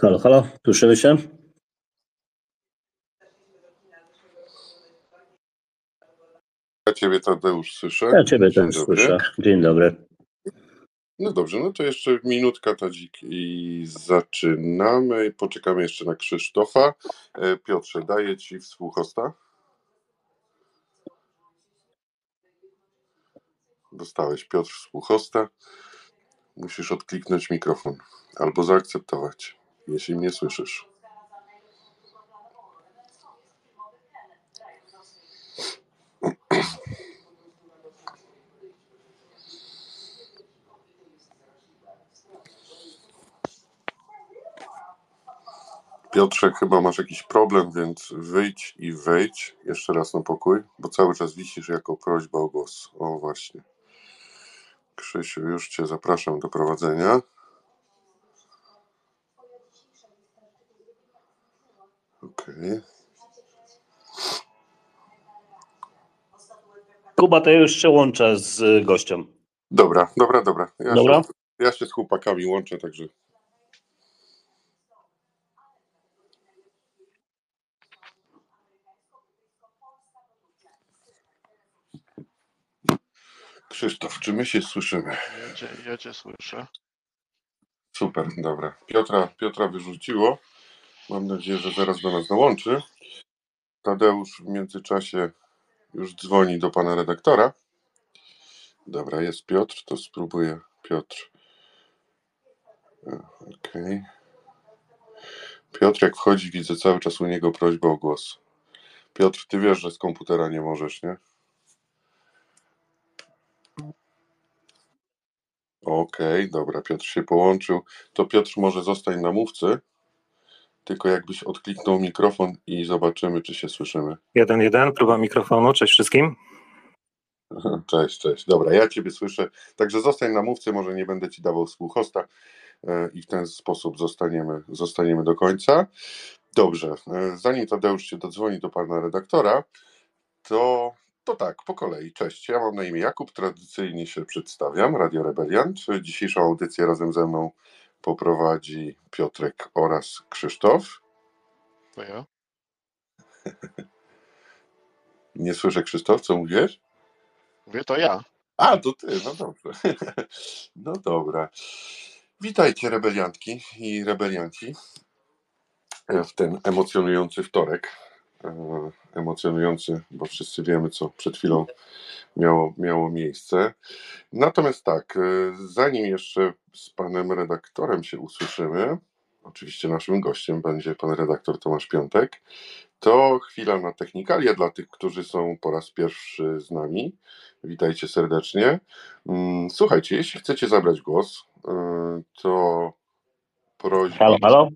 Halo, halo, słyszymy się? Ja Ciebie Tadeusz słyszę. Ja Ciebie Dzień też dobry. słyszę. Dzień dobry. No dobrze, no to jeszcze minutka Tadzik i zaczynamy. Poczekamy jeszcze na Krzysztofa. E, Piotrze, daję Ci współhosta. Dostałeś Piotr współhosta. Musisz odkliknąć mikrofon albo zaakceptować, jeśli mnie słyszysz. Piotrze, chyba masz jakiś problem, więc wyjdź i wejdź jeszcze raz na pokój, bo cały czas wisisz jako prośba o głos. O właśnie. Krzysiu, już Cię zapraszam do prowadzenia. Okej. Kuba, to ja już się łączę z y, gościem. Dobra, dobra, dobra. Ja, Dobra. Się, ja się z chłopakami łączę, także. Krzysztof, czy my się słyszymy? Ja cię, ja cię słyszę. Super, dobra. Piotra, Piotra wyrzuciło. Mam nadzieję, że zaraz do nas dołączy. Tadeusz w międzyczasie już dzwoni do pana redaktora. Dobra, jest Piotr, to spróbuję. Piotr. E, Okej. Piotr, jak wchodzi, widzę cały czas u niego prośbę o głos. Piotr, ty wiesz, że z komputera nie możesz, nie? Okej, dobra, Piotr się połączył. To Piotr może zostań na mówcy. Tylko jakbyś odkliknął mikrofon i zobaczymy, czy się słyszymy. 1-1, próba mikrofonu, cześć wszystkim. Cześć, cześć. Dobra, ja Ciebie słyszę. Także zostań na mówcy, może nie będę Ci dawał współhosta e, i w ten sposób zostaniemy, zostaniemy do końca. Dobrze, e, zanim Tadeusz się dodzwoni do Pana redaktora, to, to tak, po kolei. Cześć, ja mam na imię Jakub, tradycyjnie się przedstawiam, Radio Rebeliant. Dzisiejszą audycję razem ze mną poprowadzi Piotrek oraz Krzysztof. To ja. Nie słyszę Krzysztof, co mówisz? Mówię, to ja. A, to ty, no dobrze. No dobra. Witajcie rebeliantki i rebelianci w ten emocjonujący wtorek. E, Emocjonujący, bo wszyscy wiemy, co przed chwilą miało, miało miejsce. Natomiast tak, e, zanim jeszcze z panem redaktorem się usłyszymy, oczywiście naszym gościem będzie pan redaktor Tomasz Piątek, to chwila na technikalia dla tych, którzy są po raz pierwszy z nami. Witajcie serdecznie. Mm, Słuchajcie, jeśli chcecie zabrać głos, e, to prośba. Halo, halo.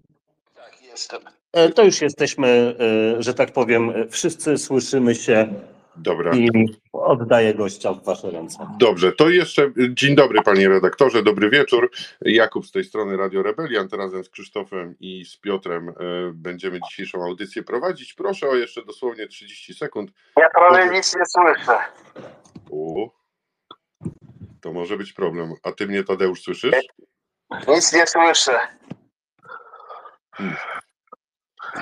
Tak, jestem. E, To już jesteśmy, e, że tak powiem, wszyscy słyszymy się Dobra. i oddaję gościa w Wasze ręce. Dobrze, to jeszcze dzień dobry panie redaktorze, dobry wieczór. Jakub z tej strony Radio Rebeliant razem z Krzysztofem i z Piotrem e, będziemy dzisiejszą audycję prowadzić. Proszę o jeszcze dosłownie 30 sekund. Ja prawie nic nie słyszę. U, to może być problem. A ty mnie Tadeusz słyszysz? Nic nie słyszę.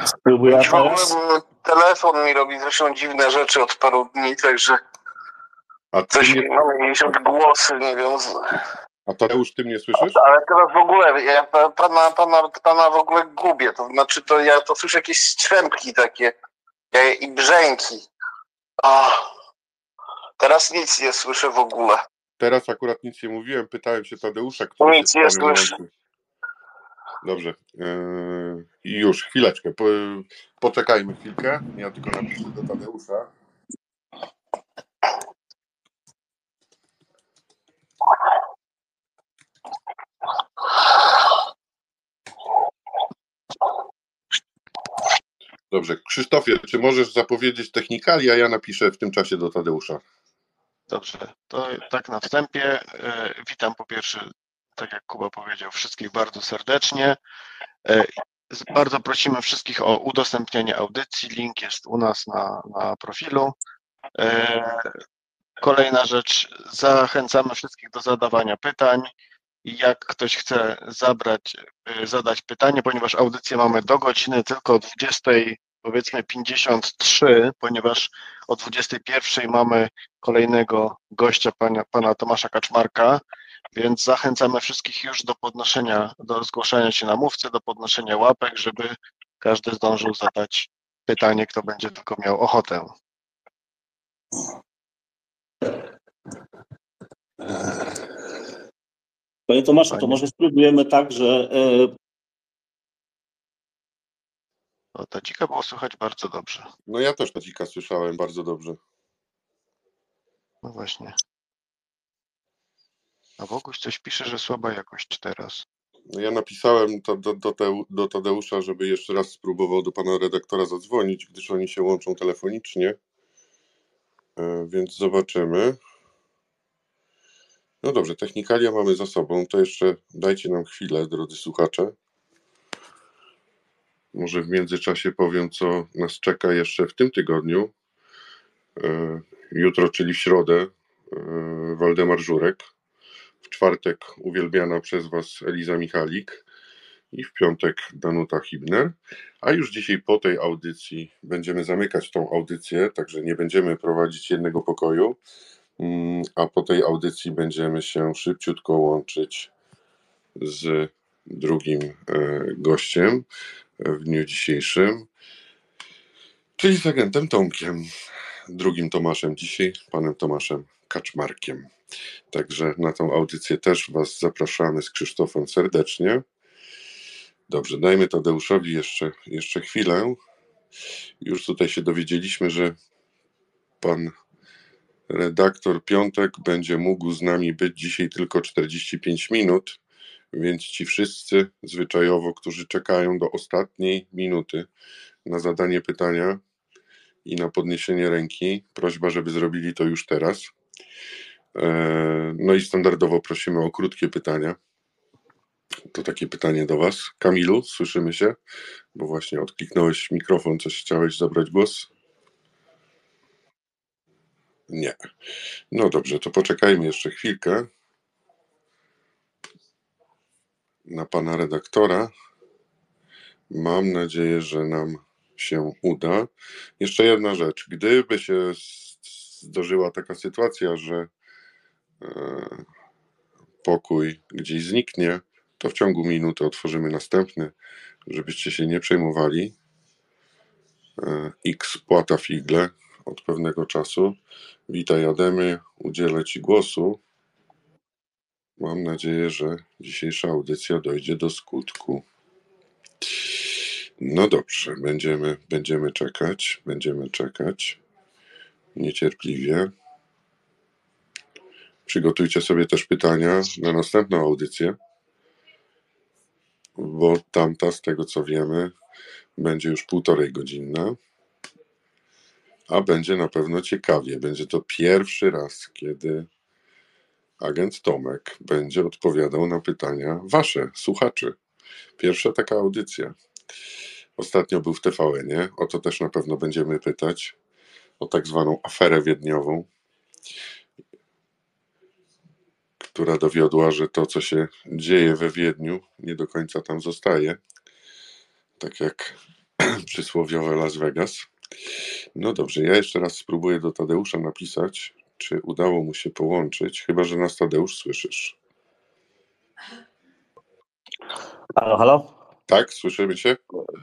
Spróbuję teraz. bo telefon mi robi zresztą dziwne rzeczy od paru dni, także A, ty coś mnie, mamy jakieś odgłosy, nie wiem. a Tadeusz, ty mnie słyszysz? Ale teraz w ogóle, ja pa- pana, pana, pana w ogóle gubię. To znaczy, to ja to słyszę jakieś strzępki takie i brzęki. A, teraz nic nie słyszę w ogóle. Teraz akurat nic nie mówiłem, pytałem się Tadeusza, który Nic nie słyszę. łączy. Dobrze. Yy, I już, chwileczkę. Po, poczekajmy chwilkę. Ja tylko napiszę do Tadeusza. Dobrze. Krzysztofie, czy możesz zapowiedzieć technikali, ja napiszę w tym czasie do Tadeusza. Dobrze. To tak na wstępie. e, Witam po pierwsze, tak jak Kuba powiedział, wszystkich bardzo serdecznie. E, Bardzo prosimy wszystkich o udostępnienie audycji. Link jest u nas na, na profilu. E, Kolejna rzecz, zachęcamy wszystkich do zadawania pytań. jak ktoś chce zabrać, y, zadać pytanie, ponieważ audycję mamy do godziny tylko o 20, powiedzmy 53, ponieważ o 21 mamy kolejnego gościa, pana, pana Tomasza Kaczmarka, więc zachęcamy wszystkich już do podnoszenia, do zgłaszania się na mówcę, do podnoszenia łapek, żeby każdy zdążył zadać pytanie, kto będzie tylko miał ochotę. Panie Tomaszu, to Panie- może spróbujemy tak, że e, No, to dzika było słychać bardzo dobrze. No ja też Tadzika słyszałem bardzo dobrze. No właśnie. A Boguś coś pisze, że słaba jakość teraz. No ja napisałem to do, do, Teu- do Tadeusza, żeby jeszcze raz spróbował do pana redaktora zadzwonić, gdyż oni się łączą telefonicznie. E, Więc zobaczymy. No dobrze, technikalia mamy za sobą. To jeszcze dajcie nam chwilę, drodzy słuchacze. Może w międzyczasie powiem, co nas czeka jeszcze w tym tygodniu. E, Jutro, czyli w środę, e, Waldemar Żurek. Czwartek uwielbiana przez Was Eliza Michalik i w piątek Danuta Hibner. A już dzisiaj po tej audycji będziemy zamykać tą audycję, także nie będziemy prowadzić jednego pokoju, Mm, a po tej audycji będziemy się szybciutko łączyć z drugim e, gościem w dniu dzisiejszym, czyli z agentem Tomkiem, drugim Tomaszem dzisiaj, panem Tomaszem Kaczmarkiem. Także na tą audycję też Was zapraszamy z Krzysztofem serdecznie. Dobrze, dajmy Tadeuszowi jeszcze, jeszcze chwilę. Już tutaj się dowiedzieliśmy, że pan redaktor Piątek będzie mógł z nami być dzisiaj tylko 45 minut, więc ci wszyscy zwyczajowo, którzy czekają do ostatniej minuty na zadanie pytania i na podniesienie ręki, prośba, żeby zrobili to już teraz. E, No i standardowo prosimy o krótkie pytania. To takie pytanie do Was. Kamilu, słyszymy się? Bo właśnie odkliknąłeś mikrofon, coś chciałeś zabrać głos? Nie. No dobrze, to poczekajmy jeszcze chwilkę na pana redaktora. Mam nadzieję, że nam się uda. Jeszcze jedna rzecz. Gdyby się zdarzyła taka sytuacja, że pokój gdzieś zniknie, to w ciągu minuty otworzymy następny, żebyście się nie przejmowali. E, X płata figle od pewnego czasu. Witaj Ademie, udzielę Ci głosu. Mam nadzieję, że dzisiejsza audycja dojdzie do skutku. No dobrze, będziemy, będziemy czekać, będziemy czekać niecierpliwie. Przygotujcie sobie też pytania na następną audycję, bo tamta, z tego co wiemy, będzie już półtorej godzinna, a będzie na pewno ciekawie. Będzie to pierwszy raz, kiedy agent Tomek będzie odpowiadał na pytania wasze, słuchaczy. Pierwsza taka audycja. Ostatnio był w TVN-ie, o to też na pewno będziemy pytać, o tak zwaną aferę wiedniową, która dowiodła, że to, co się dzieje we Wiedniu, nie do końca tam zostaje, tak jak przysłowiowe Las Vegas. No dobrze, ja jeszcze raz spróbuję do Tadeusza napisać, czy udało mu się połączyć, chyba że nas Tadeusz słyszysz. halo, halo? Tak, słyszymy się?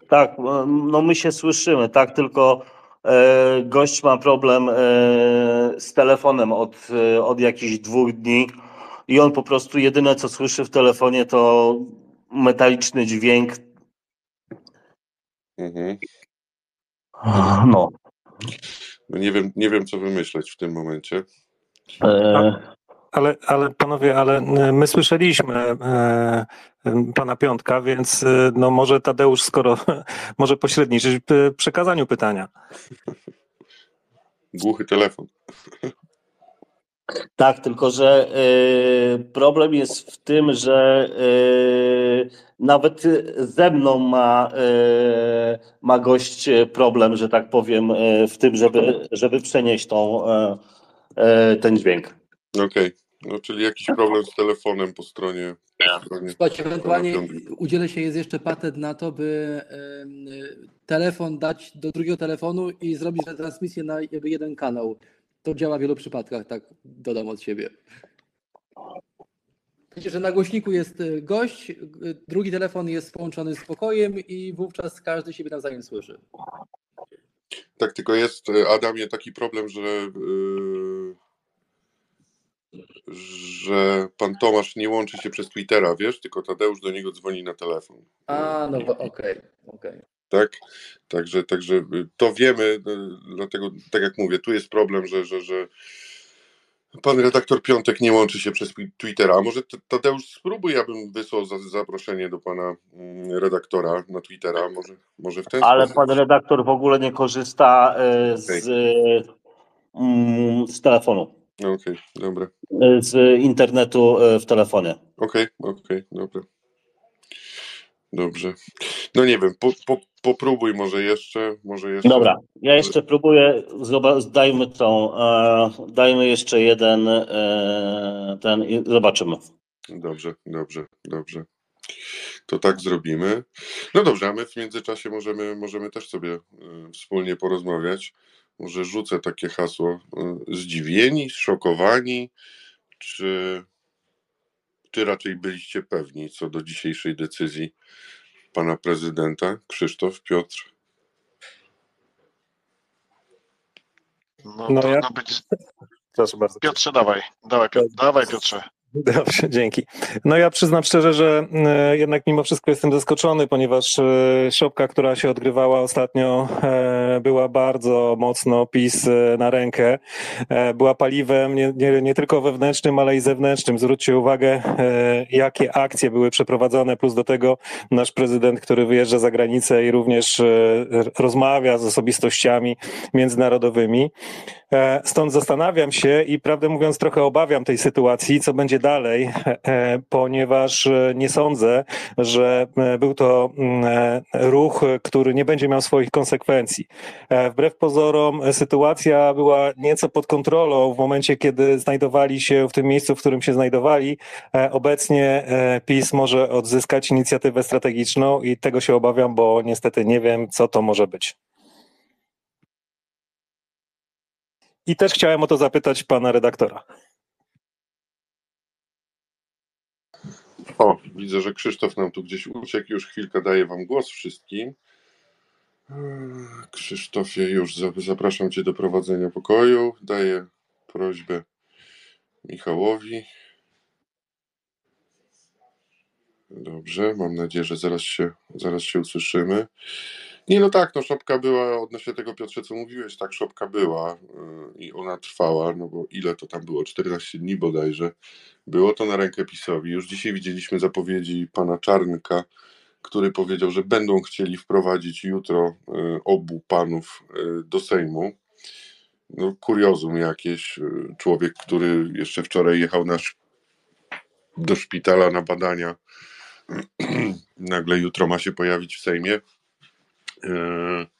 Tak, no my się słyszymy, tak, tylko e, gość ma problem e, z telefonem od, e, od jakichś dwóch dni i on po prostu jedyne co słyszy w telefonie to metaliczny dźwięk. Mhm. No. No nie wiem, nie wiem, co wymyśleć w tym momencie. E, Ale, ale panowie, ale e, my słyszeliśmy e, e, pana Piątka, więc e, no może Tadeusz, skoro może pośredniczyć w przekazaniu pytania. Głuchy telefon. Tak, tylko że y, problem jest w tym, że y, nawet ze mną ma, y, ma gość problem, że tak powiem, w tym, żeby, żeby przenieść tą, ten dźwięk. Okej, no czyli jakiś problem z telefonem po stronie Dokładnie. Słuchajcie, ewentualnie udzielę się, jest jeszcze patent na to, by telefon dać do drugiego telefonu i zrobić transmisję na jeden kanał. To działa w wielu przypadkach, tak dodam od siebie. Wiecie, że na głośniku jest y, gość, y, drugi telefon jest połączony z pokojem i wówczas każdy siebie nawzajem słyszy. Tak, tylko jest, e, Adamie, taki problem, że, yy, że pan Tomasz nie łączy się przez Twittera, wiesz, tylko Tadeusz do niego dzwoni na telefon. A, no okej, okej. Tak? Także, także y, to wiemy, y, dlatego, tak jak mówię, tu jest problem, że, że, że pan redaktor Piątek nie łączy się przez twi- Twittera. A może Tadeusz spróbuj, ja bym wysłał za, zaproszenie do pana mm, redaktora na Twittera, może, może w ten Ale sposób. pan redaktor w ogóle nie korzysta e, z, mm, z telefonu, No, Okej, dobra. e, z internetu w telefonie. Okej, okej, dobra. Dobrze. No nie wiem, po, po, popróbuj może jeszcze, może jeszcze. Dobra, ja jeszcze próbuję, dajmy tą, e, dajmy jeszcze jeden, e, ten i zobaczymy. Dobrze, dobrze, dobrze. To tak zrobimy. No dobrze, a my w międzyczasie możemy, możemy też sobie y, wspólnie porozmawiać. Może rzucę takie hasło. Zdziwieni, szokowani, czy, czy raczej byliście pewni co do dzisiejszej decyzji pana prezydenta? Krzysztof, Piotr? No, No trudno ja- być. Proszę bardzo. Piotrze, dawaj. Dawaj, Piotr, dawaj Piotrze. Dobrze, dzięki. No ja przyznam szczerze, że e, jednak mimo wszystko jestem zaskoczony, ponieważ e, szopka, która się odgrywała ostatnio, e, była bardzo mocno PiS na rękę. Była paliwem nie, nie, nie tylko wewnętrznym, ale i zewnętrznym. Zwróćcie uwagę, jakie akcje były przeprowadzone, plus do tego nasz prezydent, który wyjeżdża za granicę i również rozmawia z osobistościami międzynarodowymi. Stąd zastanawiam się i prawdę mówiąc trochę obawiam tej sytuacji, co będzie dalej, e, ponieważ e, nie sądzę, że e, był to mm, ruch, który nie będzie miał swoich konsekwencji. Wbrew pozorom sytuacja była nieco pod kontrolą w momencie, kiedy znajdowali się w tym miejscu, w którym się znajdowali. Obecnie PiS może odzyskać inicjatywę strategiczną i tego się obawiam, bo niestety nie wiem, co to może być. I też chciałem o to zapytać pana redaktora. O, widzę, że Krzysztof nam tu gdzieś uciekł. Już chwilkę daję wam głos wszystkim. Krzysztofie, już za- zapraszam cię do prowadzenia pokoju. Daję prośbę Michałowi. Dobrze, mam nadzieję, że zaraz się, zaraz się usłyszymy. Nie, no tak, no szopka była, odnośnie tego Piotrze, co mówiłeś, tak, szopka była yy, i ona trwała, no bo ile to tam było, 14 dni bodajże. Było to na rękę PiSowi. Już dzisiaj widzieliśmy zapowiedzi pana Czarnka, który powiedział, że będą chcieli wprowadzić jutro y, obu panów y, do Sejmu. No, kuriozum jakieś. y, Człowiek, który jeszcze wczoraj jechał na, do szpitala na badania, nagle jutro ma się pojawić w Sejmie. Y,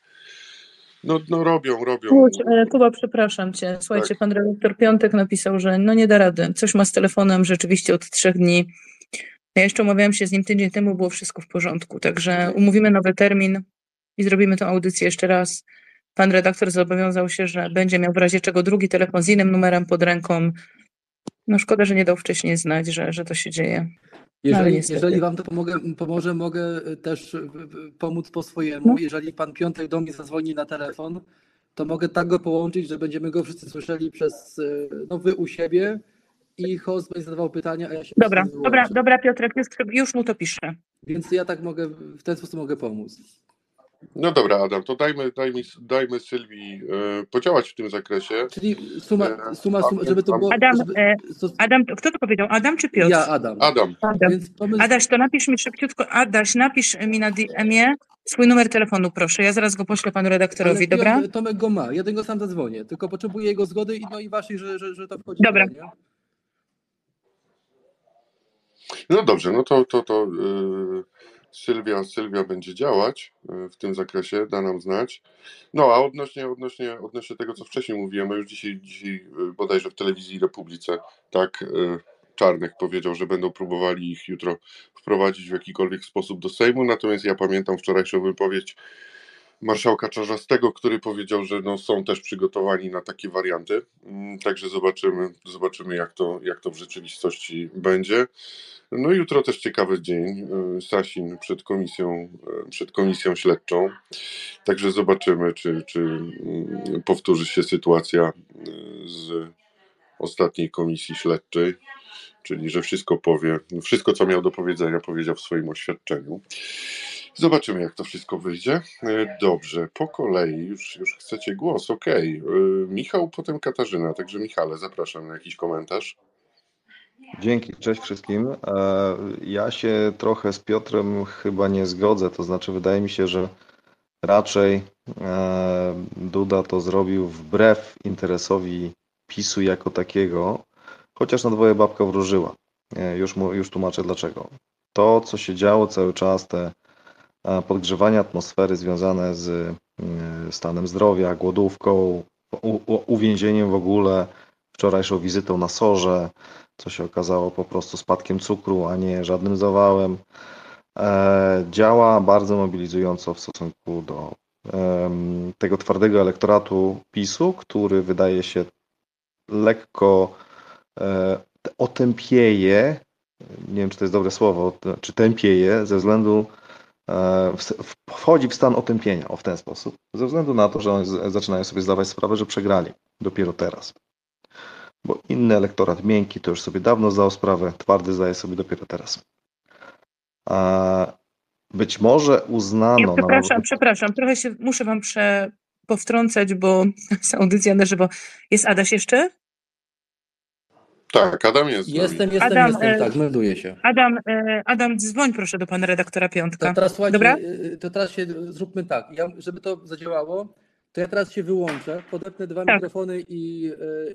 No, no robią, robią. Kuba, e, Kuba, przepraszam cię. Słuchajcie, Tak. pan redaktor Piątek napisał, że no nie da rady. Coś ma z telefonem rzeczywiście od trzech dni. Ja jeszcze umawiałam się z nim tydzień temu, było wszystko w porządku. Także umówimy nowy termin i zrobimy tę audycję jeszcze raz. Pan redaktor zobowiązał się, że będzie miał w razie czego drugi telefon z innym numerem pod ręką. No szkoda, że nie dał wcześniej znać, że, że to się dzieje. Ale Jeżeli, jeżeli wam to pomogę, pomoże, mogę y, też y, pomóc po swojemu. No. Jeżeli pan Piątek do mnie zadzwoni na telefon, to mogę tak go połączyć, że będziemy go wszyscy słyszeli przez y, no, wy u siebie i host będzie zadawał pytania, a ja się Dobra, dobra, dobra, Piotrek, już, już mu to piszę. Więc ja tak mogę, w ten sposób mogę pomóc. No dobra, Adam, to dajmy, dajmy, dajmy Sylwii e, podziałać w tym zakresie. Czyli suma, E, suma, suma żeby to było... Adam, żeby, e, to, Adam, kto to powiedział? Adam czy Piotr? ja, Adam. Adam, Adam. Więc pomysł, Adaś, to napisz mi szybciutko, Adaś, napisz mi na DM-ie swój numer telefonu, proszę. Ja zaraz go poślę panu redaktorowi, ale dobra? Piotr- Tomek go ma, ja do niego sam zadzwonię, tylko potrzebuję jego zgody i, no i waszej, że, że, że to wchodzi. Dobra. nie? No dobrze, no to, to, to yy, Sylwia, Sylwia będzie działać yy, w tym zakresie, da nam znać. No a odnośnie, odnośnie, odnośnie tego, co wcześniej mówiłem, już dzisiaj, dzisiaj yy, bodajże w telewizji Republice, tak, yy, Czarnek powiedział, że będą próbowali ich jutro wprowadzić w jakikolwiek sposób do Sejmu, natomiast ja pamiętam wczorajszą wypowiedź marszałka Czarzastego, który powiedział, że no, są też przygotowani na takie warianty. Mm, Także zobaczymy, zobaczymy jak, to, jak to w rzeczywistości będzie. No jutro też ciekawy dzień. y, Sasin przed komisją, y, przed komisją śledczą. Także zobaczymy, czy, czy mm, powtórzy się sytuacja y, z ostatniej komisji śledczej, czyli że wszystko powie, wszystko co miał do powiedzenia, powiedział w swoim oświadczeniu. Zobaczymy, jak to wszystko wyjdzie. E, Dobrze, po kolei już, już chcecie głos, okej. E, Michał, potem Katarzyna, także Michale, zapraszam na jakiś komentarz. Dzięki, cześć wszystkim. E, Ja się trochę z Piotrem chyba nie zgodzę, to znaczy wydaje mi się, że raczej Duda to zrobił wbrew interesowi PiSu jako takiego, chociaż na dwoje babka wróżyła. Już, mu, już tłumaczę dlaczego. To, co się działo cały czas, te podgrzewanie atmosfery związane z e, stanem zdrowia, głodówką, uwięzieniem w ogóle, wczorajszą wizytą na Sorze, co się okazało po prostu spadkiem cukru, a nie żadnym zawałem. E, działa bardzo mobilizująco w stosunku do em, tego twardego elektoratu PiSu, który wydaje się lekko e, otępieje, nie wiem czy to jest dobre słowo, czy tępieje ze względu e, wchodzi w stan otępienia, o w ten sposób, ze względu na to, że oni zaczynają sobie zdawać sprawę, że przegrali dopiero teraz bo inny elektorat miękki to już sobie dawno zdał sprawę, twardy zdaje sobie dopiero teraz. A być może uznano Ja na przepraszam, przepraszam, trochę się muszę wam prze, powtrącać, bo jest audycja na żywo. Jest Adaś jeszcze? Tak, Adam jest. Jestem, jestem, Adam, jestem, e, tak, melduję się. Adam, e, Adam, dzwoń proszę do pana redaktora Piątka. To teraz słuchajcie, Dobra? y, to teraz się zróbmy tak. Ja, żeby to zadziałało, to ja teraz się wyłączę, podepnę dwa Tak. mikrofony i,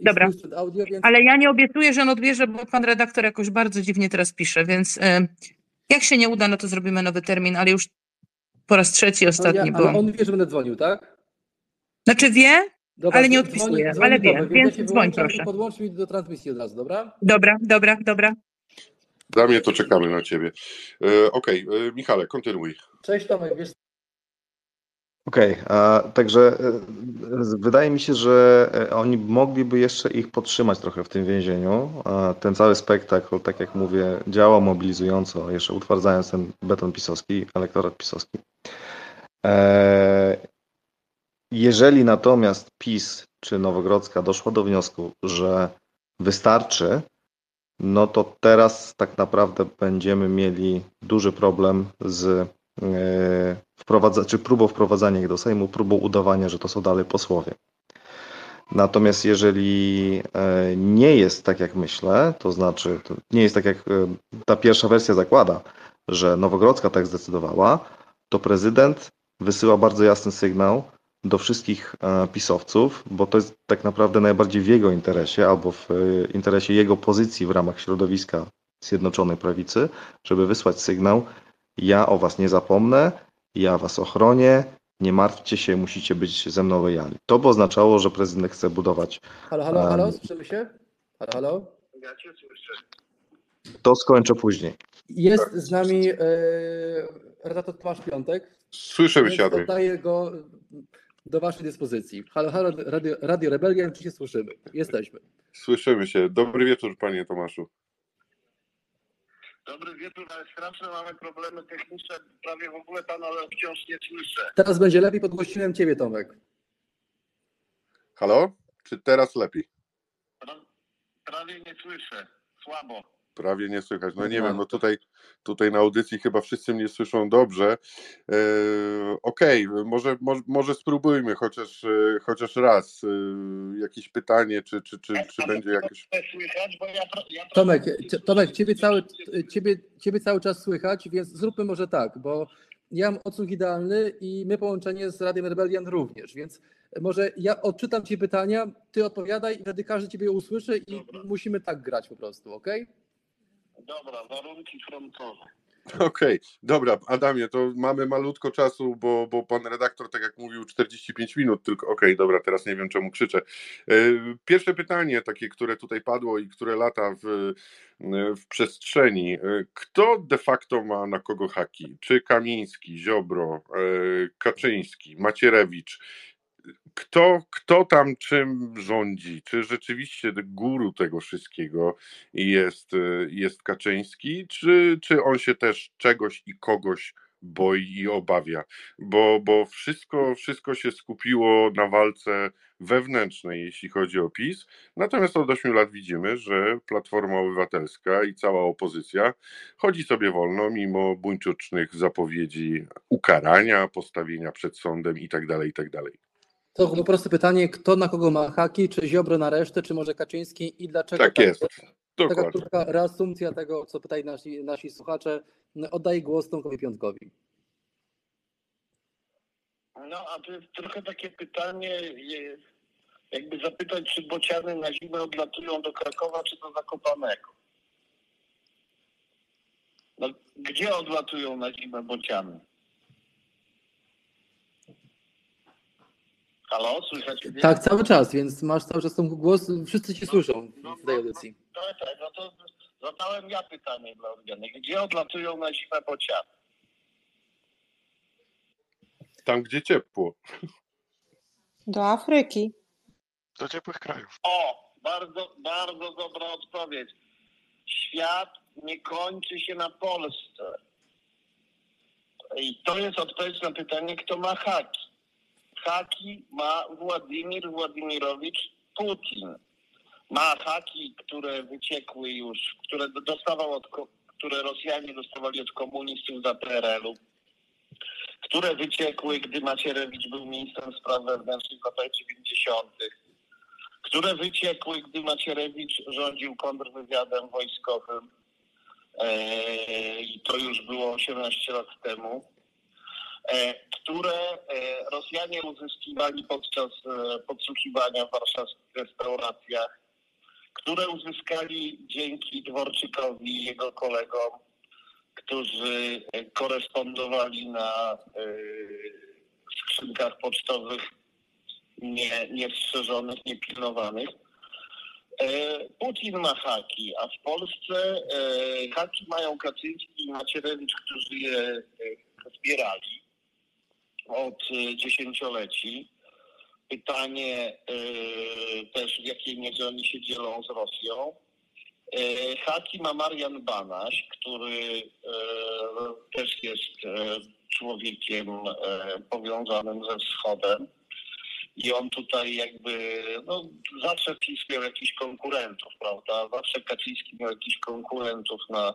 i Dobra. audio, więc Ale ja nie obiecuję, że on odbierze, bo pan redaktor jakoś bardzo dziwnie teraz pisze, więc e, jak się nie uda, no to zrobimy nowy termin, ale już po raz trzeci, no ostatni ja, byłam. ale on wie, że będę dzwonił, tak? Znaczy wie? Dobra, Ale nie odpisuje, dzwoni ale wie, Tomek, więc dzwoń wyłączam proszę. Podłącz mi do transmisji od razu, dobra? Dobra, dobra, dobra. Dla mnie to czekamy na ciebie. E, Okej, e, Michale, kontynuuj. Cześć Tomek, wiesz Okej, a także e, wydaje mi się, że e, oni mogliby jeszcze ich podtrzymać trochę w tym więzieniu. A Ten cały spektakl, tak jak mówię, działa mobilizująco, jeszcze utwardzając ten beton pisowski, elektorat pisowski. E, Jeżeli natomiast PiS czy Nowogrodzka doszła do wniosku, że wystarczy, no to teraz tak naprawdę będziemy mieli duży problem z e, wprowadza, czy próbą wprowadzania ich do Sejmu, próbą udawania, że to są dalej posłowie. Natomiast jeżeli e, nie jest tak, jak myślę, to znaczy to nie jest tak, jak e, ta pierwsza wersja zakłada, że Nowogrodzka tak zdecydowała, to prezydent wysyła bardzo jasny sygnał do wszystkich e, pisowców, bo to jest tak naprawdę najbardziej w jego interesie albo w e, interesie jego pozycji w ramach środowiska Zjednoczonej Prawicy, żeby wysłać sygnał, ja o was nie zapomnę, ja was ochronię, nie martwcie się, musicie być ze mną lojalni. To by oznaczało, że prezydent chce budować. Halo, halo, halo, słyszymy się? Halo, halo? To skończę później. Jest z nami e, redaktor Tomasz Piątek, cię, Adam. oddaję go do waszej dyspozycji. Halo, halo, Radio, Radio Rebelian, czy się słyszymy? Jesteśmy. Słyszymy się. Dobry wieczór, panie Tomaszu. Dobry wieczór, ale straszne mamy problemy techniczne. Prawie w ogóle pana wciąż nie słyszę. Teraz będzie lepiej, podgłośniłem ciebie Tomek. Halo? Czy teraz lepiej? Prawie nie słyszę. Słabo. Prawie nie słychać. No nie wiem, no tutaj, tutaj na audycji chyba wszyscy mnie słyszą dobrze. E, Okej, może, może, może spróbujmy chociaż, e, chociaż raz. E, jakieś pytanie, czy, czy, czy, czy będzie jakoś. Słychać, bo ja, pro- ja Tomek, Tomek ciebie, cały, ciebie, ciebie cały czas słychać, więc zróbmy może tak, bo ja mam odsłuch idealny i my połączenie z Radiem Rebelian również, więc może ja odczytam ci pytania, ty odpowiadaj i wtedy każdy ciebie usłyszy i musimy tak grać po prostu, ok? Dobra, warunki frontowe. Okej, dobra, Adamie, to mamy malutko czasu, bo, bo pan redaktor, tak jak mówił, 45 minut tylko. Okej, dobra, teraz nie wiem czemu krzyczę. E, Pierwsze pytanie, takie, które tutaj padło i które lata w, w przestrzeni. E, Kto de facto ma na kogo haki? Czy Kamiński, Ziobro, e, Kaczyński, Macierewicz? Kto, kto tam czym rządzi? Czy rzeczywiście guru tego wszystkiego jest, e, jest Kaczyński, czy, czy on się też czegoś i kogoś boi i obawia? Bo, bo wszystko, wszystko się skupiło na walce wewnętrznej, jeśli chodzi o PiS. Natomiast od 8 lat widzimy, że Platforma Obywatelska i cała opozycja chodzi sobie wolno, mimo buńczucznych zapowiedzi ukarania, postawienia przed sądem itd. itd. To było proste pytanie, kto na kogo ma haki, czy Ziobro na resztę, czy może Kaczyński i dlaczego Tak jest. Taka Dokładnie. krótka reasumpcja tego, co pytali nasi, nasi słuchacze. Oddaję głos Tomkowi Piątkowi. No, a to jest trochę takie pytanie, jakby zapytać, czy bociany na zimę odlatują do Krakowa, czy do Zakopanego. No, gdzie odlatują na zimę bociany? Halo, słychać mnie? Tak, cały czas, więc masz cały czas ten głos, wszyscy ci słyszą w tej audycji. Tak, tak, no to zadałem ja pytanie dla odmiany. Gdzie odlatują na zimę bociany? Tam, gdzie ciepło. Do Afryki. Do ciepłych krajów. O, bardzo, bardzo dobra odpowiedź. Świat nie kończy się na Polsce. I to jest odpowiedź na pytanie, kto ma haki. Haki ma Władimir Władimirowicz Putin. Ma haki, które wyciekły już, które dostawał od, które Rosjanie dostawali od komunistów za PRL-u, które wyciekły, gdy Macierewicz był ministrem spraw wewnętrznych w latach 90 które wyciekły, gdy Macierewicz rządził kontrwywiadem wojskowym. Eee, I to już było 18 lat temu. E, które e, Rosjanie uzyskiwali podczas e, podsłuchiwania w warszawskich restauracjach, które uzyskali dzięki Dworczykowi i jego kolegom, którzy korespondowali na skrzynkach pocztowych nie, niestrzeżonych, niepilnowanych. Putin ma haki, a w Polsce haki mają Kaczyński i Macierewicz, którzy je zbierali od e, dziesięcioleci. Pytanie e, też, w jakiej mierze oni się dzielą z Rosją. E, Haki ma Marian Banaś, który też jest człowiekiem powiązanym ze Wschodem. I on tutaj jakby, no zawsze PiS miał jakichś konkurentów, prawda? Zawsze Kaczyński miał jakichś konkurentów na,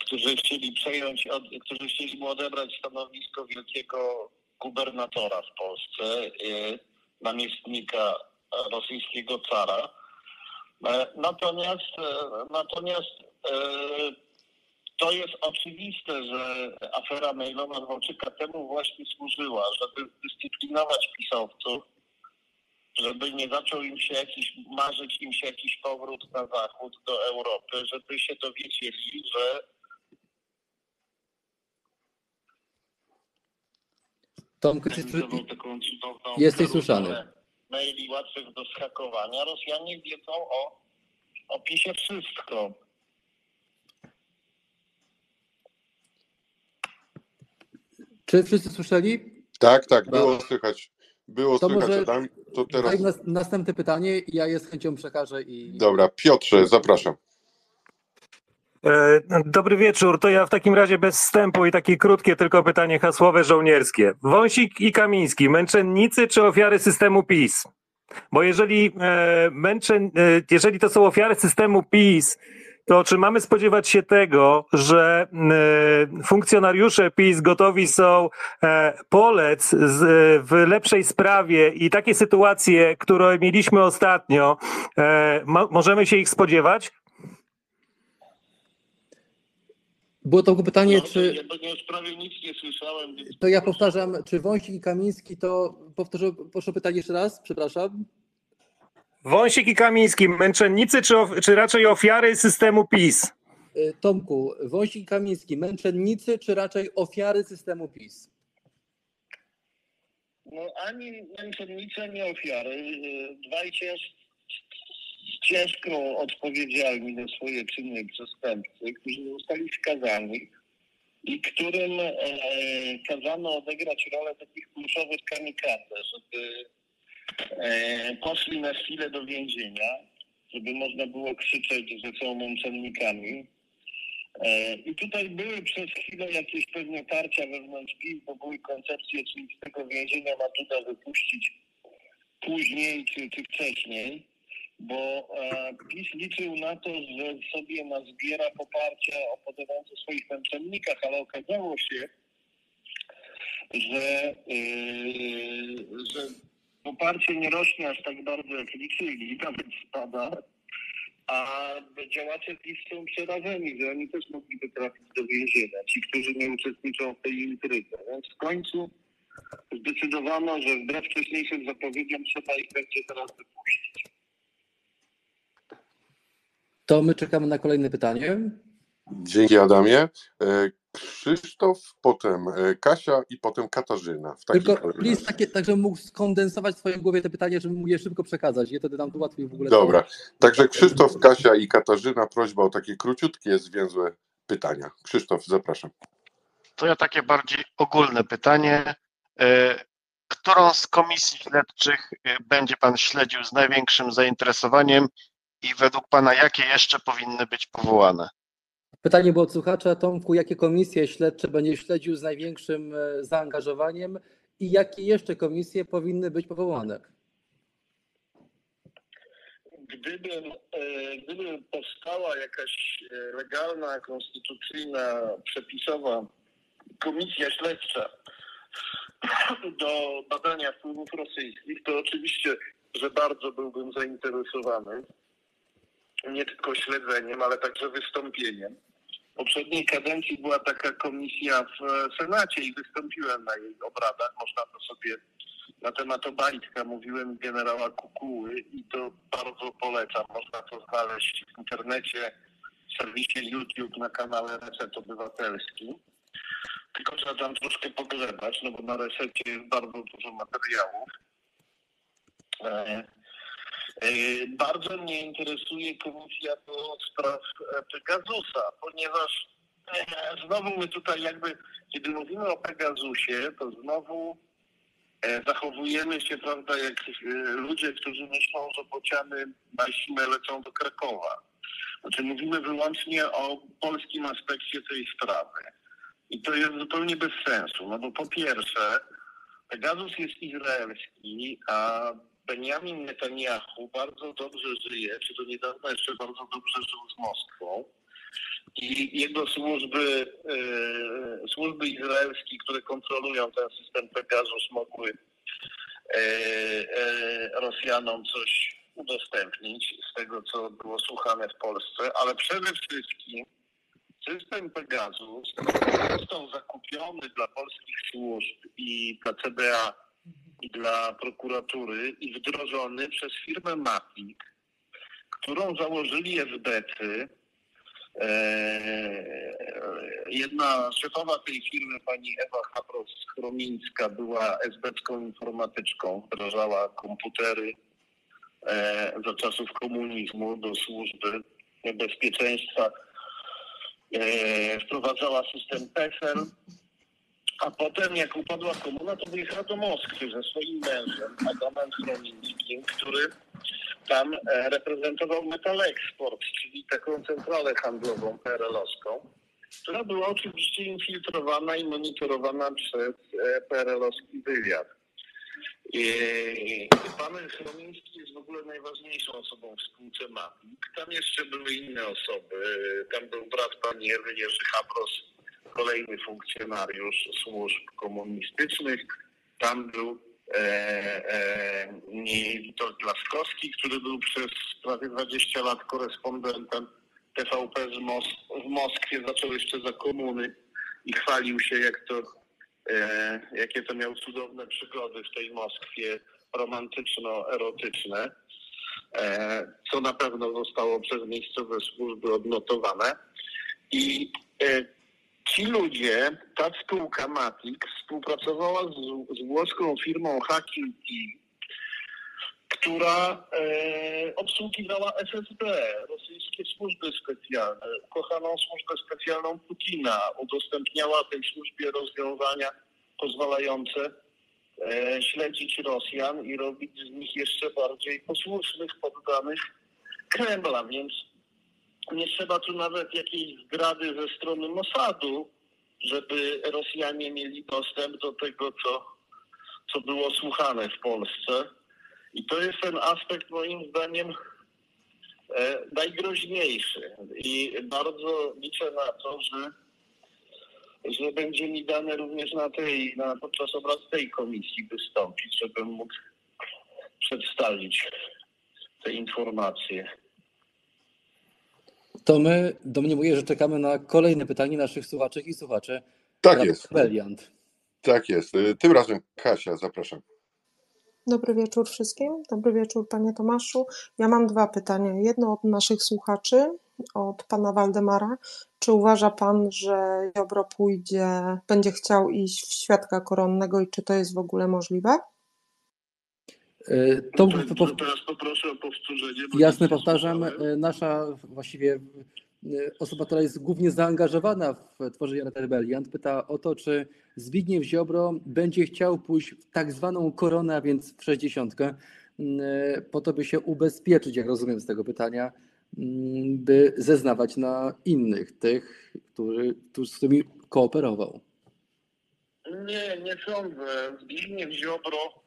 którzy chcieli przejąć, którzy chcieli mu odebrać stanowisko wielkiego gubernatora w Polsce, y, namiestnika rosyjskiego cara. E, Natomiast, e, natomiast e, to jest oczywiste, że afera mailowa Dworczyka temu właśnie służyła, żeby dyscyplinować pisowców, żeby nie zaczął im się jakiś, marzyć im się jakiś powrót na zachód, do Europy, żeby się dowiedzieli, że Tomku, czy, taką cudowną jesteś słyszany. Maili łatwych do schakowania. Rosjanie wiedzą o, o PiSie wszystko. czy wszyscy słyszeli? Tak, tak, było słychać. Było To słychać, może Adam. To teraz. Nas, następne pytanie, ja je z chęcią przekażę i... Dobra, Piotrze, zapraszam. E, Dobry wieczór. To ja w takim razie bez wstępu i takie krótkie tylko pytanie hasłowe żołnierskie. Wąsik i Kamiński, męczennicy czy ofiary systemu PiS? Bo jeżeli, e, męczę, e, jeżeli to są ofiary systemu PiS, to czy mamy spodziewać się tego, że e, funkcjonariusze PiS gotowi są e, polec z, w lepszej sprawie i takie sytuacje, które mieliśmy ostatnio, e, mo- możemy się ich spodziewać? Było to pytanie, No, czy... Ja pewnie już prawie nic nie słyszałem, więc To ja powtarzam, czy Wąsik i Kamiński to... Powtórzę, proszę pytanie jeszcze raz, przepraszam. Wąsik i Kamiński, męczennicy czy, of- czy raczej ofiary systemu PiS? Y, Tomku, Wąsik Kamiński, męczennicy czy raczej ofiary systemu PiS? No ani męczennice, ani ofiary. Y, Dwaj cięż, ciężko odpowiedzialni za swoje czyny przestępcy, którzy zostali skazani i którym e, kazano odegrać rolę takich pluszowych kamikadze, żeby poszli na chwilę do więzienia, żeby można było krzyczeć, że są męczennikami. E, I tutaj były przez chwilę jakieś pewne tarcia wewnątrz PiS, bo były koncepcje, czy z tego więzienia ma Duda wypuścić później, czy, czy wcześniej, bo e, PiS liczył na to, że sobie nazbiera opowiadające o swoich męczennikach, ale okazało się, że, że poparcie nie rośnie aż tak bardzo, jak liczyli, nawet spada, a działacze PiS są przerażeni, że oni też mogliby trafić do więzienia, ci, którzy nie uczestniczą w tej intryce. Więc w końcu zdecydowano, że wbrew wcześniejszym zapowiedziom trzeba ich będzie teraz wypuścić. To my czekamy na kolejne pytanie. Dzięki Adamie. Krzysztof, potem e, Kasia i potem Katarzyna. W Tylko please, takie, tak żebym mógł skondensować w swojej głowie te pytania, żebym mógł je szybko przekazać. Je wtedy nam to łatwiej w ogóle. Dobra, także Krzysztof, Kasia i Katarzyna, prośba o takie króciutkie, zwięzłe pytania. Krzysztof, zapraszam. To ja takie bardziej ogólne pytanie. E, Którą z komisji śledczych e, będzie Pan śledził z największym zainteresowaniem i według Pana jakie jeszcze powinny być powołane? Pytanie było od słuchacza. Tomku, jakie komisje śledcze będzie śledził z największym e, zaangażowaniem i jakie jeszcze komisje powinny być powołane? Gdybym, e, gdyby powstała jakaś e, legalna, konstytucyjna, przepisowa komisja śledcza do badania wpływów rosyjskich, to oczywiście, że bardzo byłbym zainteresowany nie tylko śledzeniem, ale także wystąpieniem. Poprzedniej kadencji była taka komisja w e, Senacie i wystąpiłem na jej obradach. Można to sobie na temat Obajtka mówiłem generała Kukuły i to bardzo polecam. Można to znaleźć w internecie, w serwisie YouTube na kanale Reset Obywatelski. Tylko trzeba tam troszkę pogrzebać, no bo na resecie jest bardzo dużo materiałów. E, Bardzo mnie interesuje komisja do spraw e, Pegasusa, ponieważ e, znowu my tutaj jakby, kiedy mówimy o Pegasusie, to znowu e, zachowujemy się, prawda, jak e, ludzie, którzy myślą, że bociany na lecą do Krakowa. Znaczy mówimy wyłącznie o polskim aspekcie tej sprawy. I to jest zupełnie bez sensu, no bo po pierwsze, Pegasus jest izraelski, a Benjamin Netanyahu bardzo dobrze żyje, czy do niedawna jeszcze bardzo dobrze żył z Moskwą. I jego służby, e, służby izraelskie, które kontrolują ten system Pegasus, mogły e, e, Rosjanom coś udostępnić z tego, co było słuchane w Polsce, ale przede wszystkim system Pegasus został zakupiony dla polskich służb i dla CBA i dla prokuratury i wdrożony przez firmę Matic, którą założyli esbecy. Jedna szefowa tej firmy, pani Ewa Habros-Chromińska, była esbecką informatyczką, wdrażała komputery e, za czasów komunizmu do służby bezpieczeństwa. E, wprowadzała system PESEL, a potem jak upadła komuna, to wyjechała do Moskwy ze swoim mężem, Adamem Chromińskim, który tam e, reprezentował Metal Export, czyli taką centralę handlową PRL-owską, która była oczywiście infiltrowana i monitorowana przez e, PRL-owski wywiad. I pan Chromiński jest w ogóle najważniejszą osobą w spółce Matic. Tam jeszcze były inne osoby. Tam był brat pani Ewy Jerzy Habros, kolejny funkcjonariusz służb komunistycznych. Tam był e, e, Witold Laskowski, który był przez prawie 20 lat korespondentem TVP z Mos- w Moskwie. Zaczął jeszcze za komuny i chwalił się, jak to e, jakie to miał cudowne przygody w tej Moskwie romantyczno-erotyczne, e, co na pewno zostało przez miejscowe służby odnotowane. I e, ci ludzie, ta spółka Matic współpracowała z, z włoską firmą Hacking Team, która e, obsługiwała SSB, rosyjskie służby specjalne, ukochaną służbę specjalną Putina, udostępniała tej służbie rozwiązania pozwalające e, śledzić Rosjan i robić z nich jeszcze bardziej posłusznych, poddanych Kremla, więc nie trzeba tu nawet jakiejś zdrady ze strony Mossadu, żeby Rosjanie mieli dostęp do tego, co, co było słuchane w Polsce. I to jest ten aspekt moim zdaniem e, najgroźniejszy. I bardzo liczę na to, że, że będzie mi dane również na tej, na, podczas obrad tej komisji wystąpić, żebym mógł przedstawić te informacje. To my domniemuję, że czekamy na kolejne pytanie naszych słuchaczek i słuchaczy. Tak jest. Rebeliant. Tak jest. Y, Tym razem Kasia, zapraszam. Dobry wieczór wszystkim. Dobry wieczór, panie Tomaszu. Ja mam dwa pytania. Jedno od naszych słuchaczy, od pana Waldemara. Czy uważa pan, że Ziobro pójdzie, będzie chciał iść w świadka koronnego i czy to jest w ogóle możliwe? E, To, To, to teraz poproszę o powtórzenie. jasne, powtarzam. e, Nasza właściwie e, osoba, która jest głównie zaangażowana w tworzenie Rebeliant, pyta o to, czy Zbigniew Ziobro będzie chciał pójść w tak zwaną koronę, a więc w 60, e, po to, by się ubezpieczyć, jak rozumiem z tego pytania, by zeznawać na innych, tych, którzy, którzy z którymi kooperował. Nie, nie sądzę. Zbigniew Ziobro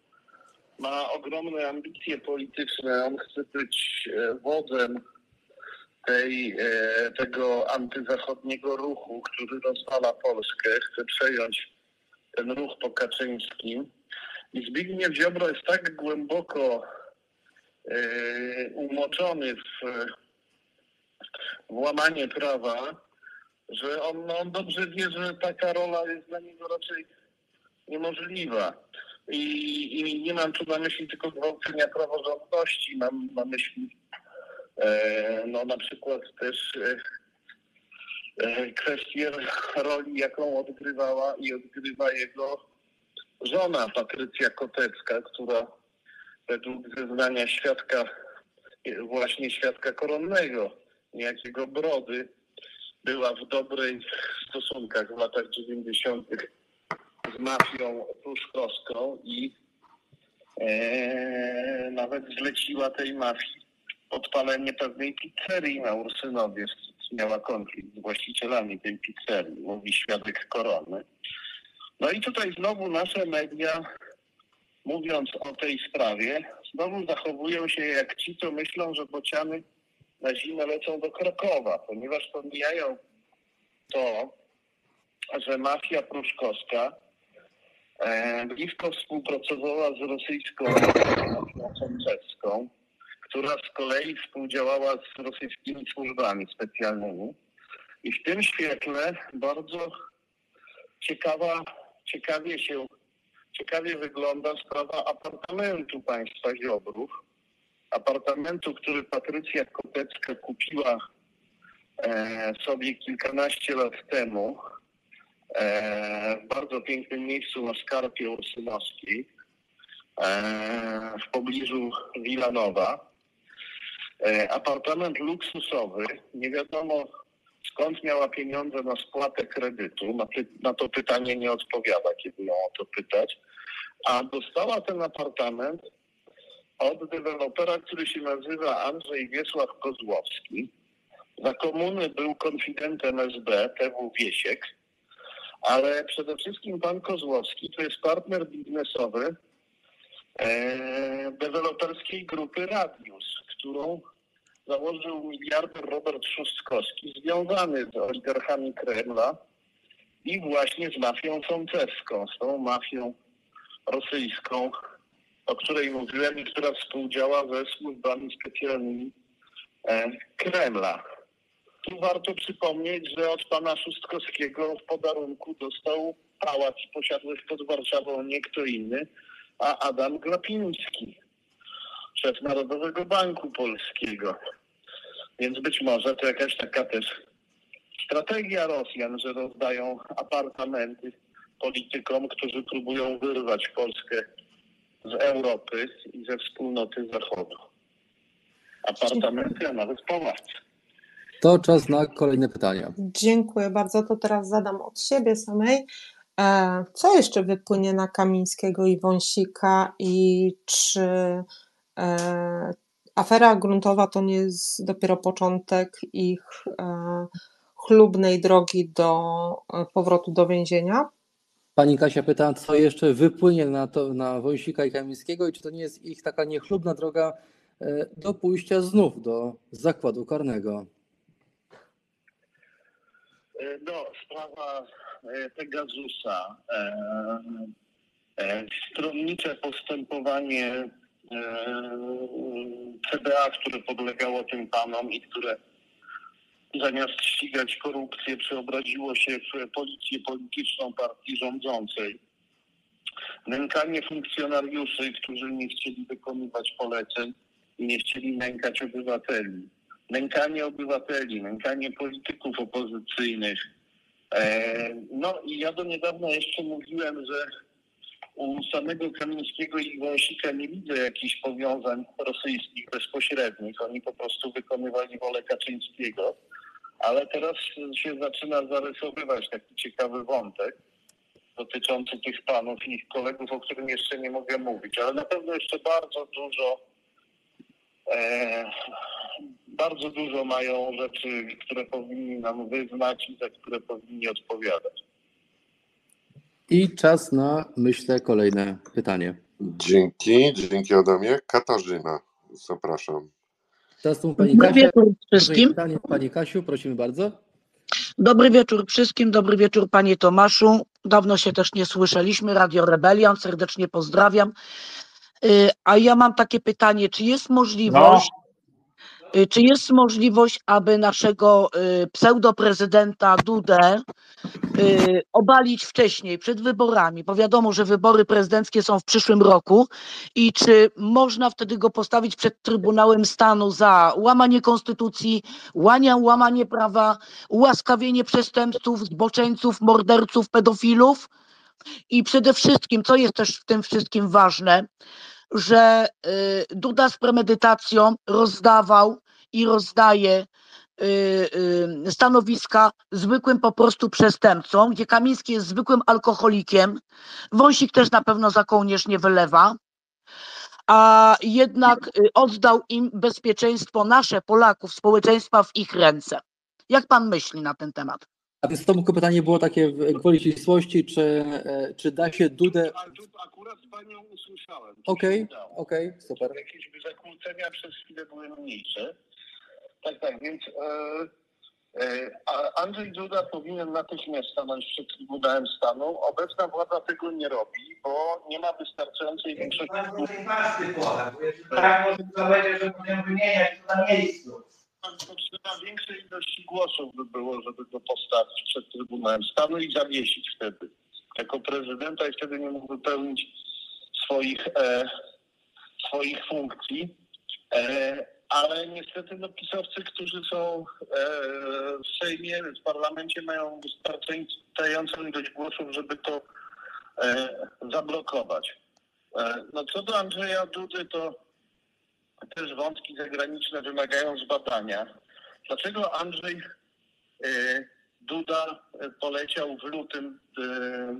ma ogromne ambicje polityczne. On chce być e, wodzem tej, e, tego antyzachodniego ruchu, który rozwala Polskę. Chce przejąć ten ruch po Kaczyńskim. I Zbigniew Ziobro jest tak głęboko e, umoczony w, w łamanie prawa, że on, no, on dobrze wie, że taka rola jest dla niego raczej niemożliwa. I, I nie mam tu na myśli tylko gwałcenia praworządności, mam na myśli e, no na przykład też e, e, kwestię roli, jaką odgrywała i odgrywa jego żona Patrycja Kotecka, która według zeznania świadka, e, właśnie świadka koronnego, niejakiego Brody, była w dobrej stosunkach w latach 90. z mafią pruszkowską i e, nawet zleciła tej mafii podpalenie pewnej pizzerii na Ursynowie. Miała konflikt z właścicielami tej pizzerii, mówi świadek korony. No i tutaj znowu nasze media, mówiąc o tej sprawie, znowu zachowują się jak ci, co myślą, że bociany na zimę lecą do Krakowa, ponieważ pomijają to, że mafia pruszkowska e, blisko współpracowała z rosyjską sąsiedzką, która z kolei współdziałała z rosyjskimi służbami specjalnymi. I w tym świetle bardzo ciekawa, ciekawie się, ciekawie wygląda sprawa apartamentu państwa Ziobrów. Apartamentu, który Patrycja Kotecka kupiła e, sobie kilkanaście lat temu w bardzo pięknym miejscu na Skarpie Ursynowskiej e, w pobliżu Wilanowa. E, apartament luksusowy, nie wiadomo skąd miała pieniądze na spłatę kredytu, na to pytanie nie odpowiada, kiedy ją o to pytać, a dostała ten apartament od dewelopera, który się nazywa Andrzej Wiesław Kozłowski. Za komuny był konfidentem SB, TW Wiesiek, ale przede wszystkim pan Kozłowski to jest partner biznesowy e, deweloperskiej grupy Radius, którą założył miliarder Robert Szóstkowski, związany z oligarchami Kremla i właśnie z mafią sącewską, z tą mafią rosyjską, o której mówiłem i która współdziała ze służbami specjalnymi e, Kremla. Tu warto przypomnieć, że od pana Szóstkowskiego w podarunku dostał pałac posiadły pod Warszawą nie kto inny, a Adam Glapiński, szef Narodowego Banku Polskiego. Więc być może to jakaś taka też strategia Rosjan, że rozdają apartamenty politykom, którzy próbują wyrwać Polskę z Europy i ze wspólnoty Zachodu. Apartamenty, a nawet pałace. To czas na kolejne pytania. Dziękuję bardzo. To teraz zadam od siebie samej. E, Co jeszcze wypłynie na Kamińskiego i Wąsika i czy e, afera gruntowa to nie jest dopiero początek ich e, chlubnej drogi do powrotu do więzienia? Pani Kasia pyta, co jeszcze wypłynie na, to, na Wojsika i Kamińskiego i czy to nie jest ich taka niechlubna droga do pójścia znów do zakładu karnego. E, No, sprawa e, Pegasusa, e, stronnicze postępowanie CBA, które podlegało tym panom i które zamiast ścigać korupcję przeobraziło się w policję polityczną partii rządzącej. Nękanie funkcjonariuszy, którzy nie chcieli wykonywać poleceń i nie chcieli nękać obywateli nękanie obywateli, nękanie polityków opozycyjnych. E, no i ja do niedawna jeszcze mówiłem, że u samego Kamińskiego i Wąsika nie widzę jakichś powiązań rosyjskich bezpośrednich. Oni po prostu wykonywali wolę Kaczyńskiego. Ale teraz się zaczyna zarysowywać taki ciekawy wątek dotyczący tych panów i ich kolegów, o którym jeszcze nie mogę mówić. Ale na pewno jeszcze bardzo dużo e, bardzo dużo mają rzeczy, które powinni nam wyznać i za które powinni odpowiadać. I czas na, myślę, kolejne pytanie. Dzięki, dzięki Adamie. Katarzyna, zapraszam. Teraz tu pani Dobry Kasia. wieczór wszystkim. Pytanie pani Kasiu, prosimy bardzo. Dobry wieczór wszystkim, dobry wieczór panie Tomaszu. Dawno się też nie słyszeliśmy. Radio Rebelion, serdecznie pozdrawiam. Y, A ja mam takie pytanie, czy jest możliwość, y, czy jest możliwość, aby naszego y, pseudoprezydenta Dudę y, obalić wcześniej, przed wyborami, bo wiadomo, że wybory prezydenckie są w przyszłym roku i czy można wtedy go postawić przed Trybunałem Stanu za łamanie konstytucji, łania, łamanie prawa, ułaskawienie przestępców, zboczeńców, morderców, pedofilów? I przede wszystkim, co jest też w tym wszystkim ważne, że y, Duda z premedytacją rozdawał i rozdaje y, y, stanowiska zwykłym po prostu przestępcom, gdzie Kamiński jest zwykłym alkoholikiem, Wąsik też na pewno za kołnierz nie wylewa, a jednak y, oddał im bezpieczeństwo nasze, Polaków, społeczeństwa w ich ręce. Jak pan myśli na ten temat? A więc Tomku pytanie było takie w gwoli ścisłości, czy, e, czy da się Dudę... Akurat panią usłyszałem. Okej, okej, super. Jakieś zakłócenia przez chwilę były mniejsze. Tak, tak, więc e, e, Andrzej Duda powinien natychmiast stanąć przed Trybunałem Stanu. Obecna władza tego nie robi, bo nie ma wystarczającej większości Tak może to będzie, że będziemy wymieniać to na miejscu. Potrzeba większej ilości głosów by było, żeby go postawić przed Trybunałem Stanu i zawiesić wtedy jako prezydenta i wtedy nie mógł wypełnić swoich, e, swoich funkcji. E, ale niestety no, pisowcy, którzy są e, w Sejmie, w parlamencie mają wystarczającą ilość głosów, żeby to e, zablokować. E, no co do Andrzeja Dudy, to też wątki zagraniczne wymagają zbadania. Dlaczego Andrzej Duda poleciał w lutym e,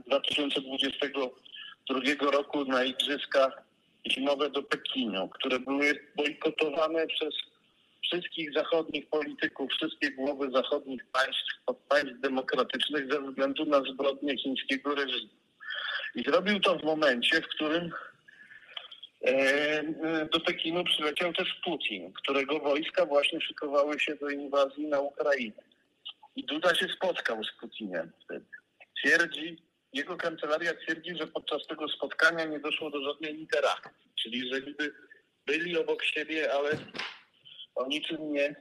2022 roku na Igrzyska Zimowe do Pekinu, które były bojkotowane przez wszystkich zachodnich polityków, wszystkie głowy zachodnich państw, państw demokratycznych ze względu na zbrodnie chińskiego reżimu. I zrobił to w momencie, w którym E, Do Pekinu przyleciał też Putin, którego wojska właśnie szykowały się do inwazji na Ukrainę. I Duda się spotkał z Putinem wtedy. Twierdzi, jego kancelaria twierdzi, że podczas tego spotkania nie doszło do żadnej interakcji. Czyli, że niby byli obok siebie, ale o niczym nie,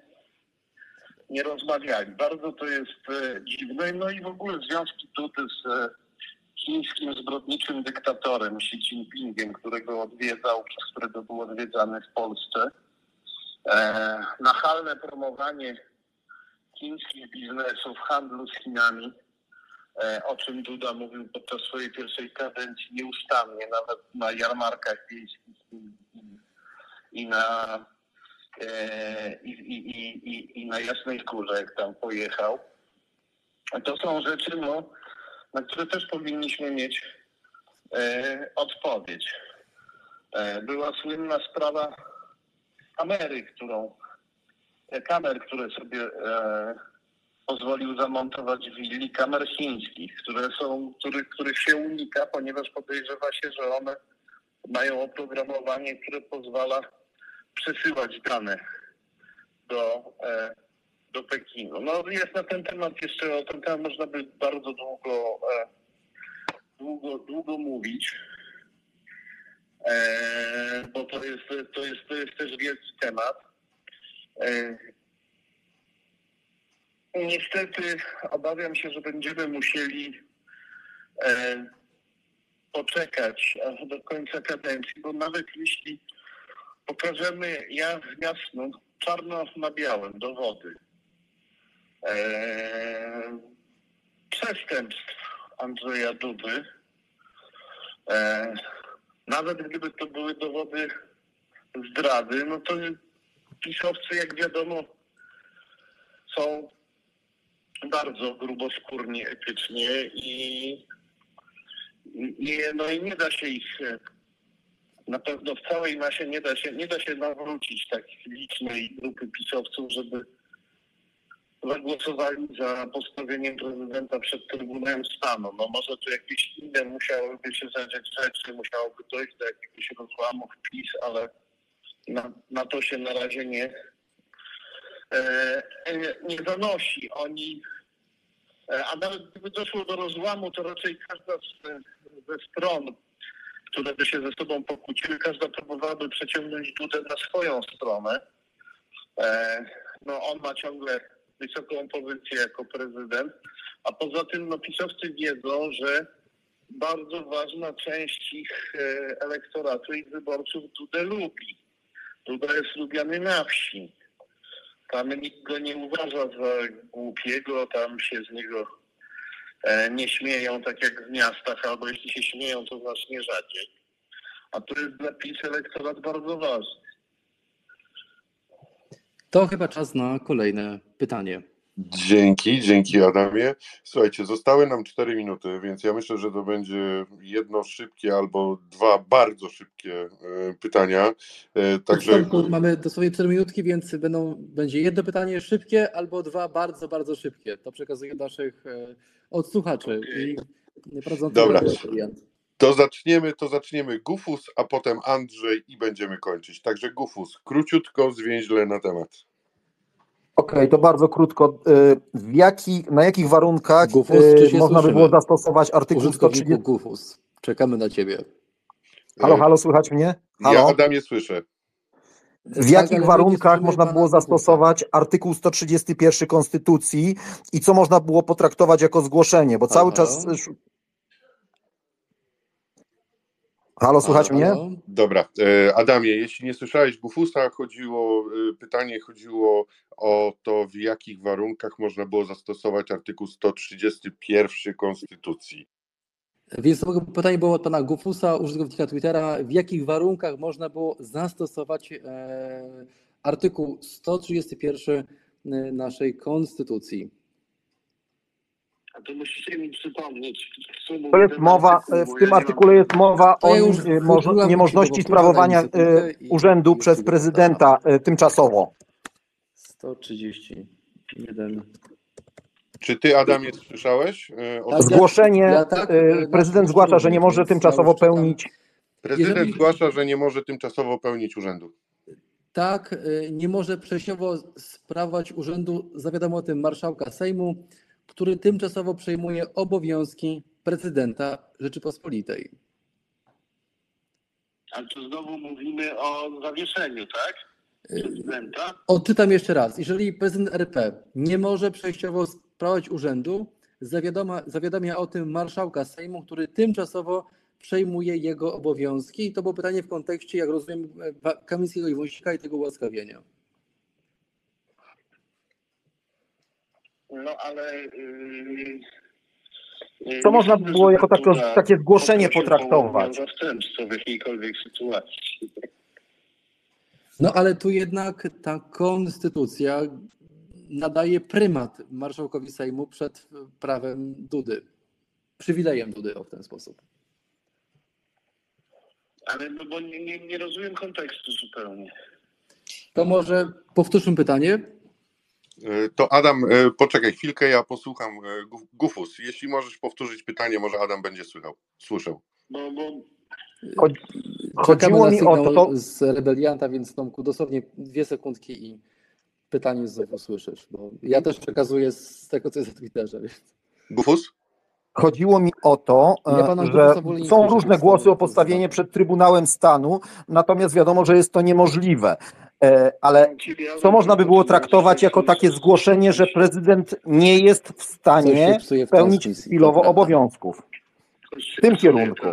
nie rozmawiali. Bardzo to jest e, dziwne. No i w ogóle związki Dudy z e, chińskim zbrodniczym dyktatorem Xi Jinpingiem, którego odwiedzał, przez którego był odwiedzany w Polsce. E, nachalne promowanie chińskich biznesów, handlu z Chinami, o czym Duda mówił podczas swojej pierwszej kadencji nieustannie, nawet na jarmarkach wiejskich i, na e, i, i, i, i, i na Jasnej Górze, jak tam pojechał. To są rzeczy, no, na które też powinniśmy mieć e, odpowiedź. E, była słynna sprawa kamery, którą e, kamer, które sobie e, pozwolił zamontować willi, kamer chińskich, które są, których, których się unika, ponieważ podejrzewa się, że one mają oprogramowanie, które pozwala przesyłać dane do, e, do Pekinu. No jest na ten temat jeszcze, o ten temat można by bardzo długo, e, długo, długo mówić, e, bo to jest, to, jest, to jest też wielki temat. E, niestety obawiam się, że będziemy musieli e, poczekać aż do końca kadencji, bo nawet jeśli pokażemy ja- jasno, czarno na białym dowody e, przestępstw Andrzeja Dudy, e, nawet gdyby to były dowody zdrady, no to pisowcy, jak wiadomo, są bardzo gruboskórni etycznie i, i, no i nie da się ich e, na pewno w całej masie nie da się, nie da się nawrócić tak licznej grupy pisowców, żeby zagłosowali za postawieniem prezydenta przed Trybunałem Stanu. No może tu jakieś inne musiałyby się zadziać rzeczy, musiałoby dojść do jakiegoś rozłamu w PiS, ale na, na to się na razie nie, e, nie, nie zanosi. Oni, a nawet gdyby doszło do rozłamu, to raczej każda z, ze stron które by się ze sobą pokłóciły, każda próbowałaby przeciągnąć Dudę na swoją stronę. E, no on ma ciągle wysoką pozycję jako prezydent, a poza tym no, pisowcy wiedzą, że bardzo ważna część ich e, elektoratu i wyborców Dudę lubi. Duda jest lubiany na wsi. Tam nikt go nie uważa za głupiego, tam się z niego e, nie śmieją tak jak w miastach, albo jeśli się śmieją, to znacznie rzadziej. A to jest dla PiS elektorat bardzo ważny. To chyba czas na kolejne pytanie. Dzięki, dzięki Adamie. Słuchajcie, zostały nam 4 minuty, więc ja myślę, że to będzie jedno szybkie albo dwa bardzo szybkie e, pytania. E, Także mamy dosłownie 4 minutki, więc będą, będzie jedno pytanie szybkie albo dwa bardzo, bardzo szybkie. To przekazuję naszych e, odsłuchaczy. I Dobra. to zaczniemy, to zaczniemy Gufus, a potem Andrzej i będziemy kończyć. Także Gufus, króciutko, zwięźle na temat. Okej, to bardzo krótko. Y, W jaki, na jakich warunkach Gufus, y, można by było zastosować artykuł Użytkowniku 130? Gufus. Czekamy na ciebie. Halo, halo, słychać mnie? Ja Halo? Adamie słyszę. W Tak, jakich nie warunkach można było zastosować artykuł 131 Konstytucji i co można było potraktować jako zgłoszenie? Bo cały Halo? czas. Halo, słychać Halo, mnie? Dobra, e, Adamie, jeśli nie słyszałeś Gufusa, chodziło, e, pytanie chodziło o to, w jakich warunkach można było zastosować artykuł 131 Konstytucji. Więc to pytanie było od pana Gufusa, użytkownika Twittera. W jakich warunkach można było zastosować e, artykuł 131 naszej Konstytucji? A to musicie mi przypomnieć. To jest mowa, y, w tym artykule jest mowa o wyplułam niemożności sprawowania i- urzędu i przez prezydenta y, tymczasowo. 131. Czy ty, Adamie, słyszałeś? e, o Tak, Zgłoszenie, ja tak, e, prezydent zgłasza, że nie może tymczasowo pełnić. Prezydent jeżeli- zgłasza, że nie może tymczasowo pełnić urzędu. Tak, nie może przejściowo sprawować urzędu, zawiadomo o tym marszałka Sejmu, który tymczasowo przejmuje obowiązki prezydenta Rzeczypospolitej. Ale tu znowu mówimy o zawieszeniu, tak? Prezydenta. Odczytam jeszcze raz. Jeżeli prezydent RP nie może przejściowo sprawować urzędu, zawiadoma, zawiadamia o tym marszałka Sejmu, który tymczasowo przejmuje jego obowiązki. I to było pytanie w kontekście, jak rozumiem, Wa- Kamińskiego i Wąsika i tego ułaskawienia. No ale... Yy, yy, Co nie można sądzę, było jako Duda takie zgłoszenie potraktować? zastępstwo w jakiejkolwiek sytuacji. No ale tu jednak ta konstytucja nadaje prymat marszałkowi Sejmu przed prawem Dudy. Przywilejem Dudy o w ten sposób. Ale no bo nie, nie, nie rozumiem kontekstu zupełnie. To może powtórzmy pytanie. E, To Adam, e, poczekaj chwilkę, ja posłucham e, Gu- Gufus. Jeśli możesz powtórzyć pytanie, może Adam będzie słychał, słyszał. Bo, bo Chodzi- Chodziło mi o to, to z rebelianta, więc Tomku, dosłownie dwie sekundki i pytanie znowu słyszysz, bo ja też przekazuję z tego, co jest na Twitterze. Więc... Gufus? Chodziło mi o to, Ja że są różne głosy o postawienie przed Trybunałem Stanu, natomiast wiadomo, że jest to niemożliwe. E, Ale co można by było traktować jako takie zgłoszenie, że prezydent nie jest w stanie pełnić chwilowo obowiązków? W tym kierunku.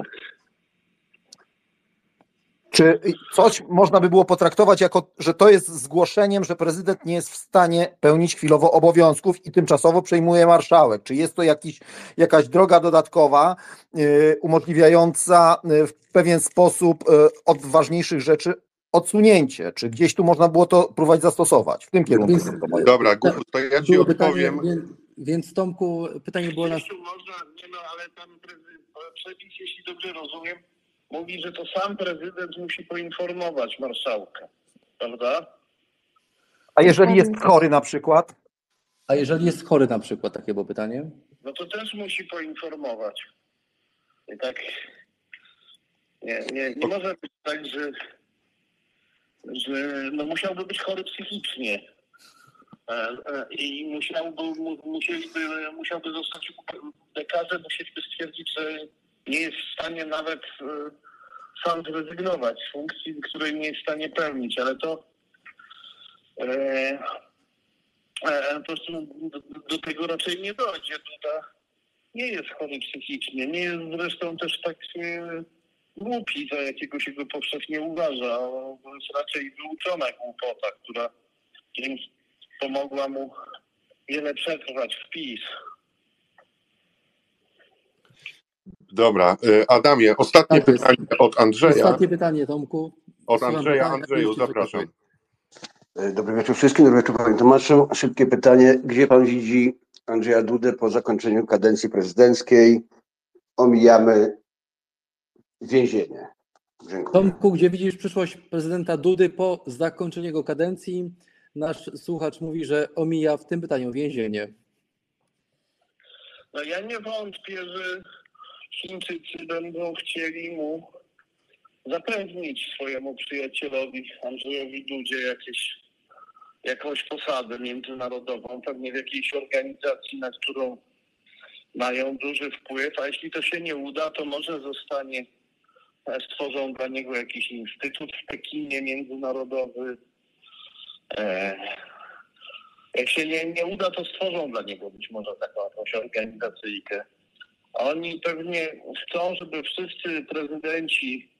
Czy coś można by było potraktować jako, że to jest zgłoszeniem, że prezydent nie jest w stanie pełnić chwilowo obowiązków i tymczasowo przejmuje marszałek? Czy jest to jakiś, jakaś droga dodatkowa y, umożliwiająca y, w pewien sposób y, od ważniejszych rzeczy odsunięcie? Czy gdzieś tu można było to próbować zastosować? W tym kierunku. Więc- Dobra, Gufus, to ja ci pytanie, odpowiem. więc, więc Tomku, pytanie było nas. Można, nie no, ale pan prezydent, przepis, jeśli dobrze rozumiem, mówi, że to sam prezydent musi poinformować marszałka, prawda? A jeżeli jest chory na przykład? A jeżeli jest chory na przykład, takie było pytanie? No to też musi poinformować. I tak nie, nie, nie może być tak, że, że no musiałby być chory psychicznie. E, e, I musiałby, mu, musieliby, musiałby zostać lekarze, musieliby stwierdzić, że nie jest w stanie nawet e, sam zrezygnować z funkcji, której nie jest w stanie pełnić, ale to e, e, po prostu do, do tego raczej nie dojdzie. Duda nie jest chory psychicznie, nie jest zresztą też tak e, głupi, za jakiego się go powszechnie uważa. To jest raczej wyuczona głupota, która dzięki pomogła mu wiele przetrwać w PiS. Dobra, e, Adamie, ostatnie Tak pytanie od Andrzeja. Ostatnie pytanie, Tomku. Od Andrzeja. Andrzeju, zapraszam. E, Dobry wieczór wszystkim, dobry wieczór panie Tomaszu. Szybkie pytanie. Gdzie pan widzi Andrzeja Dudę po zakończeniu kadencji prezydenckiej? Omijamy więzienie. Dziękuję. Tomku, gdzie widzisz przyszłość prezydenta Dudy po zakończeniu jego kadencji? Nasz słuchacz mówi, że omija w tym pytaniu więzienie. No ja nie wątpię, że Chińczycy będą chcieli mu zapewnić swojemu przyjacielowi Andrzejowi Dudzie jakieś, jakąś posadę międzynarodową, pewnie w jakiejś organizacji, na którą mają duży wpływ, a jeśli to się nie uda, to może zostanie, stworzą dla niego jakiś instytut w Pekinie międzynarodowy. E, jak się nie, nie uda, to stworzą dla niego być może taką jakąś organizacyjkę. Oni pewnie chcą, żeby wszyscy prezydenci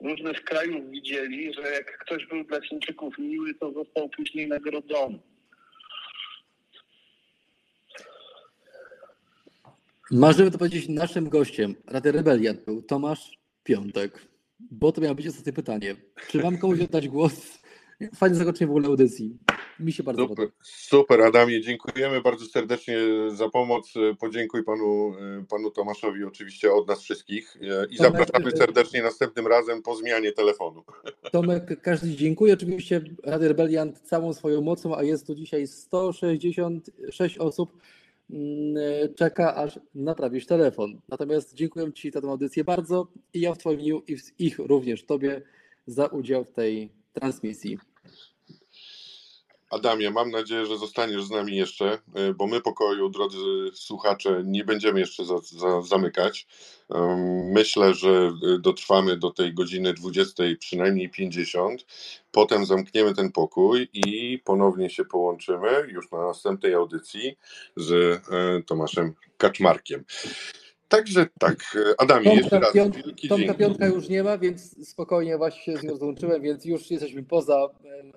różnych krajów widzieli, że jak ktoś był dla Chińczyków miły, to został później nagrodzony. Możemy to powiedzieć, naszym gościem Rady Rebeliant był Tomasz Piątek, bo to miało być ostatnie pytanie. Czy mam komuś oddać głos? Fajne zakończenie w ogóle audycji. Mi się bardzo Super, podoba. super Adamie, dziękujemy bardzo serdecznie za pomoc. Podziękuj panu, panu Tomaszowi oczywiście od nas wszystkich e, i Tomek, zapraszamy e, serdecznie następnym razem po zmianie telefonu. Tomek, każdy dziękuję. Oczywiście Rady Rebeliant całą swoją mocą, a jest tu dzisiaj 166 osób, czeka aż naprawisz telefon. Natomiast dziękuję Ci za tę audycję bardzo i ja w Twoim imieniu i w ich również Tobie za udział w tej transmisji. Adamie, mam nadzieję, że zostaniesz z nami jeszcze, y, bo my pokoju, drodzy słuchacze, nie będziemy jeszcze za, za, zamykać. Myślę, że y, dotrwamy do tej godziny 20, przynajmniej 50. Potem zamkniemy ten pokój i ponownie się połączymy już na następnej audycji z y, Tomaszem Kaczmarkiem. Także tak, y, Adamie, jeszcze Tomka, raz piąt, wielki Tomka dzięki. Piątka już nie ma, więc spokojnie właśnie się z nią złączyłem, więc już jesteśmy poza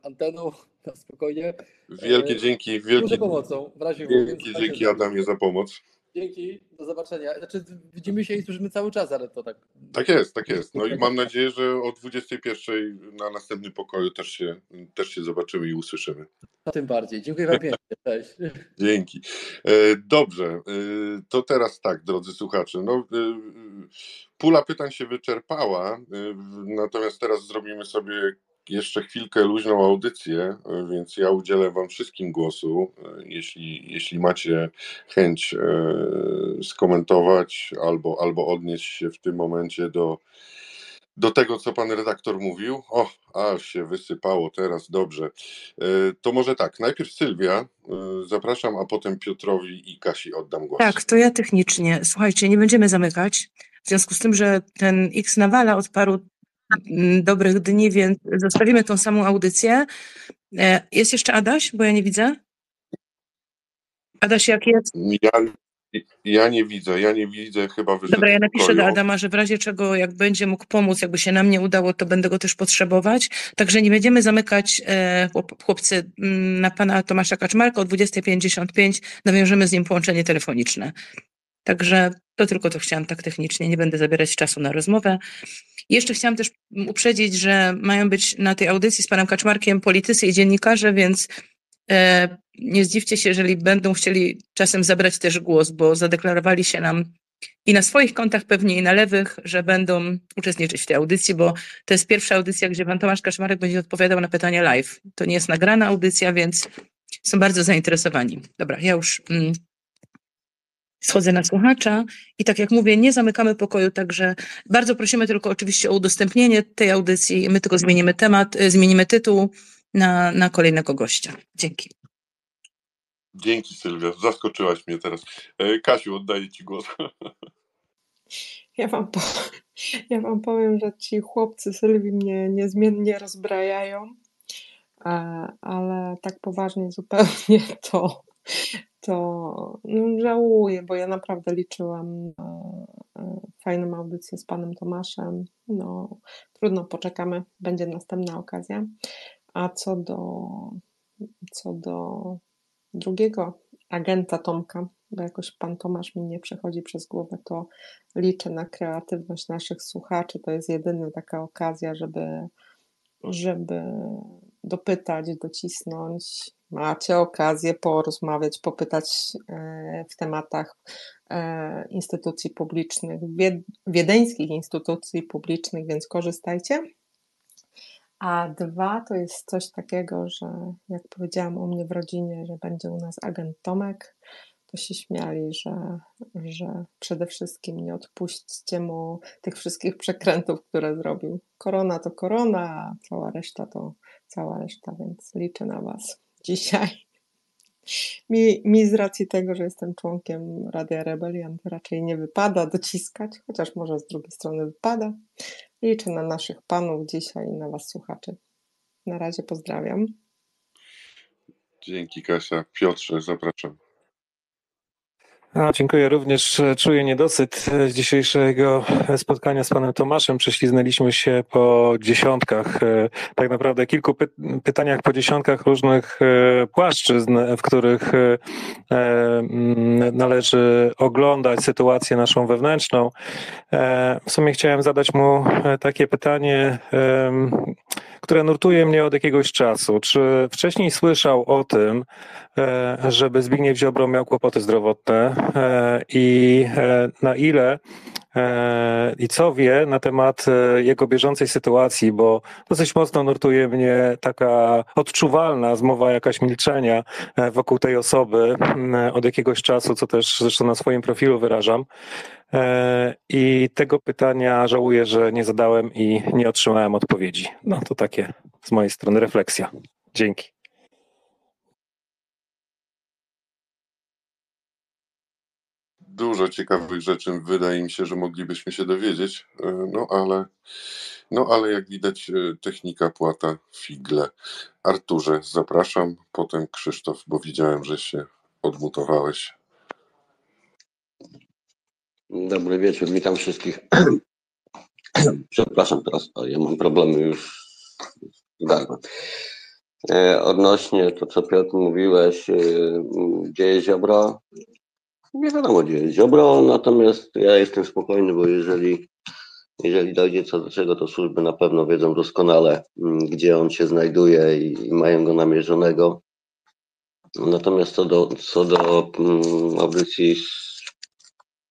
anteną. na spokojnie. Wielkie E, dzięki, wielkie, pomocą, w razie wielkie dzięki. Adamie za pomoc. Dzięki, do zobaczenia. Znaczy, widzimy się i słyszymy cały czas, ale to tak. Tak jest, tak jest. No i mam nadzieję, że o 21 na następnym pokoju też się, też się zobaczymy i usłyszymy. To tym bardziej. Dziękuję Wam pięknie. Cześć. Dzięki. E, Dobrze, e, to teraz tak, drodzy słuchacze. No, pula pytań się wyczerpała, natomiast teraz zrobimy sobie jeszcze chwilkę luźną audycję, więc ja udzielę Wam wszystkim głosu. Jeśli, jeśli macie chęć e, skomentować albo, albo odnieść się w tym momencie do, do tego, co pan redaktor mówił. O, aż się wysypało teraz, dobrze. E, To może tak, najpierw Sylwia, e, zapraszam, a potem Piotrowi i Kasi oddam głos. Tak, to ja technicznie. Słuchajcie, nie będziemy zamykać. W związku z tym, że ten X nawala od paru dobrych dni, więc zostawimy tą samą audycję. E, Jest jeszcze Adaś, bo ja nie widzę. Adaś, jak jest? Ja, ja nie widzę, ja nie widzę, chyba wyszedł Dobra, ja napiszę do Adama, że w razie czego, jak będzie mógł pomóc, jakby się nam nie udało, to będę go też potrzebować. Także nie będziemy zamykać, e, chłop- chłopcy, mm, na pana Tomasza Kaczmarka o 20.55 nawiążemy z nim połączenie telefoniczne. Także to tylko to chciałam tak technicznie, nie będę zabierać czasu na rozmowę. Jeszcze chciałam też uprzedzić, że mają być na tej audycji z panem Kaczmarkiem politycy i dziennikarze, więc e, nie zdziwcie się, jeżeli będą chcieli czasem zabrać też głos, bo zadeklarowali się nam i na swoich kontach pewnie i na lewych, że będą uczestniczyć w tej audycji, bo to jest pierwsza audycja, gdzie pan Tomasz Kaczmarek będzie odpowiadał na pytania live. To nie jest nagrana audycja, więc są bardzo zainteresowani. Dobra, ja już mm, schodzę na słuchacza i tak jak mówię, nie zamykamy pokoju, także bardzo prosimy tylko oczywiście o udostępnienie tej audycji. My tylko zmienimy temat, y, zmienimy tytuł na, na kolejnego gościa. Dzięki. Dzięki Sylwia, zaskoczyłaś mnie teraz. E, Kasiu, oddaję Ci głos. Ja wam, po, ja wam powiem, że ci chłopcy Sylwii mnie niezmiennie rozbrajają, ale tak poważnie zupełnie to, to no, żałuję, bo ja naprawdę liczyłam na e, fajną audycję z panem Tomaszem. No, trudno, poczekamy, będzie następna okazja. A co do, co do drugiego agenta Tomka, bo jakoś pan Tomasz mi nie przechodzi przez głowę, to liczę na kreatywność naszych słuchaczy. To jest jedyna taka okazja, żeby, żeby dopytać, docisnąć. Macie okazję porozmawiać, popytać e, w tematach e, instytucji publicznych, wied- wiedeńskich instytucji publicznych, więc korzystajcie. A dwa to jest coś takiego, że jak powiedziałam u mnie w rodzinie, że będzie u nas agent Tomek, to się śmiali, że, że przede wszystkim nie odpuśćcie mu tych wszystkich przekrętów, które zrobił. Korona to korona, a cała reszta to cała reszta, więc liczę na Was dzisiaj. Mi, mi z racji tego, że jestem członkiem Radia Rebeliant, raczej nie wypada dociskać, chociaż może z drugiej strony wypada. Liczę na naszych panów dzisiaj i na Was słuchaczy. Na razie pozdrawiam. Dzięki Kasia. Piotrze, zapraszam. A, dziękuję również. E, Czuję niedosyt e, z dzisiejszego spotkania z panem Tomaszem. Prześliznęliśmy się po dziesiątkach, e, tak naprawdę kilku py- pytaniach po dziesiątkach różnych e, płaszczyzn, w których e, e, należy oglądać sytuację naszą wewnętrzną. E, W sumie chciałem zadać mu e, takie pytanie, które nurtuje mnie od jakiegoś czasu. Czy wcześniej słyszał o tym, e, żeby Zbigniew Ziobro miał kłopoty zdrowotne e, i e, na ile i co wie na temat e, jego bieżącej sytuacji, bo dosyć mocno nurtuje mnie taka odczuwalna zmowa jakaś milczenia e, wokół tej osoby m, od jakiegoś czasu, co też zresztą na swoim profilu wyrażam. E, I tego pytania żałuję, że nie zadałem i nie otrzymałem odpowiedzi. No to takie z mojej strony refleksja. Dzięki. Dużo ciekawych rzeczy wydaje mi się, że moglibyśmy się dowiedzieć, e, no ale, no ale jak widać e, technika płata figle. Arturze, zapraszam, potem Krzysztof, bo widziałem, że się odmutowałeś. Dobry wieczór, witam wszystkich. Przepraszam teraz, ja mam problemy już z gardłem. E, Odnośnie to, co Piotr mówiłeś, e, gdzie jest Ziobro, nie wiadomo, gdzie jest Ziobro, natomiast ja jestem spokojny, bo jeżeli, jeżeli dojdzie co do czego, to służby na pewno wiedzą doskonale, mm, gdzie on się znajduje i, i mają go namierzonego. Natomiast co do, co do mm, audycji z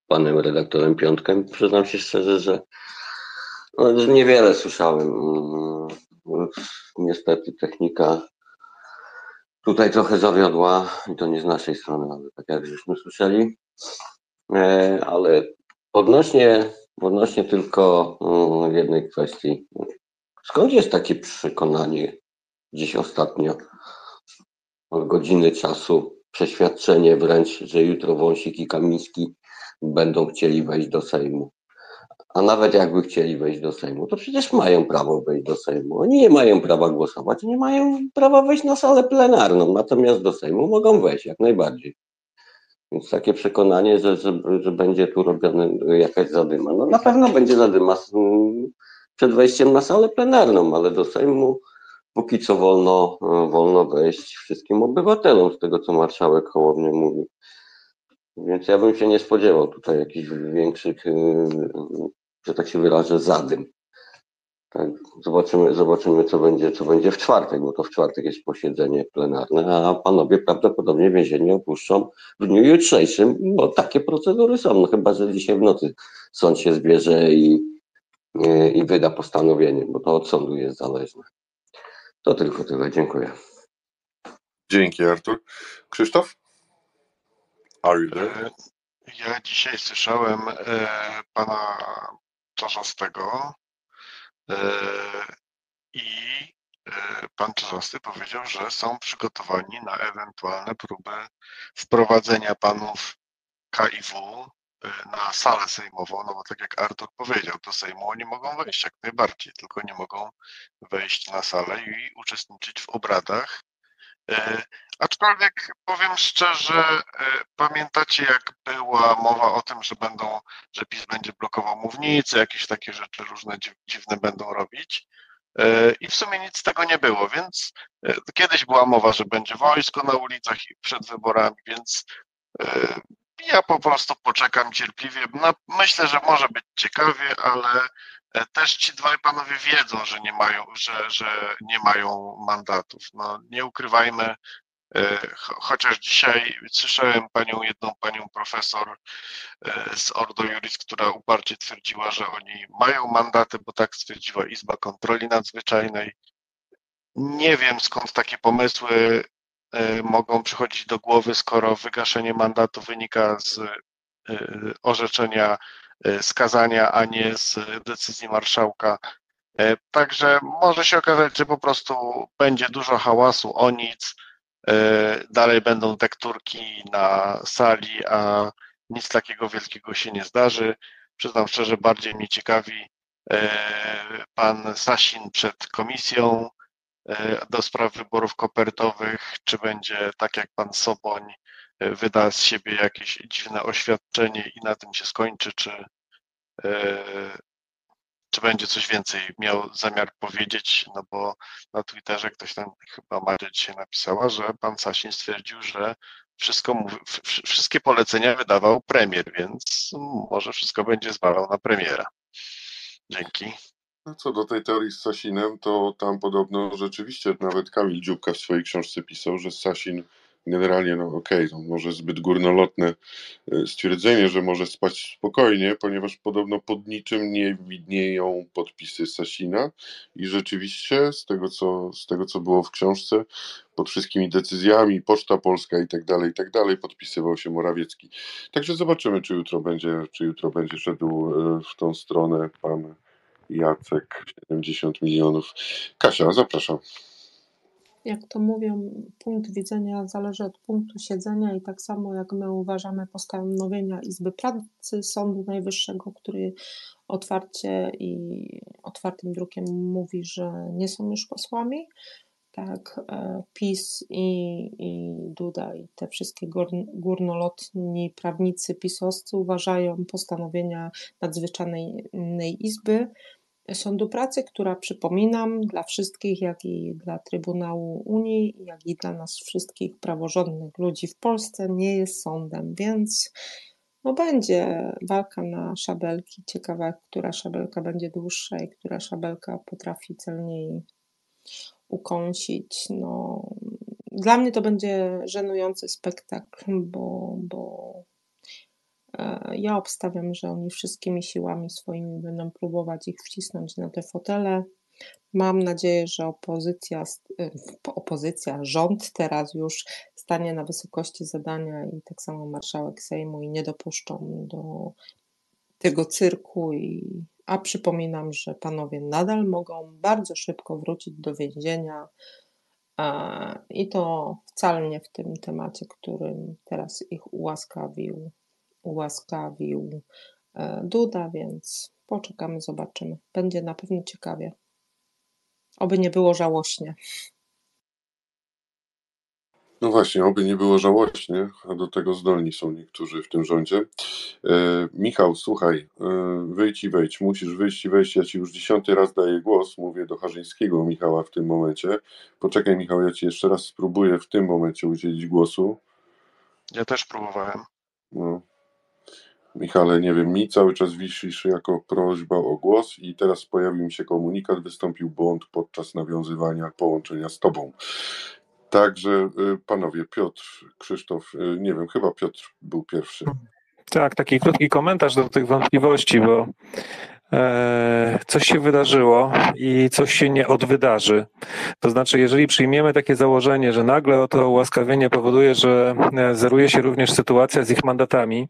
panem redaktorem Piątkiem, przyznam się szczerze, że no, niewiele słyszałem. Mm, Niestety technika tutaj trochę zawiodła i to nie z naszej strony, ale tak jak żeśmy słyszeli. E, Ale odnośnie, odnośnie tylko mm, jednej kwestii. Skąd jest takie przekonanie dziś ostatnio od godziny czasu, przeświadczenie wręcz, że jutro Wąsik i Kamiński będą chcieli wejść do Sejmu? A nawet jakby chcieli wejść do Sejmu, to przecież mają prawo wejść do Sejmu. Oni nie mają prawa głosować, nie mają prawa wejść na salę plenarną, natomiast do Sejmu mogą wejść jak najbardziej. Więc takie przekonanie, że, że, że będzie tu robiona jakaś zadyma. No na pewno będzie zadyma przed wejściem na salę plenarną, ale do Sejmu póki co wolno, wolno wejść wszystkim obywatelom, z tego co marszałek Hołownia mówi. Więc ja bym się nie spodziewał tutaj jakichś większych, e, że tak się wyrażę, zadym. Tak, zobaczymy, zobaczymy co będzie, co będzie w czwartek, bo to w czwartek jest posiedzenie plenarne, a panowie prawdopodobnie więzienie opuszczą w dniu jutrzejszym, bo takie procedury są, no chyba, że dzisiaj w nocy sąd się zbierze i, i, i wyda postanowienie, bo to od sądu jest zależne. To tylko tyle, dziękuję. Dzięki, Artur. Krzysztof? Are you there? E, Ja dzisiaj słyszałem e, pana Czarzastego e, i e, pan Czarzasty powiedział, że są przygotowani na ewentualne próby wprowadzenia panów KIW e, na salę sejmową, no bo tak jak Artur powiedział, do Sejmu oni mogą wejść jak najbardziej, tylko nie mogą wejść na salę i uczestniczyć w obradach. E, Aczkolwiek powiem szczerze, e, pamiętacie jak była mowa o tym, że będą, że PiS będzie blokował mównicy, jakieś takie rzeczy różne dziw- dziwne będą robić. E, I w sumie nic z tego nie było, więc kiedyś była mowa, że będzie wojsko na ulicach przed wyborami, więc ja po prostu poczekam cierpliwie. Myślę, że może być ciekawie, ale też ci dwaj panowie wiedzą, że nie mają, że, że nie mają mandatów. No, nie ukrywajmy, e, cho- chociaż dzisiaj słyszałem panią, jedną panią profesor e, z Ordo Juris, która uparcie twierdziła, że oni mają mandaty, bo tak stwierdziła Izba Kontroli Nadzwyczajnej. Nie wiem skąd takie pomysły e, mogą przychodzić do głowy, skoro wygaszenie mandatu wynika z e, orzeczenia e, skazania, a nie z decyzji marszałka. E, Także może się okazać, że po prostu będzie dużo hałasu o nic. e, Dalej będą tekturki na sali, a nic takiego wielkiego się nie zdarzy. Przyznam szczerze, bardziej mnie ciekawi e, pan Sasin przed komisją e, do spraw wyborów kopertowych, czy będzie tak jak pan Soboń e, wyda z siebie jakieś dziwne oświadczenie i na tym się skończy, czy, e, czy będzie coś więcej miał zamiar powiedzieć, no bo na Twitterze ktoś tam chyba Maria dzisiaj napisała, że pan Sasin stwierdził, że wszystko wszystkie polecenia wydawał premier, więc może wszystko będzie zwalał na premiera. Dzięki. No co do tej teorii z Sasinem, to tam podobno rzeczywiście nawet Kamil Dziubka w swojej książce pisał, że Sasin generalnie, no okej, to może zbyt górnolotne e, stwierdzenie, że może spać spokojnie, ponieważ podobno pod niczym nie widnieją podpisy Sasina i rzeczywiście z tego, co, z tego, co było w książce, pod wszystkimi decyzjami, Poczta Polska i tak dalej, i tak dalej, podpisywał się Morawiecki. Także zobaczymy, czy jutro będzie, czy jutro będzie szedł e, w tą stronę pan Jacek, 70 milionów. Kasia, zapraszam. Jak to mówią, punkt widzenia zależy od punktu siedzenia i tak samo jak my uważamy postanowienia Izby Pracy Sądu Najwyższego, który otwarcie i otwartym drukiem mówi, że nie są już posłami, tak e, PiS i, i Duda i te wszystkie gór- górnolotni prawnicy pisowscy uważają postanowienia nadzwyczajnej Izby Sądu Pracy, która przypominam dla wszystkich, jak i dla Trybunału Unii, jak i dla nas wszystkich praworządnych ludzi w Polsce, nie jest sądem, więc no będzie walka na szabelki. Ciekawe, która szabelka będzie dłuższa i która szabelka potrafi celniej ukąsić. No, dla mnie to będzie żenujący spektakl, bo, bo ja obstawiam, że oni wszystkimi siłami swoimi będą próbować ich wcisnąć na te fotele. Mam nadzieję, że opozycja, e, opozycja, rząd teraz już stanie na wysokości zadania i tak samo marszałek Sejmu i nie dopuszczą do tego cyrku. I, a przypominam, że panowie nadal mogą bardzo szybko wrócić do więzienia. I to wcale nie w tym temacie, którym teraz ich ułaskawił, ułaskawił e, Duda, więc poczekamy, zobaczymy. Będzie na pewno ciekawie. Oby nie było żałośnie. No właśnie, oby nie było żałośnie, a do tego zdolni są niektórzy w tym rządzie. E, Michał, słuchaj, e, wyjdź i wejdź, musisz wyjść i wejść, ja ci już dziesiąty raz daję głos, mówię do Harzyńskiego Michała w tym momencie. Poczekaj Michał, ja ci jeszcze raz spróbuję w tym momencie udzielić głosu. Ja też próbowałem. No. Michale, nie wiem, mi cały czas wisisz jako prośba o głos i teraz pojawił mi się komunikat, wystąpił błąd podczas nawiązywania połączenia z tobą. Także y, panowie, Piotr, Krzysztof, y, nie wiem, chyba Piotr był pierwszy. Tak, taki krótki komentarz do tych wątpliwości, bo coś się wydarzyło i coś się nie odwydarzy. To znaczy, jeżeli przyjmiemy takie założenie, że nagle to ułaskawienie powoduje, że e, zeruje się również sytuacja z ich mandatami,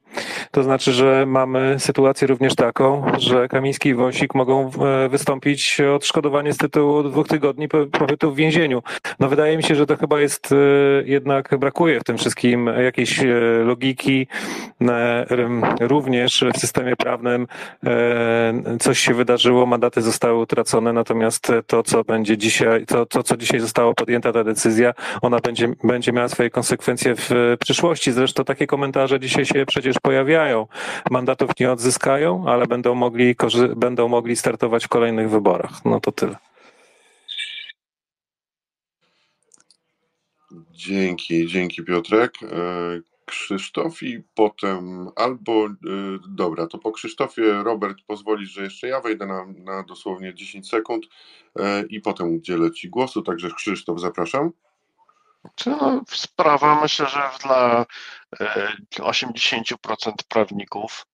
to znaczy, że mamy sytuację również taką, że Kamiński i Wąsik mogą e, wystąpić o odszkodowanie z tytułu dwóch tygodni pobytu w więzieniu. No wydaje mi się, że to chyba jest e, jednak brakuje w tym wszystkim jakiejś e, logiki. Również w systemie prawnym coś się wydarzyło, mandaty zostały utracone, natomiast to, co będzie dzisiaj, to, to co dzisiaj zostało podjęta ta decyzja, ona będzie, będzie miała swoje konsekwencje w przyszłości. Zresztą takie komentarze dzisiaj się przecież pojawiają Mandatów nie odzyskają, ale będą mogli, będą mogli startować w kolejnych wyborach. No to tyle. Dzięki, dzięki Piotrek. Krzysztof i potem albo, e, dobra, to po Krzysztofie Robert pozwolisz, że jeszcze ja wejdę na, na dosłownie 10 sekund e, i potem udzielę Ci głosu, także Krzysztof zapraszam. No, sprawa myślę, że dla 80% e, prawników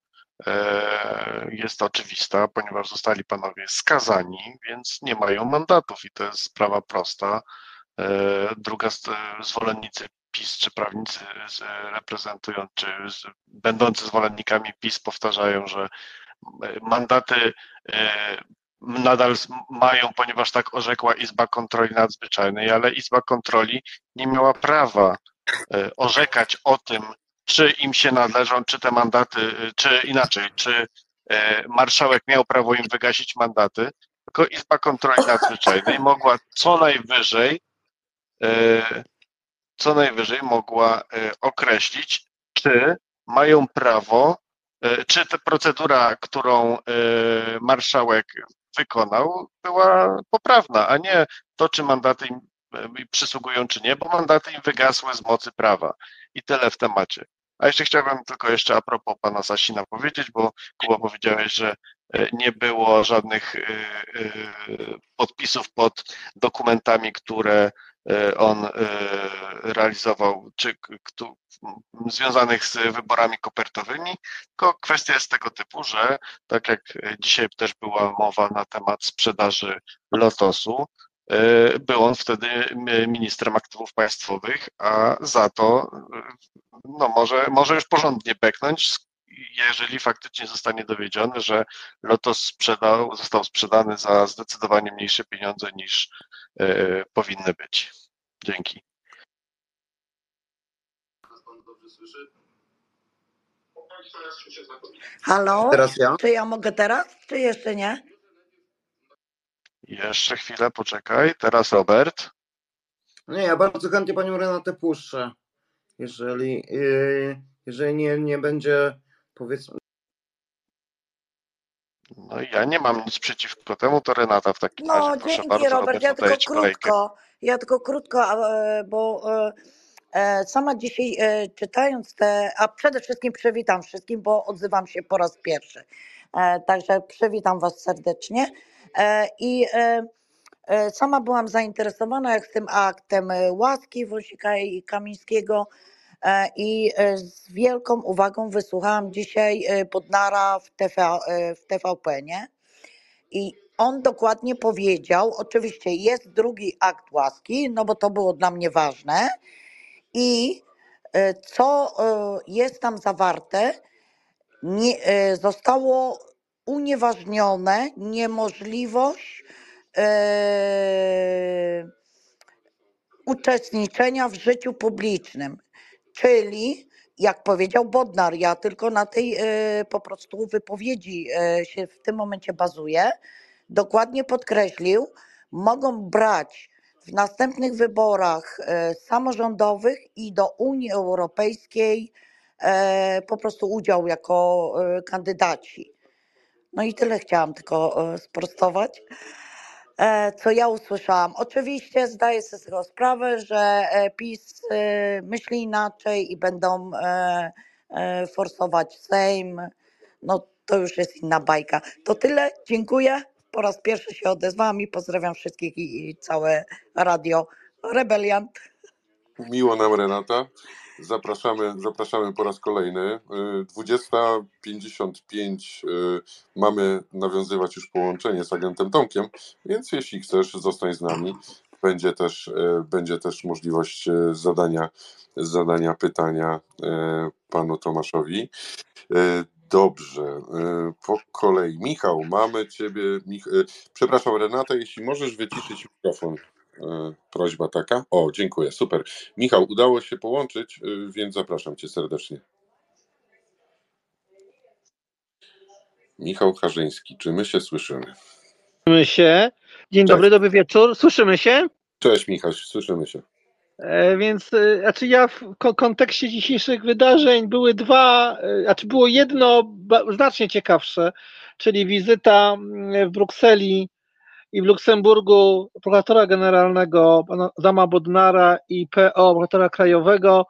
e, jest oczywista, ponieważ zostali panowie skazani, więc nie mają mandatów i to jest sprawa prosta. Druga, zwolennicy PiS czy prawnicy reprezentują, czy będący zwolennikami PiS powtarzają, że mandaty nadal mają, ponieważ tak orzekła Izba Kontroli Nadzwyczajnej, ale Izba Kontroli nie miała prawa e, orzekać o tym, czy im się należą, czy te mandaty, e, czy inaczej, czy e, marszałek miał prawo im wygasić mandaty, tylko Izba Kontroli Nadzwyczajnej mogła co najwyżej co najwyżej mogła określić, czy mają prawo, czy ta procedura, którą marszałek wykonał, była poprawna, a nie to, czy mandaty im przysługują, czy nie, bo mandaty im wygasły z mocy prawa. I tyle w temacie. A jeszcze chciałbym tylko jeszcze a propos pana Sasina powiedzieć, bo Kuba powiedziałeś, że e, nie było żadnych e, e, podpisów pod dokumentami, które on realizował, czy związanych z wyborami kopertowymi, tylko kwestia jest tego typu, że tak jak dzisiaj też była mowa na temat sprzedaży Lotosu, był on wtedy ministrem aktywów państwowych, a za to no może, może już porządnie beknąć, jeżeli faktycznie zostanie dowiedziony, że Lotos sprzedał, został sprzedany za zdecydowanie mniejsze pieniądze niż powinny być. Dzięki. Halo? Teraz ja? Czy ja mogę teraz, czy jeszcze nie? Jeszcze chwilę, poczekaj. Teraz Robert. Nie, ja bardzo chętnie panią Renatę puszczę. Jeżeli, yy, jeżeli nie, nie będzie powiedzmy. No i ja nie mam nic przeciwko temu, to Renata w takim No, razie proszę dzięki bardzo, Robert. Ja tylko ci kolejkę. Ja tylko krótko, e, bo e, e, sama dzisiaj czytając te, a przede wszystkim przywitam wszystkim, bo odzywam się po raz pierwszy. Także przywitam Was serdecznie. I sama byłam zainteresowana jak tym aktem łaski Wąsika i Kamińskiego i z wielką uwagą wysłuchałam dzisiaj Bodnara w, TV, w TVP, nie? I on dokładnie powiedział, oczywiście jest drugi akt łaski, no bo to było dla mnie ważne. I e, co e, jest tam zawarte, nie, e, zostało unieważnione niemożliwość uczestniczenia w życiu publicznym. Czyli, jak powiedział Bodnar, ja tylko na tej po prostu wypowiedzi się w tym momencie bazuję, dokładnie podkreślił, mogą brać w następnych wyborach e, samorządowych i do Unii Europejskiej e, po prostu udział jako e, kandydaci. No i tyle chciałam tylko sprostować. Co ja usłyszałam. Oczywiście zdaję sobie z tego sprawę, że PiS myśli inaczej i będą forsować Sejm. No to już jest inna bajka. To tyle, dziękuję. Po raz pierwszy się odezwałam i pozdrawiam wszystkich i, i całe radio Rebeliant. Miło nam Renata. Zapraszamy, zapraszamy po raz kolejny. Y, 20.55 y, mamy nawiązywać już połączenie z agentem Tomkiem, więc jeśli chcesz, zostań z nami. Będzie też, y, będzie też możliwość y, zadania, zadania pytania y, panu Tomaszowi. Dobrze, y, po kolei. Michał, mamy ciebie. Mich... y, Przepraszam, Renata, jeśli możesz wyciszyć mikrofon. Y, Prośba taka. O, dziękuję, super. Michał, udało się połączyć, więc zapraszam cię serdecznie. Michał Harzyński, czy my się słyszymy? Słyszymy się. Dzień Cześć. dobry, dobry wieczór. Słyszymy się? Cześć Michał, słyszymy się. E, Więc, e, znaczy ja w ko- kontekście dzisiejszych wydarzeń były dwa, e, znaczy było jedno znacznie ciekawsze, czyli wizyta mm, w Brukseli i w Luksemburgu prokuratora generalnego pana Adama Bodnara i PO, prokuratora krajowego,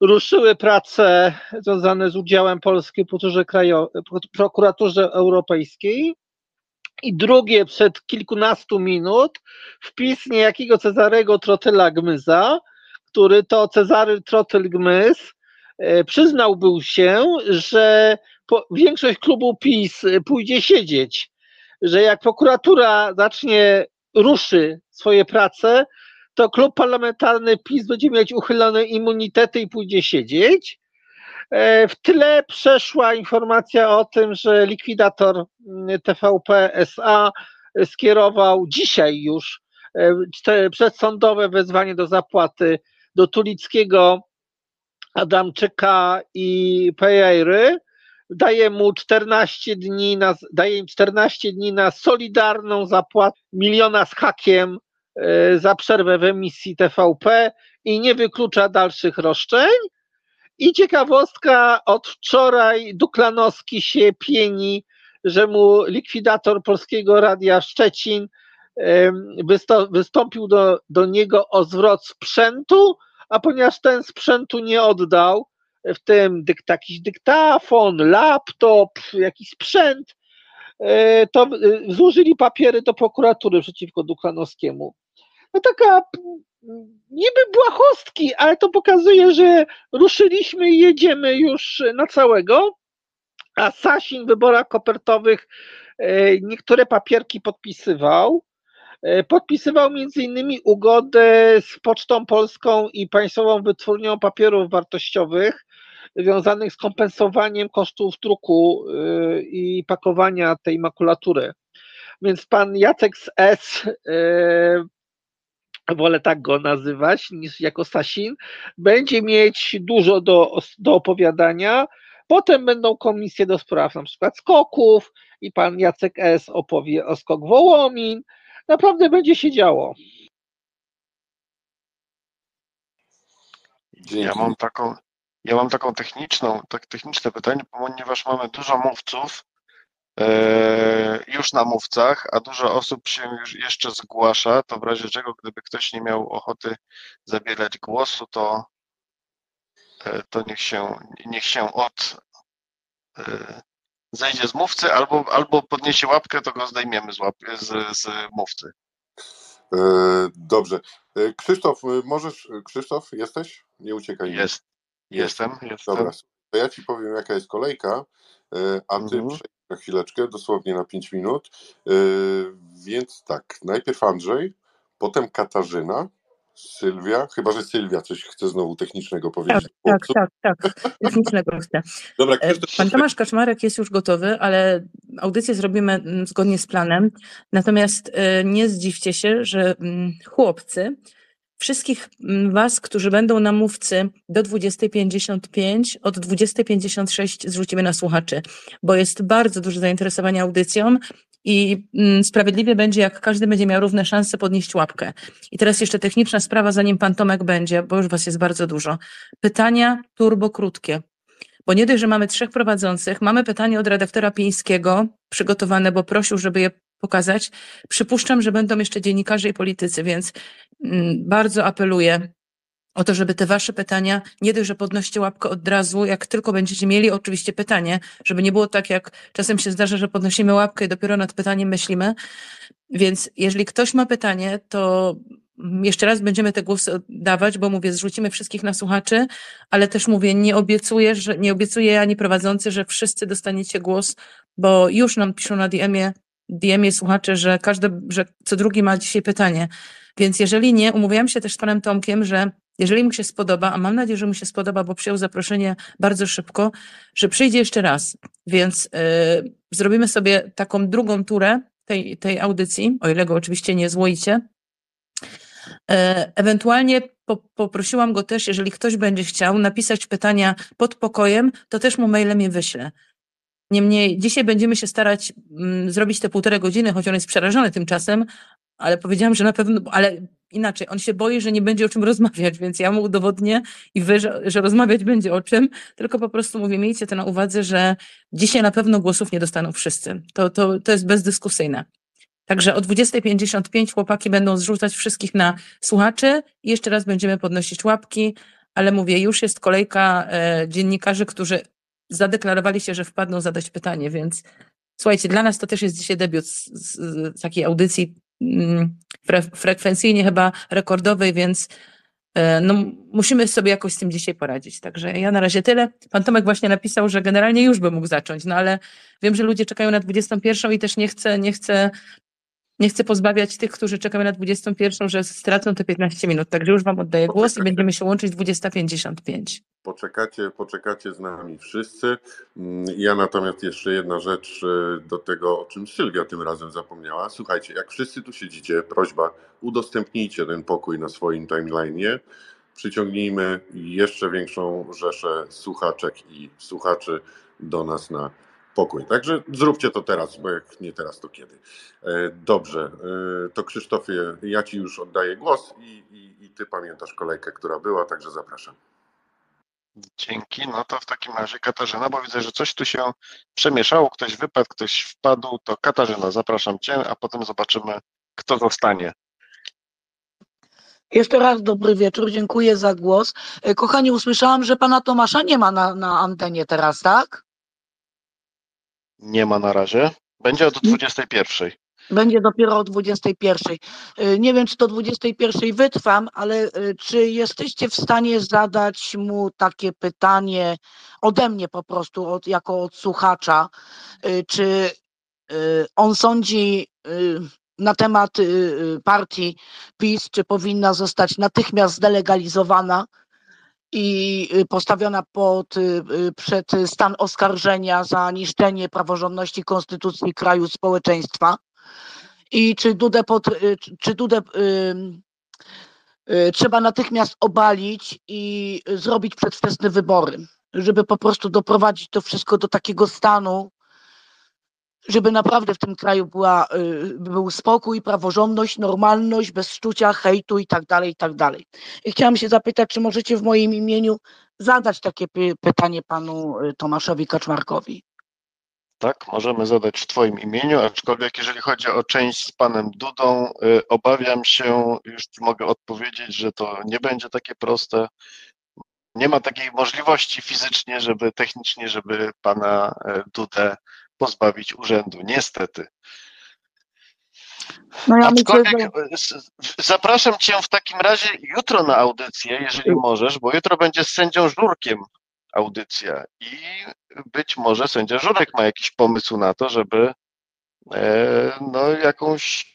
ruszyły prace związane z udziałem Polski w prokuraturze europejskiej. I drugie, przed kilkunastu minut, wpis niejakiego Cezarego Trotyla Gmyza, który to Cezary Trotyl Gmyz e, przyznał był się, że większość klubu PiS e, pójdzie siedzieć, że jak prokuratura zacznie, ruszy swoje prace, to klub parlamentarny PiS będzie mieć uchylone immunitety i pójdzie siedzieć. E, W tle przeszła informacja o tym, że likwidator mm, TVP SA skierował dzisiaj już e, przedsądowe wezwanie do zapłaty do Tulickiego, Adamczyka i Pejry. Daje mu 14 dni na, daje im 14 dni na solidarną zapłatę miliona z hakiem e, za przerwę w emisji TVP i nie wyklucza dalszych roszczeń. I ciekawostka, od wczoraj Duklanowski się pieni, że mu likwidator Polskiego Radia Szczecin wystąpił do, do niego o zwrot sprzętu, a ponieważ ten sprzętu nie oddał, w tym dyk, jakiś dyktafon, laptop, jakiś sprzęt, e, to e, złożyli papiery do prokuratury przeciwko Duklanowskiemu. No taka niby błahostki, ale to pokazuje, że ruszyliśmy i jedziemy już na całego, a Sasin w wyborach kopertowych e, niektóre papierki podpisywał. E, Podpisywał między innymi ugodę z Pocztą Polską i Państwową Wytwórnią Papierów Wartościowych związanych z kompensowaniem kosztów druku e, i pakowania tej makulatury. Więc pan Jacek z S wolę tak go nazywać niż jako Sasin, będzie mieć dużo do, do opowiadania. Potem będą komisje do spraw na przykład skoków i pan Jacek S. opowie o skok Wołomin. Naprawdę będzie się działo. Ja mam taką, ja mam taką techniczną, tak techniczne pytanie, ponieważ mamy dużo mówców już na mówcach, a dużo osób się już jeszcze zgłasza, to w razie czego, gdyby ktoś nie miał ochoty zabierać głosu, to, e, to niech się, niech się od e, zejdzie z mówcy albo, albo podniesie łapkę, to go zdejmiemy z, łap, z, z mówcy. E, Dobrze. E, Krzysztof, e, możesz. Krzysztof, jesteś? Nie uciekaj. Jest. Jestem, jestem. Dobra, to ja ci powiem, jaka jest kolejka, e, a ty Mhm. Na chwileczkę, dosłownie na 5 minut. E, Więc tak, najpierw Andrzej, potem Katarzyna, Sylwia, chyba że Sylwia coś chce znowu technicznego Tak, powiedzieć. tak, tak, tak. Technicznego chcę. Dobra, E, Krzysztof, Pan Tomasz Kaczmarek jest już gotowy, ale audycję zrobimy mm, zgodnie z planem. Natomiast e, nie zdziwcie się, że mm, chłopcy, wszystkich mm, Was, którzy będą na mówcy do 20.55, od 20.56 zrzucimy na słuchaczy, bo jest bardzo duże zainteresowanie audycją i mm, sprawiedliwie będzie, jak każdy będzie miał równe szanse podnieść łapkę. I teraz jeszcze techniczna sprawa, zanim Pan Tomek będzie, bo już Was jest bardzo dużo. Pytania turbo krótkie. Bo nie dość, że mamy trzech prowadzących, mamy pytanie od redaktora Pińskiego przygotowane, bo prosił, żeby je pokazać. Przypuszczam, że będą jeszcze dziennikarze i politycy, więc bardzo apeluję o to, żeby te wasze pytania, nie dość, że podnoście łapkę od razu, jak tylko będziecie mieli oczywiście pytanie, żeby nie było tak, jak czasem się zdarza, że podnosimy łapkę i dopiero nad pytaniem myślimy. Więc jeżeli ktoś ma pytanie, to mm, jeszcze raz będziemy te głosy oddawać, bo mówię, zrzucimy wszystkich na słuchaczy, ale też mówię, nie obiecuję, że nie obiecuję ani prowadzący, że wszyscy dostaniecie głos, bo już nam piszą na DM-ie, DM-ie słuchacze, że każdy, że co drugi ma dzisiaj pytanie. Więc jeżeli nie, umówiłam się też z panem Tomkiem, że jeżeli mu się spodoba, a mam nadzieję, że mu się spodoba, bo przyjął zaproszenie bardzo szybko, że przyjdzie jeszcze raz. Więc y, zrobimy sobie taką drugą turę tej, tej audycji, o ile go oczywiście nie złoicie. E, Ewentualnie po, poprosiłam go też, jeżeli ktoś będzie chciał napisać pytania pod pokojem, to też mu mailem je wyślę. Niemniej dzisiaj będziemy się starać mm, zrobić te półtorej godziny, choć on jest przerażony tymczasem, ale powiedziałam, że na pewno, ale inaczej, on się boi, że nie będzie o czym rozmawiać, więc ja mu udowodnię i wy, że, że rozmawiać będzie o czym, tylko po prostu mówię, miejcie to na uwadze, że dzisiaj na pewno głosów nie dostaną wszyscy. To, to, to jest bezdyskusyjne. Także o 20.55 chłopaki będą zrzucać wszystkich na słuchaczy i jeszcze raz będziemy podnosić łapki, ale mówię, już jest kolejka e, dziennikarzy, którzy zadeklarowali się, że wpadną zadać pytanie, więc słuchajcie, dla nas to też jest dzisiaj debiut z, z, z takiej audycji fre, frekwencyjnie chyba rekordowej, więc e, no, musimy sobie jakoś z tym dzisiaj poradzić. Także ja na razie tyle. Pan Tomek właśnie napisał, że generalnie już by mógł zacząć, no ale wiem, że ludzie czekają na 21 i też nie chcę, nie chcę nie chcę pozbawiać tych, którzy czekają na 21, że stracą te 15 minut. Także już Wam oddaję głos i będziemy się łączyć 20.55. Poczekacie, poczekacie z nami wszyscy. Mm, Ja natomiast jeszcze jedna rzecz e, do tego, o czym Sylwia tym razem zapomniała. Słuchajcie, jak wszyscy tu siedzicie, prośba, udostępnijcie ten pokój na swoim timeline'ie. Przyciągnijmy jeszcze większą rzeszę słuchaczek i słuchaczy do nas na pokój. Także zróbcie to teraz, bo jak nie teraz, to kiedy. E, Dobrze, e, to Krzysztofie, ja Ci już oddaję głos i, i, i Ty pamiętasz kolejkę, która była, także zapraszam. Dzięki. No to w takim razie Katarzyna, bo widzę, że coś tu się przemieszało, ktoś wypadł, ktoś wpadł, to Katarzyna, zapraszam Cię, a potem zobaczymy, kto zostanie. Jeszcze raz dobry wieczór, dziękuję za głos. E, Kochani, usłyszałam, że pana Tomasza nie ma na, na antenie teraz, tak? Nie ma na razie. Będzie od 21. Będzie dopiero o 21. Y, Nie wiem, czy do 21 wytrwam, ale y, czy jesteście w stanie zadać mu takie pytanie ode mnie po prostu, od, jako od słuchacza, y, czy on sądzi na temat partii PiS, czy powinna zostać natychmiast zdelegalizowana i y, postawiona pod, y, y, przed stan oskarżenia za niszczenie praworządności konstytucji kraju społeczeństwa. I czy Dudę, pod, czy- Dudę trzeba natychmiast obalić i zrobić przedwczesne wybory, żeby po prostu doprowadzić to wszystko do takiego stanu, żeby naprawdę w tym kraju była, y, był spokój, praworządność, normalność, bez szczucia, hejtu i tak dalej, i tak dalej. I chciałam się zapytać, czy możecie w moim imieniu zadać takie py- pytanie panu y, Tomaszowi Kaczmarkowi. Tak, możemy zadać w Twoim imieniu, aczkolwiek jeżeli chodzi o część z panem Dudą, y, obawiam się, już mogę odpowiedzieć, że to nie będzie takie proste. Nie ma takiej możliwości fizycznie, żeby technicznie, żeby pana Dudę pozbawić urzędu. Niestety. No ja myślę, że s- zapraszam cię w takim razie jutro na audycję, jeżeli możesz, bo jutro będzie z sędzią Żurkiem audycja i być może sędzia Żurek ma jakiś pomysł na to, żeby e, no, jakąś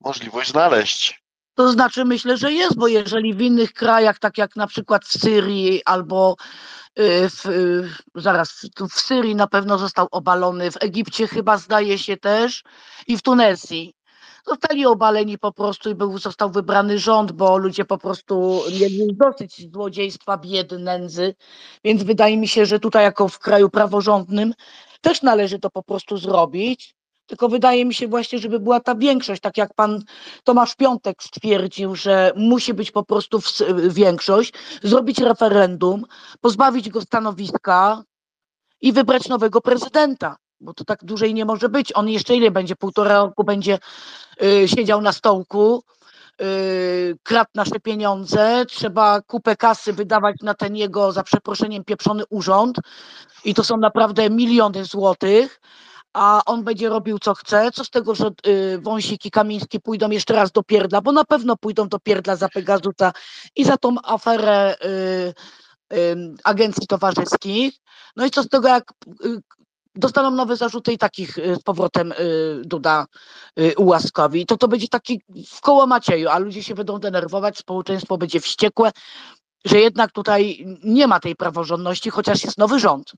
możliwość znaleźć. To znaczy myślę, że jest, bo jeżeli w innych krajach, tak jak na przykład w Syrii albo y, w, y, zaraz, w Syrii na pewno został obalony, w Egipcie chyba zdaje się też i w Tunezji. Zostali obaleni po prostu i był, został wybrany rząd, bo ludzie po prostu mieli dosyć złodziejstwa, biedy, nędzy. Więc wydaje mi się, że tutaj jako w kraju praworządnym też należy to po prostu zrobić. Tylko wydaje mi się właśnie, żeby była ta większość, tak jak pan Tomasz Piątek stwierdził, że musi być po prostu ws- większość, zrobić referendum, pozbawić go stanowiska i wybrać nowego prezydenta, bo to tak dłużej nie może być. On jeszcze ile będzie? Półtora roku będzie y, siedział na stołku, y, kradł nasze pieniądze, trzeba kupę kasy wydawać na ten jego, za przeproszeniem, pieprzony urząd i to są naprawdę miliony złotych a on będzie robił co chce. Co z tego, że y, Wąsik i Kamiński pójdą jeszcze raz do pierdla, bo na pewno pójdą do pierdla za Pegasusa i za tą aferę y, y, agencji towarzyskich. No i co z tego, jak y, dostaną nowe zarzuty i takich y, z powrotem y, Duda ułaskawi, to to będzie taki w koło Macieju, a ludzie się będą denerwować, społeczeństwo będzie wściekłe, że jednak tutaj nie ma tej praworządności, chociaż jest nowy rząd.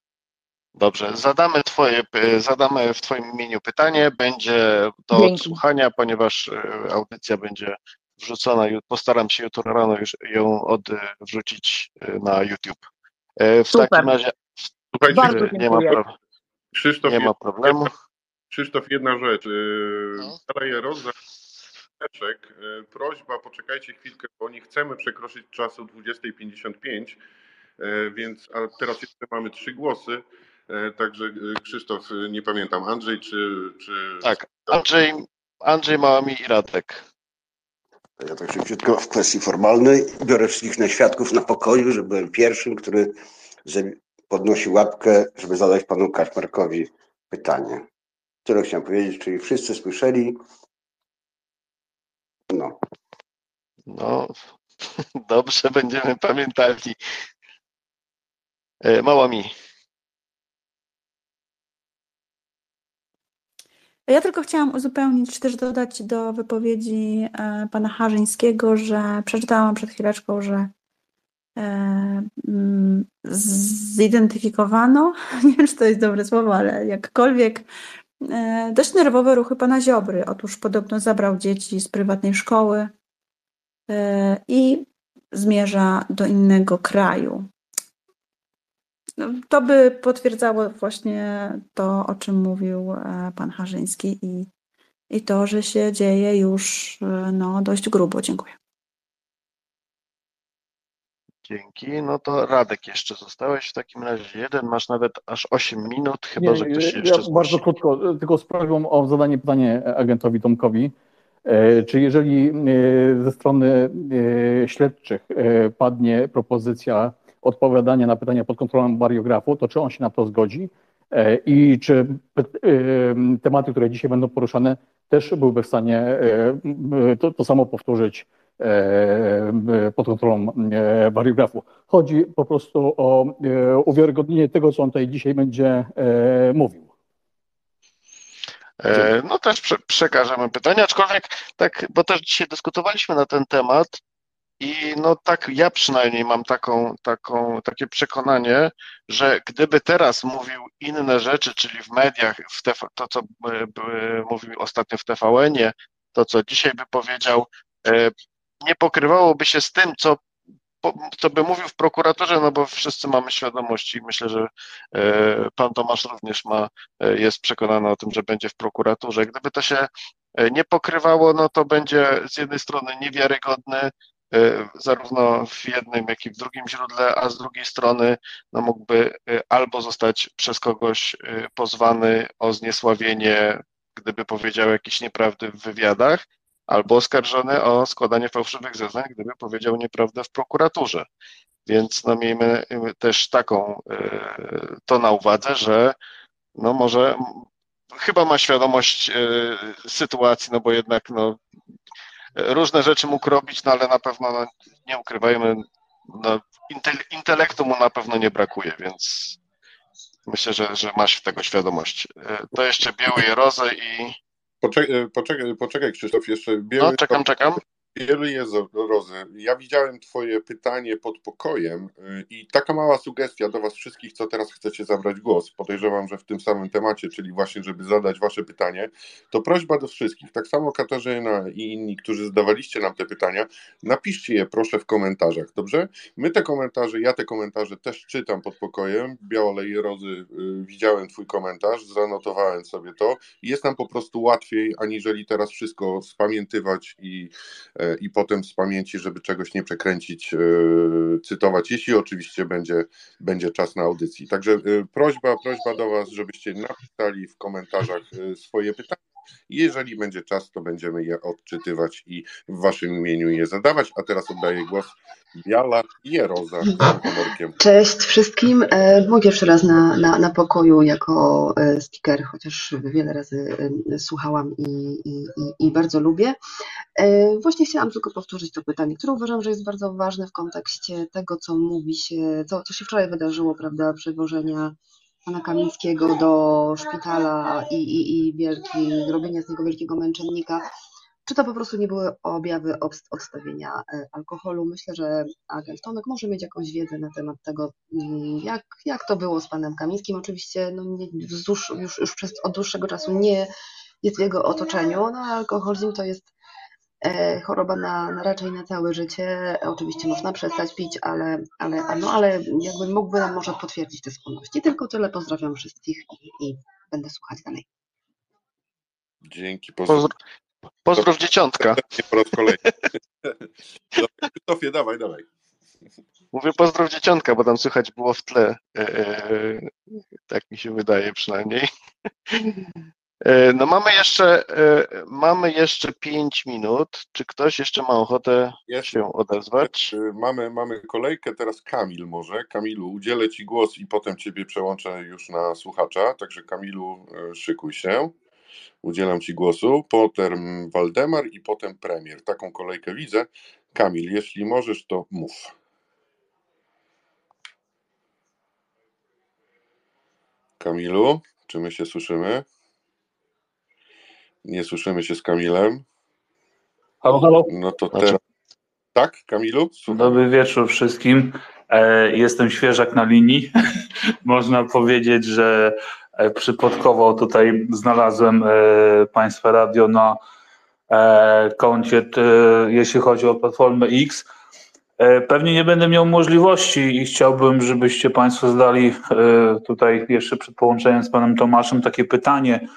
Dobrze, zadamy, twoje, zadamy w Twoim imieniu pytanie. Będzie do Dzięki. odsłuchania, ponieważ e, audycja będzie wrzucona. Postaram się jutro rano już ją odwrzucić e, na YouTube. W Super. takim razie Słuchajcie, Bardzo nie ma, pro, Krzysztof, nie ma problemu. Krzysztof, jedna rzecz. No. Staraję rozdać Leszek, prośba, poczekajcie chwilkę, bo nie chcemy przekroczyć czasu 20.55, e, więc a teraz jeszcze mamy trzy głosy, także e, Krzysztof, e, nie pamiętam, Andrzej czy... czy... Tak, Andrzej, Andrzej Małami i Radek. Ja tak szybciutko w kwestii formalnej biorę wszystkich na świadków na pokoju, że byłem pierwszym, który podnosi łapkę, żeby zadać panu Kaczmarkowi pytanie. Tyle chciałem powiedzieć, czyli wszyscy słyszeli. No. No, dobrze, będziemy pamiętali. E, Małami. Ja tylko chciałam uzupełnić, czy też dodać do wypowiedzi e, pana Harzyńskiego, że przeczytałam przed chwileczką, że e, mm, zidentyfikowano, nie wiem, czy to jest dobre słowo, ale jakkolwiek, e, dość nerwowe ruchy pana Ziobry. Otóż podobno zabrał dzieci z prywatnej szkoły i zmierza do innego kraju. No, To by potwierdzało właśnie to, o czym mówił e, pan Harzyński i, i to, że się dzieje już e, no, dość grubo. Dziękuję. Dzięki. No to Radek jeszcze zostałeś w takim razie jeden, masz nawet aż 8 minut, chyba Nie, że ktoś się ja jeszcze zgłosi. bardzo krótko, tylko z prośbą o zadanie pytania agentowi Tomkowi. E, Czy jeżeli e, ze strony e, śledczych e, padnie propozycja odpowiadania na pytania pod kontrolą bariografu, to czy on się na to zgodzi? E, I czy e, tematy, które dzisiaj będą poruszane, też byłby w stanie e, to, to samo powtórzyć pod kontrolą bariografu? Chodzi po prostu o uwiarygodnienie tego, co on tutaj dzisiaj będzie mówił. No też prze, przekażemy pytania, aczkolwiek tak, bo też dzisiaj dyskutowaliśmy na ten temat i no tak, ja przynajmniej mam taką, taką, takie przekonanie, że gdyby teraz mówił inne rzeczy, czyli w mediach, w TV, to co by, by mówił ostatnio w TVN-ie, to co dzisiaj by powiedział, e, nie pokrywałoby się z tym, co co by mówił w prokuraturze, no bo wszyscy mamy świadomość i myślę, że e, pan Tomasz również ma, e, jest przekonany o tym, że będzie w prokuraturze. Gdyby to się nie pokrywało, no to będzie z jednej strony niewiarygodny, zarówno w jednym, jak i w drugim źródle, a z drugiej strony no mógłby y, albo zostać przez kogoś y, pozwany o zniesławienie, gdyby powiedział jakieś nieprawdy w wywiadach, albo oskarżony o składanie fałszywych zeznań, gdyby powiedział nieprawdę w prokuraturze. Więc no miejmy też taką to na uwadze, że no może chyba ma świadomość sytuacji, no bo jednak no, różne rzeczy mógł robić, no ale na pewno no, nie ukrywajmy, no, intelektu mu na pewno nie brakuje, więc myślę, że, że masz tego świadomość. To jeszcze Biały Jerozę i... Poczekaj, poczekaj, poczekaj Krzysztof, jeszcze Biały... No, czekam, czekam. Jest, Rozy. Ja widziałem Twoje pytanie pod pokojem y, i taka mała sugestia do Was wszystkich, co teraz chcecie zabrać głos. Podejrzewam, że w tym samym temacie, czyli właśnie, żeby zadać Wasze pytanie, to prośba do wszystkich. Tak samo Katarzyna i inni, którzy zadawaliście nam te pytania, napiszcie je proszę w komentarzach, dobrze? My te komentarze, ja te komentarze też czytam pod pokojem. Białolej Rozy, widziałem Twój komentarz, zanotowałem sobie to jest nam po prostu łatwiej, aniżeli teraz wszystko spamiętywać i i potem z pamięci, żeby czegoś nie przekręcić, e, cytować, jeśli oczywiście będzie, będzie czas na audycji. Także e, prośba, prośba do Was, żebyście napisali w komentarzach e, swoje pytania. Jeżeli będzie czas, to będziemy je odczytywać i w Waszym imieniu je zadawać. A teraz oddaję głos Biala Jeroza honorkiem. Cześć wszystkim. Mój pierwszy raz na, na, na pokoju jako speaker, chociaż wiele razy słuchałam i, i, i bardzo lubię. Właśnie chciałam tylko powtórzyć to pytanie, które uważam, że jest bardzo ważne w kontekście tego, co mówi się, co, co się wczoraj wydarzyło, prawda, przewożenia pana Kamińskiego do szpitala i, i, i wielki, robienia z niego wielkiego męczennika. Czy to po prostu nie były objawy odstawienia e, alkoholu? Myślę, że agent Tomek może mieć jakąś wiedzę na temat tego, mm, jak, jak to było z panem Kamińskim. Oczywiście no nie, już, już przez, od dłuższego czasu nie jest w jego otoczeniu. No, alkoholizm to jest choroba na, na raczej na całe życie. Oczywiście można przestać pić, ale, ale, no, ale jakby mógłby nam może potwierdzić te skłonności. Tylko tyle. Pozdrawiam wszystkich i, i będę słuchać dalej. Dzięki. Pozdrów, pozdrów dzieciątka. Po raz kolejny. Krzysztofie, dawaj, dawaj. Mówię pozdrów dzieciątka, bo tam słychać było w tle. E, e, tak mi się wydaje przynajmniej. E, no mamy jeszcze, e, mamy jeszcze 5 minut. Czy ktoś jeszcze ma ochotę się odezwać? E, mamy, mamy kolejkę, teraz Kamil może. Kamilu, udzielę Ci głos i potem Ciebie przełączę już na słuchacza. Także Kamilu, szykuj się. Udzielam Ci głosu. Potem Waldemar i potem premier. Taką kolejkę widzę. Kamil, jeśli możesz, to mów. Kamilu, czy my się słyszymy? Nie słyszymy się z Kamilem. Halo, halo. No to teraz. Tak, Kamilu? Słucham. Dobry wieczór wszystkim. E, jestem świeżak na linii. Można powiedzieć, że e, przypadkowo tutaj znalazłem e, Państwa radio na koncie, jeśli chodzi o platformę X. Pewnie nie będę miał możliwości i chciałbym, żebyście Państwo zadali tutaj jeszcze przed połączeniem z Panem Tomaszem takie pytanie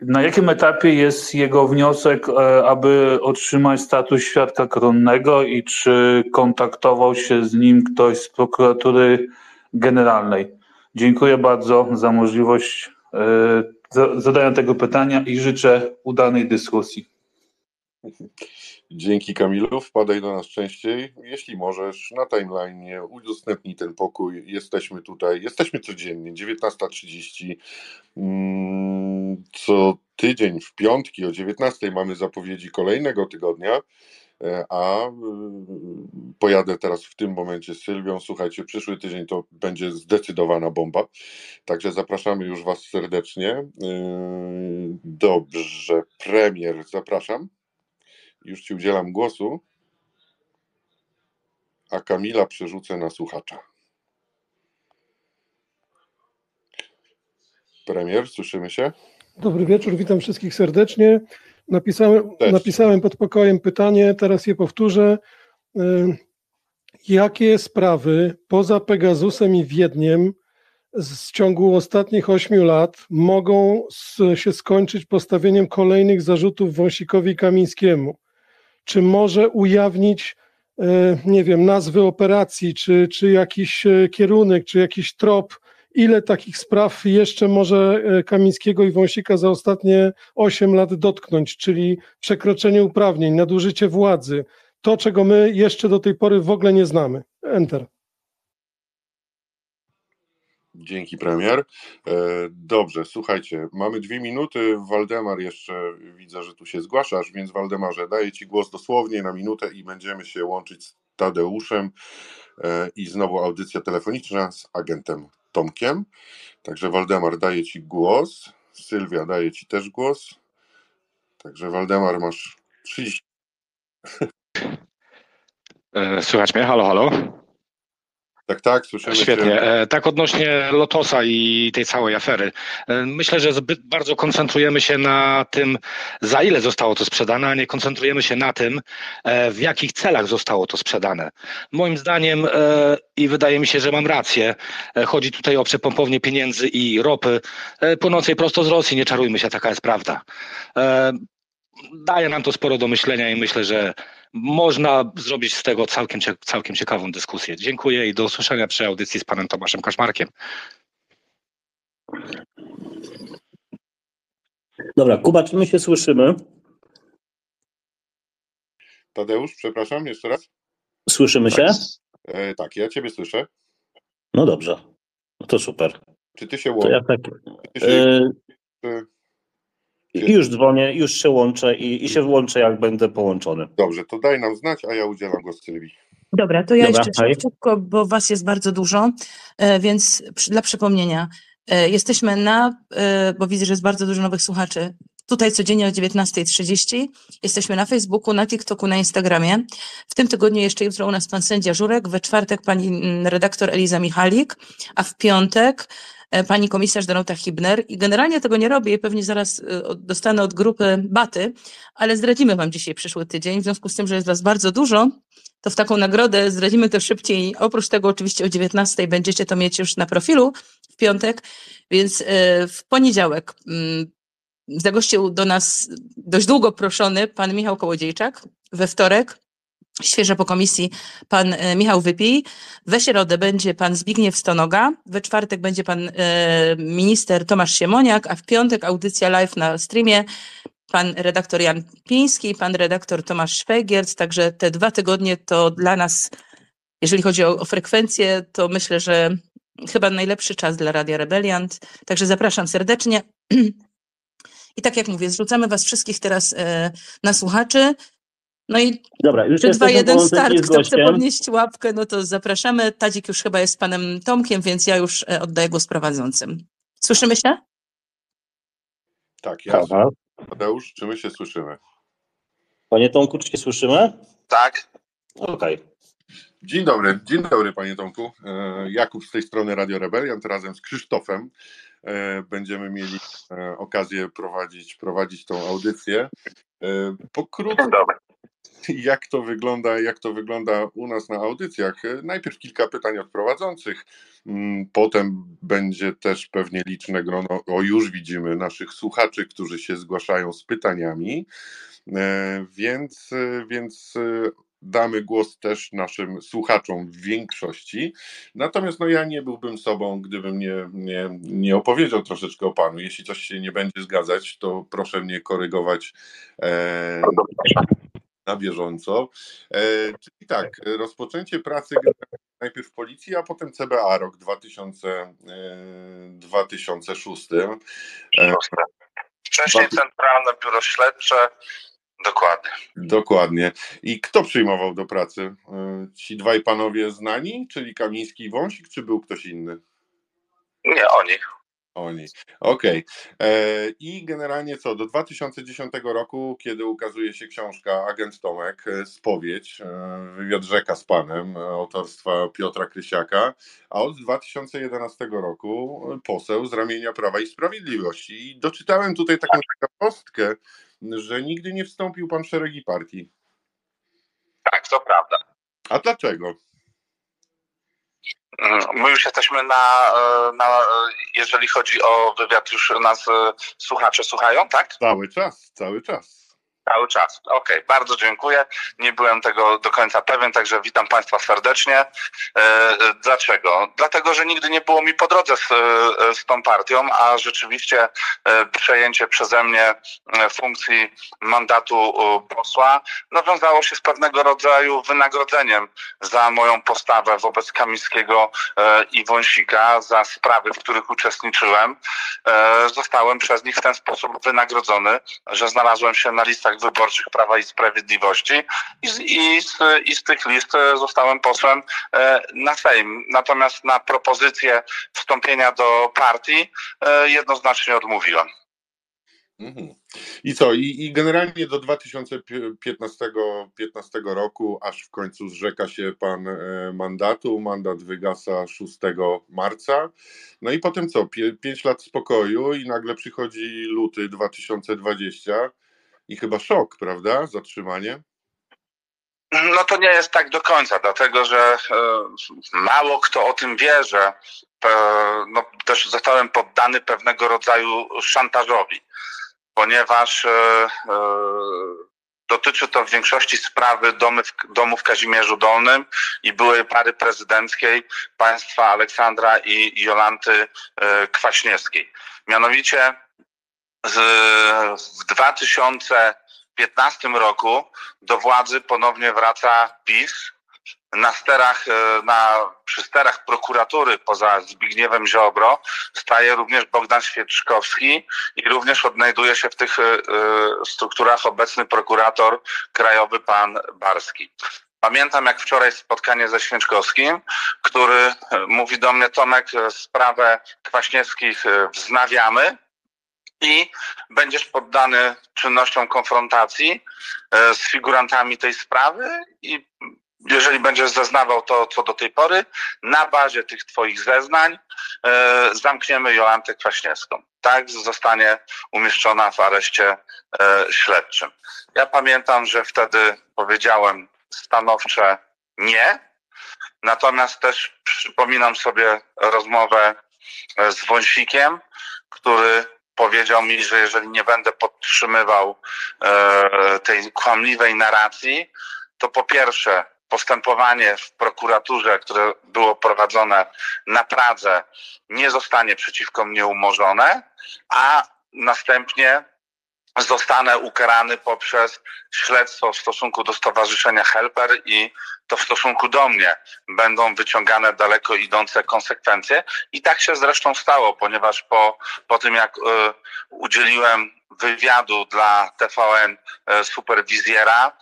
na jakim etapie jest jego wniosek, e, aby otrzymać status świadka koronnego i czy kontaktował się z nim ktoś z prokuratury generalnej? Dziękuję bardzo za możliwość e, zadania tego pytania i życzę udanej dyskusji. Dzięki Kamilu, wpadaj do nas częściej. Jeśli możesz, na timeline udostępnij ten pokój. Jesteśmy tutaj, jesteśmy codziennie, 19.30. Mm, co tydzień w piątki o 19.00 mamy zapowiedzi kolejnego tygodnia, e, a y, pojadę teraz w tym momencie z Sylwią. Słuchajcie, przyszły tydzień to będzie zdecydowana bomba. Także zapraszamy już Was serdecznie. Y, dobrze, premier, zapraszam. Już Ci udzielam głosu, a Kamila przerzucę na słuchacza. Premier, słyszymy się? Dobry wieczór, witam wszystkich serdecznie. Napisałem, napisałem pod pokojem pytanie, teraz je powtórzę. Y, jakie sprawy poza Pegasusem i Wiedniem z ciągu ostatnich ośmiu lat mogą się skończyć postawieniem kolejnych zarzutów Wąsikowi Kamińskiemu? Czy może ujawnić, e, nie wiem, nazwy operacji, czy, czy jakiś e, kierunek, czy jakiś trop, ile takich spraw jeszcze może e, Kamińskiego i Wąsika za ostatnie 8 lat dotknąć, czyli przekroczenie uprawnień, nadużycie władzy, to czego my jeszcze do tej pory w ogóle nie znamy. Enter. Dzięki premier. E, Dobrze, słuchajcie, mamy dwie minuty. Waldemar jeszcze widzę, że tu się zgłaszasz, więc Waldemarze, daję Ci głos dosłownie na minutę i będziemy się łączyć z Tadeuszem e, i znowu audycja telefoniczna z agentem Tomkiem. Także Waldemar, daję Ci głos. Sylwia, daję Ci też głos. Także Waldemar, masz 30. E, Słychać mnie? Halo, halo. Tak, tak, słyszymy Świetnie. Cię. E, Tak odnośnie Lotosa i tej całej afery. E, Myślę, że zbyt bardzo koncentrujemy się na tym, za ile zostało to sprzedane, a nie koncentrujemy się na tym, e, w jakich celach zostało to sprzedane. Moim zdaniem, i wydaje mi się, że mam rację, chodzi tutaj o przepompownię pieniędzy i ropy płynącej prosto z Rosji. Nie czarujmy się, taka jest prawda. Daje nam to sporo do myślenia i myślę, że można zrobić z tego całkiem, całkiem ciekawą dyskusję. Dziękuję i do usłyszenia przy audycji z panem Tomaszem Kaczmarkiem. Dobra, Kuba, czy my się słyszymy? Tadeusz, przepraszam, jeszcze raz. Słyszymy się? E, tak, ja Ciebie słyszę. No dobrze. No to super. Czy Ty się łączysz? ja tak. Ty się... E, czy- już dzwonię, już się łączę i, i się włączę, jak będę połączony. Dobrze, to daj nam znać, a ja udzielam głos Sylwii. Dobra, to ja Dobra, jeszcze hej. szybko, bo Was jest bardzo dużo, e, więc dla przypomnienia, e, jesteśmy na, e, bo widzę, że jest bardzo dużo nowych słuchaczy, tutaj codziennie o 19.30. Jesteśmy na Facebooku, na TikToku, na Instagramie. W tym tygodniu jeszcze jutro u nas pan sędzia Żurek, we czwartek pani mm, redaktor Eliza Michalik, a w piątek pani komisarz Danuta Hibner. I generalnie tego nie robię i pewnie zaraz e, dostanę od grupy Baty, ale zdradzimy wam dzisiaj przyszły tydzień, w związku z tym, że jest was bardzo dużo, to w taką nagrodę zdradzimy to szybciej. Oprócz tego oczywiście o 19 będziecie to mieć już na profilu w piątek, więc e, w poniedziałek mm, zagościł do nas dość długo proszony pan Michał Kołodziejczak. We wtorek świeżo po komisji pan e, Michał Wypij. We środę będzie pan Zbigniew Stonoga. We czwartek będzie pan e, minister Tomasz Siemoniak, a w piątek audycja live na streamie pan redaktor Jan Piński, pan redaktor Tomasz Szwegierc, także te dwa tygodnie to dla nas, jeżeli chodzi o, o frekwencję, to myślę, że chyba najlepszy czas dla Radia Rebeliant, także zapraszam serdecznie. I tak jak mówię, zrzucamy was wszystkich teraz e, na słuchaczy. No i Dobra, już 3, 2, jesteśmy 1 połączeni start, z kto chce podnieść łapkę, no to zapraszamy. Tadzik już chyba jest panem Tomkiem, więc ja już e, oddaję głos prowadzącym. Słyszymy się? Tak, ja. Aha. Tadeusz, czy my się słyszymy? Panie Tomku, czy się słyszymy? Tak. Okej. Dzień dobry, dzień dobry panie Tomku. E, Jakub z tej strony Radio Rebeliant razem z Krzysztofem e, będziemy mieli okazję prowadzić, prowadzić tą audycję. Pokrótce, jak to wygląda, jak to wygląda u nas na audycjach. E, Najpierw kilka pytań od prowadzących, mm, potem będzie też pewnie liczne grono, o już widzimy, naszych słuchaczy, którzy się zgłaszają z pytaniami. E, Więc, e, więc damy głos też naszym słuchaczom w większości. Natomiast no, ja nie byłbym sobą, gdybym nie, nie, nie opowiedział troszeczkę o Panu. Jeśli coś się nie będzie zgadzać, to proszę mnie korygować e, na bieżąco. E, czyli tak, rozpoczęcie pracy najpierw w policji, a potem CBA rok 2000, e, 2006. E, Wcześniej Centralne Biuro Śledcze. Dokładnie. Dokładnie. I kto przyjmował do pracy? E, Ci dwaj panowie znani, czyli Kamiński i Wąsik, czy był ktoś inny? Nie, oni. Oni. Okej. E, I generalnie co? Do 2010 roku, kiedy ukazuje się książka Agent Tomek, e, Spowiedź, e, wywiad rzeka z panem, autorstwa Piotra Krysiaka, a od 2011 roku poseł z ramienia Prawa i Sprawiedliwości. I doczytałem tutaj taką ciekawostkę, że nigdy nie wstąpił pan w szeregi partii. Tak, to prawda. A dlaczego? Mm, My już jesteśmy na, e, na e, jeżeli chodzi o wywiad, już nas e, słuchacze słuchają, tak? Cały czas, cały czas. Cały czas. Okej, bardzo dziękuję. Nie byłem tego do końca pewien, także witam Państwa serdecznie. E, e, dlaczego? Dlatego, że nigdy nie było mi po drodze z, e, z tą partią, a rzeczywiście przejęcie przeze mnie funkcji mandatu posła no, wiązało się z pewnego rodzaju wynagrodzeniem za moją postawę wobec Kamińskiego i Wąsika, za sprawy, w których uczestniczyłem. Zostałem przez nich w ten sposób wynagrodzony, że znalazłem się na listach wyborczych Prawa i Sprawiedliwości i z, i z, i z tych list e, zostałem posłem e, na Sejm. Natomiast na propozycję wstąpienia do partii e, jednoznacznie odmówiłem. Mhm. I co? I, I generalnie do 2015 15 roku, aż w końcu zrzeka się pan mandatu. Mandat wygasa 6 marca. No i potem co? Pie, 5 lat spokoju i nagle przychodzi luty 2020 i chyba szok, prawda? Zatrzymanie. No to nie jest tak do końca, dlatego że e, mało kto o tym wie, że e, no, też zostałem poddany pewnego rodzaju szantażowi, ponieważ e, dotyczy to w większości sprawy domy w, domu w Kazimierzu Dolnym i byłej pary prezydenckiej państwa Aleksandra i Jolanty Kwaśniewskiej. Mianowicie w 2015 roku do władzy ponownie wraca PiS. Na sterach, e, na, przy sterach prokuratury poza Zbigniewem Ziobro staje również Bogdan Świeczkowski i również odnajduje się w tych e, e, strukturach obecny prokurator krajowy pan Barski. Pamiętam jak wczoraj spotkanie ze Święczkowskim, który mówi do mnie Tomek, sprawę Kwaśniewskich wznawiamy i będziesz poddany czynnościom konfrontacji e, z figurantami tej sprawy i jeżeli będziesz zeznawał to, co do tej pory, na bazie tych twoich zeznań e, zamkniemy Jolantę Kwaśniewską. Tak zostanie umieszczona w areszcie e, śledczym. Ja pamiętam, że wtedy powiedziałem stanowcze nie, natomiast też przypominam sobie rozmowę z Wąsikiem, który powiedział mi, że jeżeli nie będę podtrzymywał e, tej kłamliwej narracji, to po pierwsze postępowanie w prokuraturze, które było prowadzone na Pradze, nie zostanie przeciwko mnie umorzone, a następnie zostanę ukarany poprzez śledztwo w stosunku do Stowarzyszenia Helper i to w stosunku do mnie będą wyciągane daleko idące konsekwencje. I tak się zresztą stało, ponieważ po, po tym jak y, udzieliłem wywiadu dla TVN y, Superwizjera y,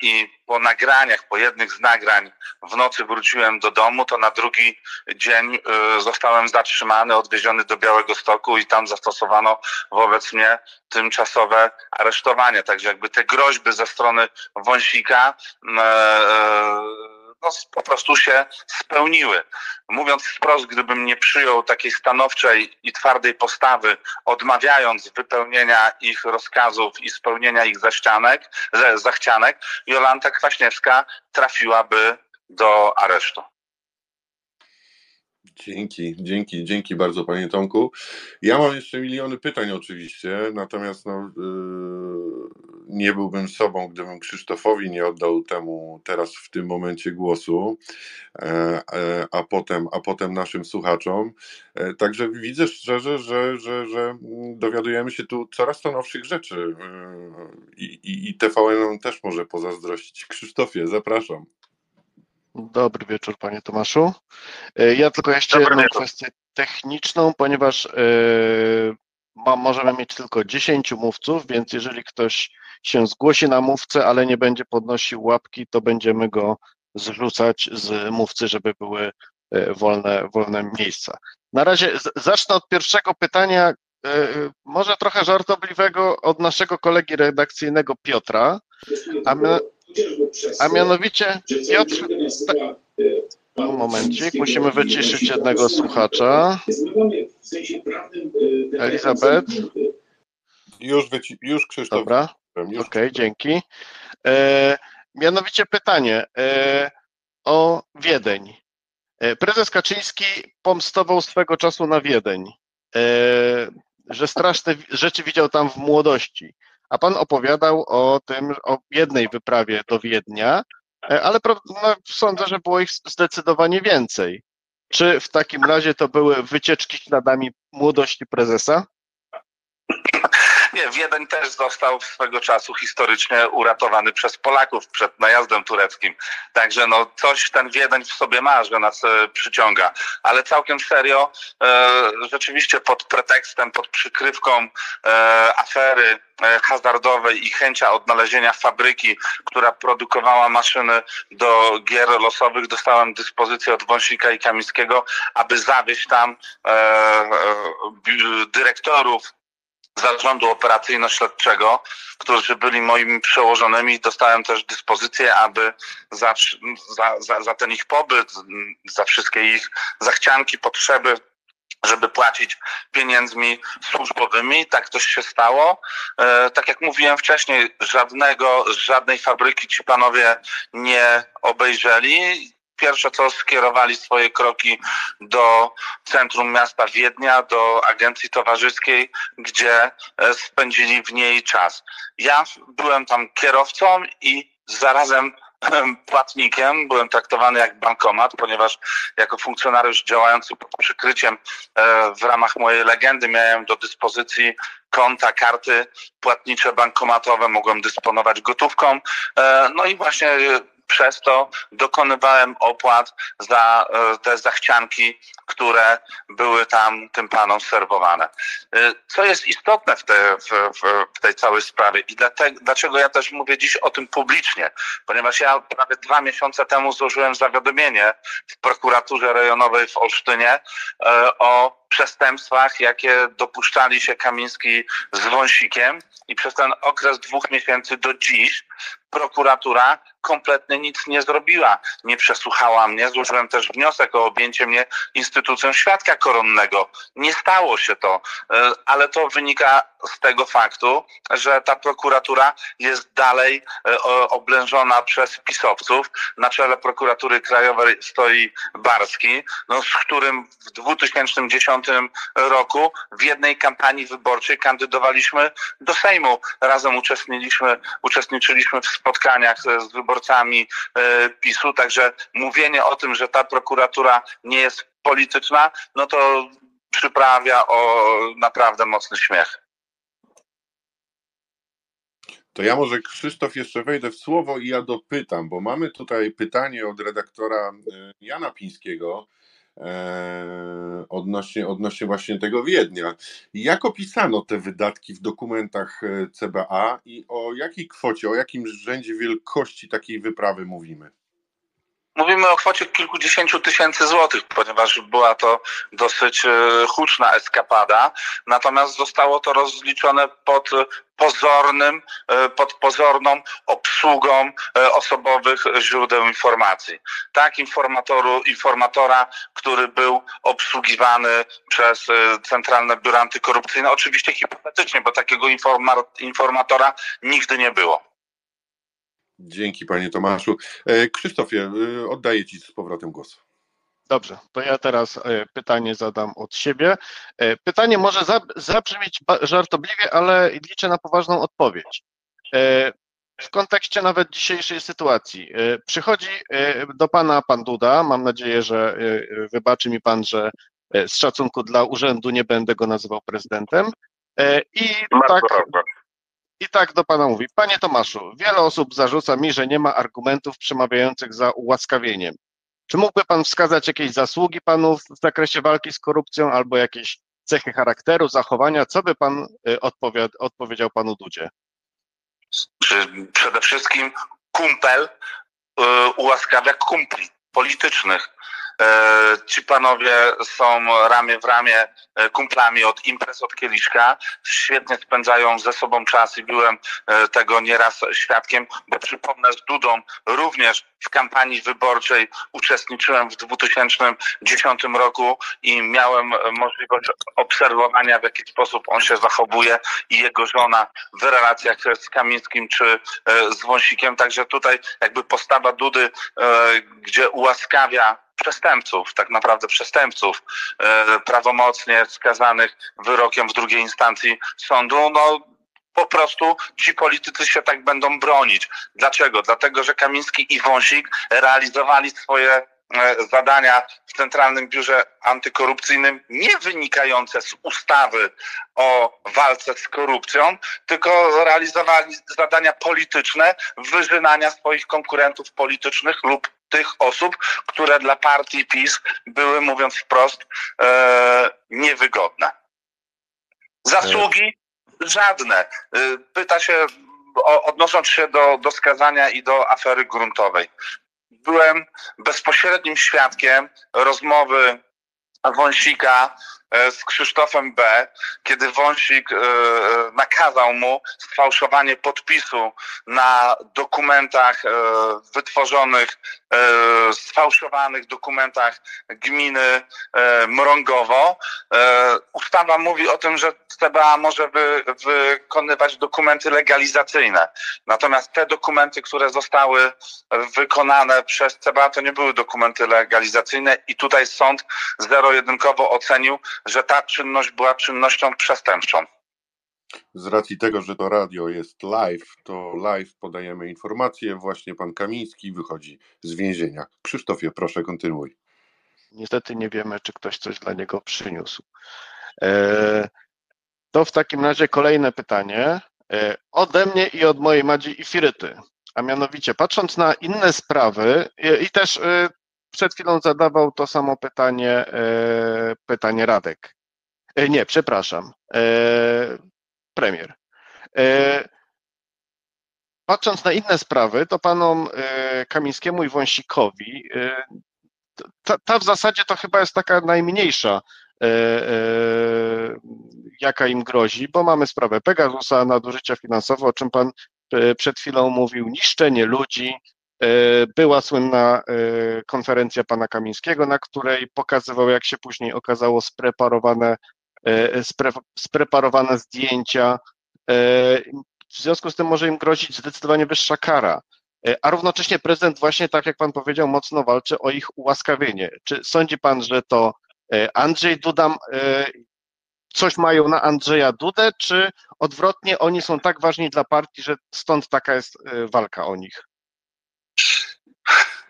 i po nagraniach, po jednych z nagrań w nocy wróciłem do domu, to na drugi dzień y, zostałem zatrzymany, odwieziony do Białego Stoku i tam zastosowano wobec mnie tymczasowe aresztowanie. Także jakby te groźby ze strony Wąsika e, e, no, po prostu się spełniły. Mówiąc wprost, gdybym nie przyjął takiej stanowczej i twardej postawy, odmawiając wypełnienia ich rozkazów i spełnienia ich zaścianek, zachcianek, Jolanta Kwaśniewska trafiłaby do aresztu. Dzięki, dzięki, dzięki bardzo panie Tomku. Ja mam jeszcze miliony pytań oczywiście, natomiast no, yy, nie byłbym sobą, gdybym Krzysztofowi nie oddał temu teraz w tym momencie głosu, e, e, a potem, a potem naszym słuchaczom. E, Także widzę szczerze, że, że, że mm, dowiadujemy się tu coraz to nowszych rzeczy yy, i, i, i TVN też może pozazdrościć. Krzysztofie, zapraszam. Dobry wieczór, panie Tomaszu. Ja tylko jeszcze jedną kwestię techniczną, ponieważ e, ma, możemy mieć tylko 10 mówców, więc jeżeli ktoś się zgłosi na mówcę, ale nie będzie podnosił łapki, to będziemy go zrzucać z mówcy, żeby były e, wolne, wolne miejsca. Na razie zacznę od pierwszego pytania, e, może trochę żartobliwego od naszego kolegi redakcyjnego Piotra, a, a mianowicie Piotr, ta- momencik, musimy wyciszyć jednego słuchacza. Elizabeth. Już, wyci- już Krzysztof. Dobra, okej, dzięki. E, mianowicie pytanie e, o Wiedeń. E, prezes Kaczyński pomstował swego czasu na Wiedeń, e, że straszne rzeczy widział tam w młodości. a pan opowiadał o tym, o jednej wyprawie do Wiednia, e, ale no, sądzę, że było ich zdecydowanie więcej. Czy w takim razie to były wycieczki śladami młodości prezesa? Nie, Wiedeń też został swego czasu historycznie uratowany przez Polaków przed najazdem tureckim. Także no coś ten Wiedeń w sobie ma, że nas e, przyciąga. Ale całkiem serio, e, rzeczywiście pod pretekstem, pod przykrywką e, afery e, hazardowej i chęcia odnalezienia fabryki, która produkowała maszyny do gier losowych, dostałem dyspozycję od Wąsika i Kamińskiego, aby zawieźć tam e, e, dyrektorów zarządu operacyjno-śledczego, którzy byli moimi przełożonymi. Dostałem też dyspozycję, aby za, za, za, ten ich pobyt, za wszystkie ich zachcianki, potrzeby, żeby płacić pieniędzmi służbowymi. Tak to się stało. E, tak jak mówiłem wcześniej, żadnego, żadnej fabryki ci panowie nie obejrzeli pierwsze co skierowali swoje kroki do centrum miasta Wiednia, do agencji towarzyskiej, gdzie e, spędzili w niej czas. Ja byłem tam kierowcą i zarazem płatnikiem, byłem traktowany jak bankomat, ponieważ jako funkcjonariusz działający pod przykryciem e, w ramach mojej legendy miałem do dyspozycji konta, karty płatnicze bankomatowe, mogłem dysponować gotówką. E, no i właśnie przez to dokonywałem opłat za e, te zachcianki, które były tam tym panom serwowane. E, co jest istotne w, te, w, w tej całej sprawie i dlatego, dlaczego ja też mówię dziś o tym publicznie, ponieważ ja prawie dwa miesiące temu złożyłem zawiadomienie w prokuraturze rejonowej w Olsztynie e, o przestępstwach, jakie dopuszczali się Kamiński z Wąsikiem i przez ten okres dwóch miesięcy do dziś prokuratura kompletnie nic nie zrobiła. Nie przesłuchała mnie, złożyłem też wniosek o objęcie mnie instytucją świadka koronnego. Nie stało się to, e, ale to wynika z tego faktu, że ta prokuratura jest dalej e, oblężona przez pisowców. Na czele prokuratury krajowej stoi Barski, no, z którym w 2010 roku w jednej kampanii wyborczej kandydowaliśmy do Sejmu. Razem uczestniczyliśmy, uczestniczyliśmy w spotkaniach z wyborcami e, PiSu, także mówienie o tym, że ta prokuratura nie jest polityczna, no to przyprawia o naprawdę mocny śmiech. To ja może Krzysztof jeszcze wejdę w słowo i ja dopytam, bo mamy tutaj pytanie od redaktora e, Jana Pińskiego odnośnie, odnośnie właśnie tego Wiednia. Jak opisano te wydatki w dokumentach e, CBA i o jakiej kwocie, o jakim rzędzie wielkości takiej wyprawy mówimy? Mówimy o kwocie kilkudziesięciu tysięcy złotych, ponieważ była to dosyć e, huczna eskapada, natomiast zostało to rozliczone pod pozornym, e, pod pozorną obsługą e, osobowych źródeł informacji. Tak, informatoru, informatora, który był obsługiwany przez Centralne Biuro Antykorupcyjne, oczywiście hipotetycznie, bo takiego informatora nigdy nie było. Dzięki panie Tomaszu. E, Krzysztofie, e, oddaję ci z powrotem głos. Dobrze, to ja teraz e, pytanie zadam od siebie. Pytanie może zabrzmieć żartobliwie, ale liczę na poważną odpowiedź. W kontekście nawet dzisiejszej sytuacji. Przychodzi do pana pan Duda. Mam nadzieję, że wybaczy mi pan, że z szacunku dla urzędu nie będę go nazywał prezydentem. I tak, i tak do pana mówi, panie Tomaszu, wiele osób zarzuca mi, że nie ma argumentów przemawiających za ułaskawieniem. Czy mógłby pan wskazać jakieś zasługi panów w zakresie walki z korupcją albo jakieś cechy charakteru, zachowania? Co by pan y, odpowiedział panu Dudzie? Przede wszystkim kumpel y, ułaskawia kumpli politycznych. E, ci panowie są ramię w ramię e, kumplami od imprez od kieliszka. Świetnie spędzają ze sobą czas i byłem e, tego nieraz świadkiem, bo przypomnę z Dudą również w kampanii wyborczej uczestniczyłem w 2010 roku i miałem możliwość obserwowania w jaki sposób on się zachowuje i jego żona w relacjach z Kamińskim czy z Wąsikiem. Także tutaj jakby postawa Dudy, gdzie ułaskawia przestępców, tak naprawdę przestępców e, prawomocnie skazanych wyrokiem w drugiej instancji sądu, no po prostu ci politycy się tak będą bronić. Dlaczego? Dlatego, że Kamiński i Wąsik realizowali swoje e, zadania w Centralnym Biurze Antykorupcyjnym nie wynikające z ustawy o walce z korupcją, tylko realizowali zadania polityczne wyżynania swoich konkurentów politycznych lub tych osób, które dla partii PiS były, mówiąc wprost, e, niewygodne. Zasługi żadne. Y, Pyta się, o, odnosząc się do, do skazania i do afery gruntowej. Byłem bezpośrednim świadkiem rozmowy Wąsika e, z Krzysztofem B., kiedy Wąsik e, e, nakazał mu sfałszowanie podpisu na dokumentach e, wytworzonych, e, sfałszowanych dokumentach gminy e, Mrągowo. E, Ustawa mówi o tym, że CBA może wy, wykonywać dokumenty legalizacyjne. Natomiast te dokumenty, które zostały wykonane przez CBA, to nie były dokumenty legalizacyjne i tutaj sąd zero-jedynkowo ocenił, że ta czynność była czynnością przestępczą. Z racji tego, że to radio jest live, to live podajemy informacje. Właśnie pan Kamiński wychodzi z więzienia. Krzysztofie, proszę kontynuuj. Niestety nie wiemy, czy ktoś coś dla niego przyniósł. E, To w takim razie kolejne pytanie e, ode mnie i od mojej Madzi i Firyty. A mianowicie, patrząc na inne sprawy, i też e, przed chwilą zadawał to samo pytanie, e, pytanie Radek. E, Nie, przepraszam, e, premier. Patrząc na inne sprawy, to panom Kamińskiemu i Wąsikowi ta, ta w zasadzie to chyba jest taka najmniejsza, e, e, jaka im grozi, bo mamy sprawę Pegasusa, nadużycia finansowe, o czym pan przed chwilą mówił, niszczenie ludzi. E, Była słynna e, konferencja pana Kamińskiego, na której pokazywał, jak się później okazało, spreparowane, e, spre, spreparowane zdjęcia. W związku z tym może im grozić zdecydowanie wyższa kara. A równocześnie prezydent właśnie, tak jak pan powiedział, mocno walczy o ich ułaskawienie. Czy sądzi pan, że to Andrzej Duda coś mają na Andrzeja Dudę, czy odwrotnie oni są tak ważni dla partii, że stąd taka jest walka o nich?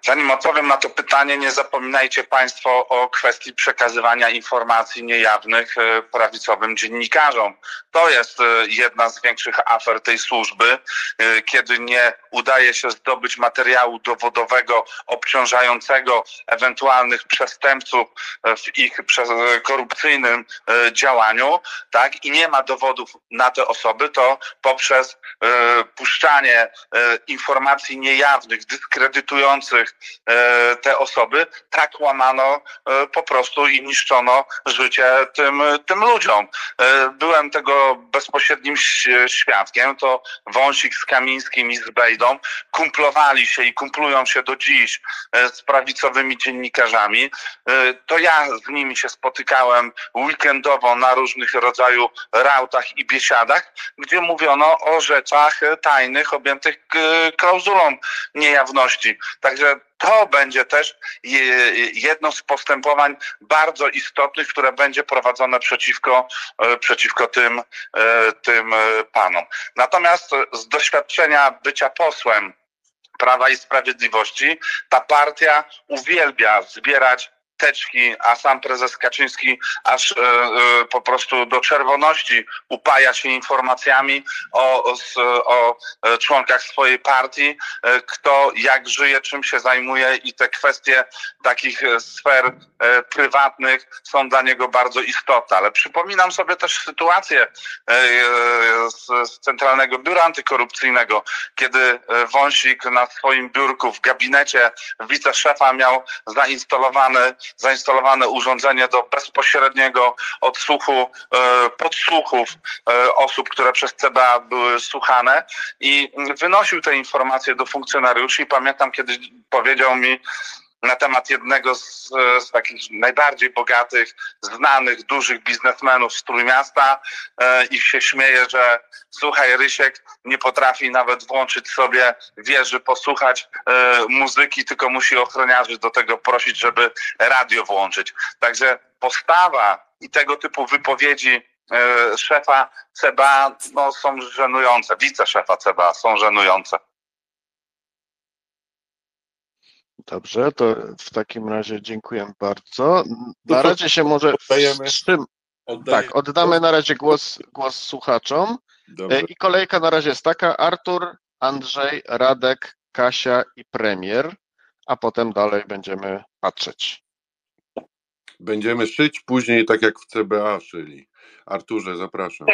Zanim odpowiem na to pytanie, nie zapominajcie Państwo o kwestii przekazywania informacji niejawnych e, prawicowym dziennikarzom. To jest e, jedna z większych afer tej służby, e, kiedy nie udaje się zdobyć materiału dowodowego obciążającego ewentualnych przestępców w ich korupcyjnym działaniu, tak, i nie ma dowodów na te osoby, to poprzez puszczanie informacji niejawnych, dyskredytujących e, te osoby, tak łamano e, po prostu i niszczono życie tym, tym ludziom. E, Byłem tego bezpośrednim świadkiem, to Wąsik z Kamińskim i z Bejdą kumplowali się i kumplują się do dziś z prawicowymi dziennikarzami. To ja z nimi się spotykałem weekendowo na różnych rodzaju rautach i biesiadach, gdzie mówiono o rzeczach tajnych, objętych klauzulą niejawności. Także to będzie też je- jedno z postępowań bardzo istotnych, które będzie prowadzone przeciwko, e, przeciwko tym, e, tym e, panom. Natomiast e, z doświadczenia bycia posłem Prawa i Sprawiedliwości, ta partia uwielbia zbierać teczki, a sam prezes Kaczyński aż e, e, po prostu do czerwoności upaja się informacjami o, o, o e, członkach swojej partii, kto jak żyje, czym się zajmuje i te kwestie takich sfer prywatnych są dla niego bardzo istotne. Ale przypominam sobie też sytuację z, z Centralnego Biura Antykorupcyjnego, kiedy Wąsik na swoim biurku w gabinecie wiceszefa miał zainstalowane, zainstalowane urządzenie do bezpośredniego odsłuchu, e, podsłuchów e, osób, które przez CBA były słuchane. I wynosił te informacje do funkcjonariuszy i pamiętam kiedyś powiedział mi na temat jednego z, z takich najbardziej bogatych, znanych, dużych biznesmenów z Trójmiasta e, i się śmieje, że słuchaj Rysiek nie potrafi nawet włączyć sobie wieży, posłuchać e, muzyki, tylko musi ochroniarzy do tego prosić, żeby radio włączyć. Także postawa i tego typu wypowiedzi e, szefa CBA no, są żenujące, wiceszefa CBA są żenujące. Dobrze, to w takim razie dziękuję bardzo. Na razie się może oddajemy- wstrzym... Tak, oddamy na razie głos, głos słuchaczom. Dobrze. E, I kolejka na razie jest taka: Artur, Andrzej, Radek, Kasia i premier, a potem dalej będziemy patrzeć. Będziemy szyć później tak jak w CBA szyli. Arturze, zapraszam.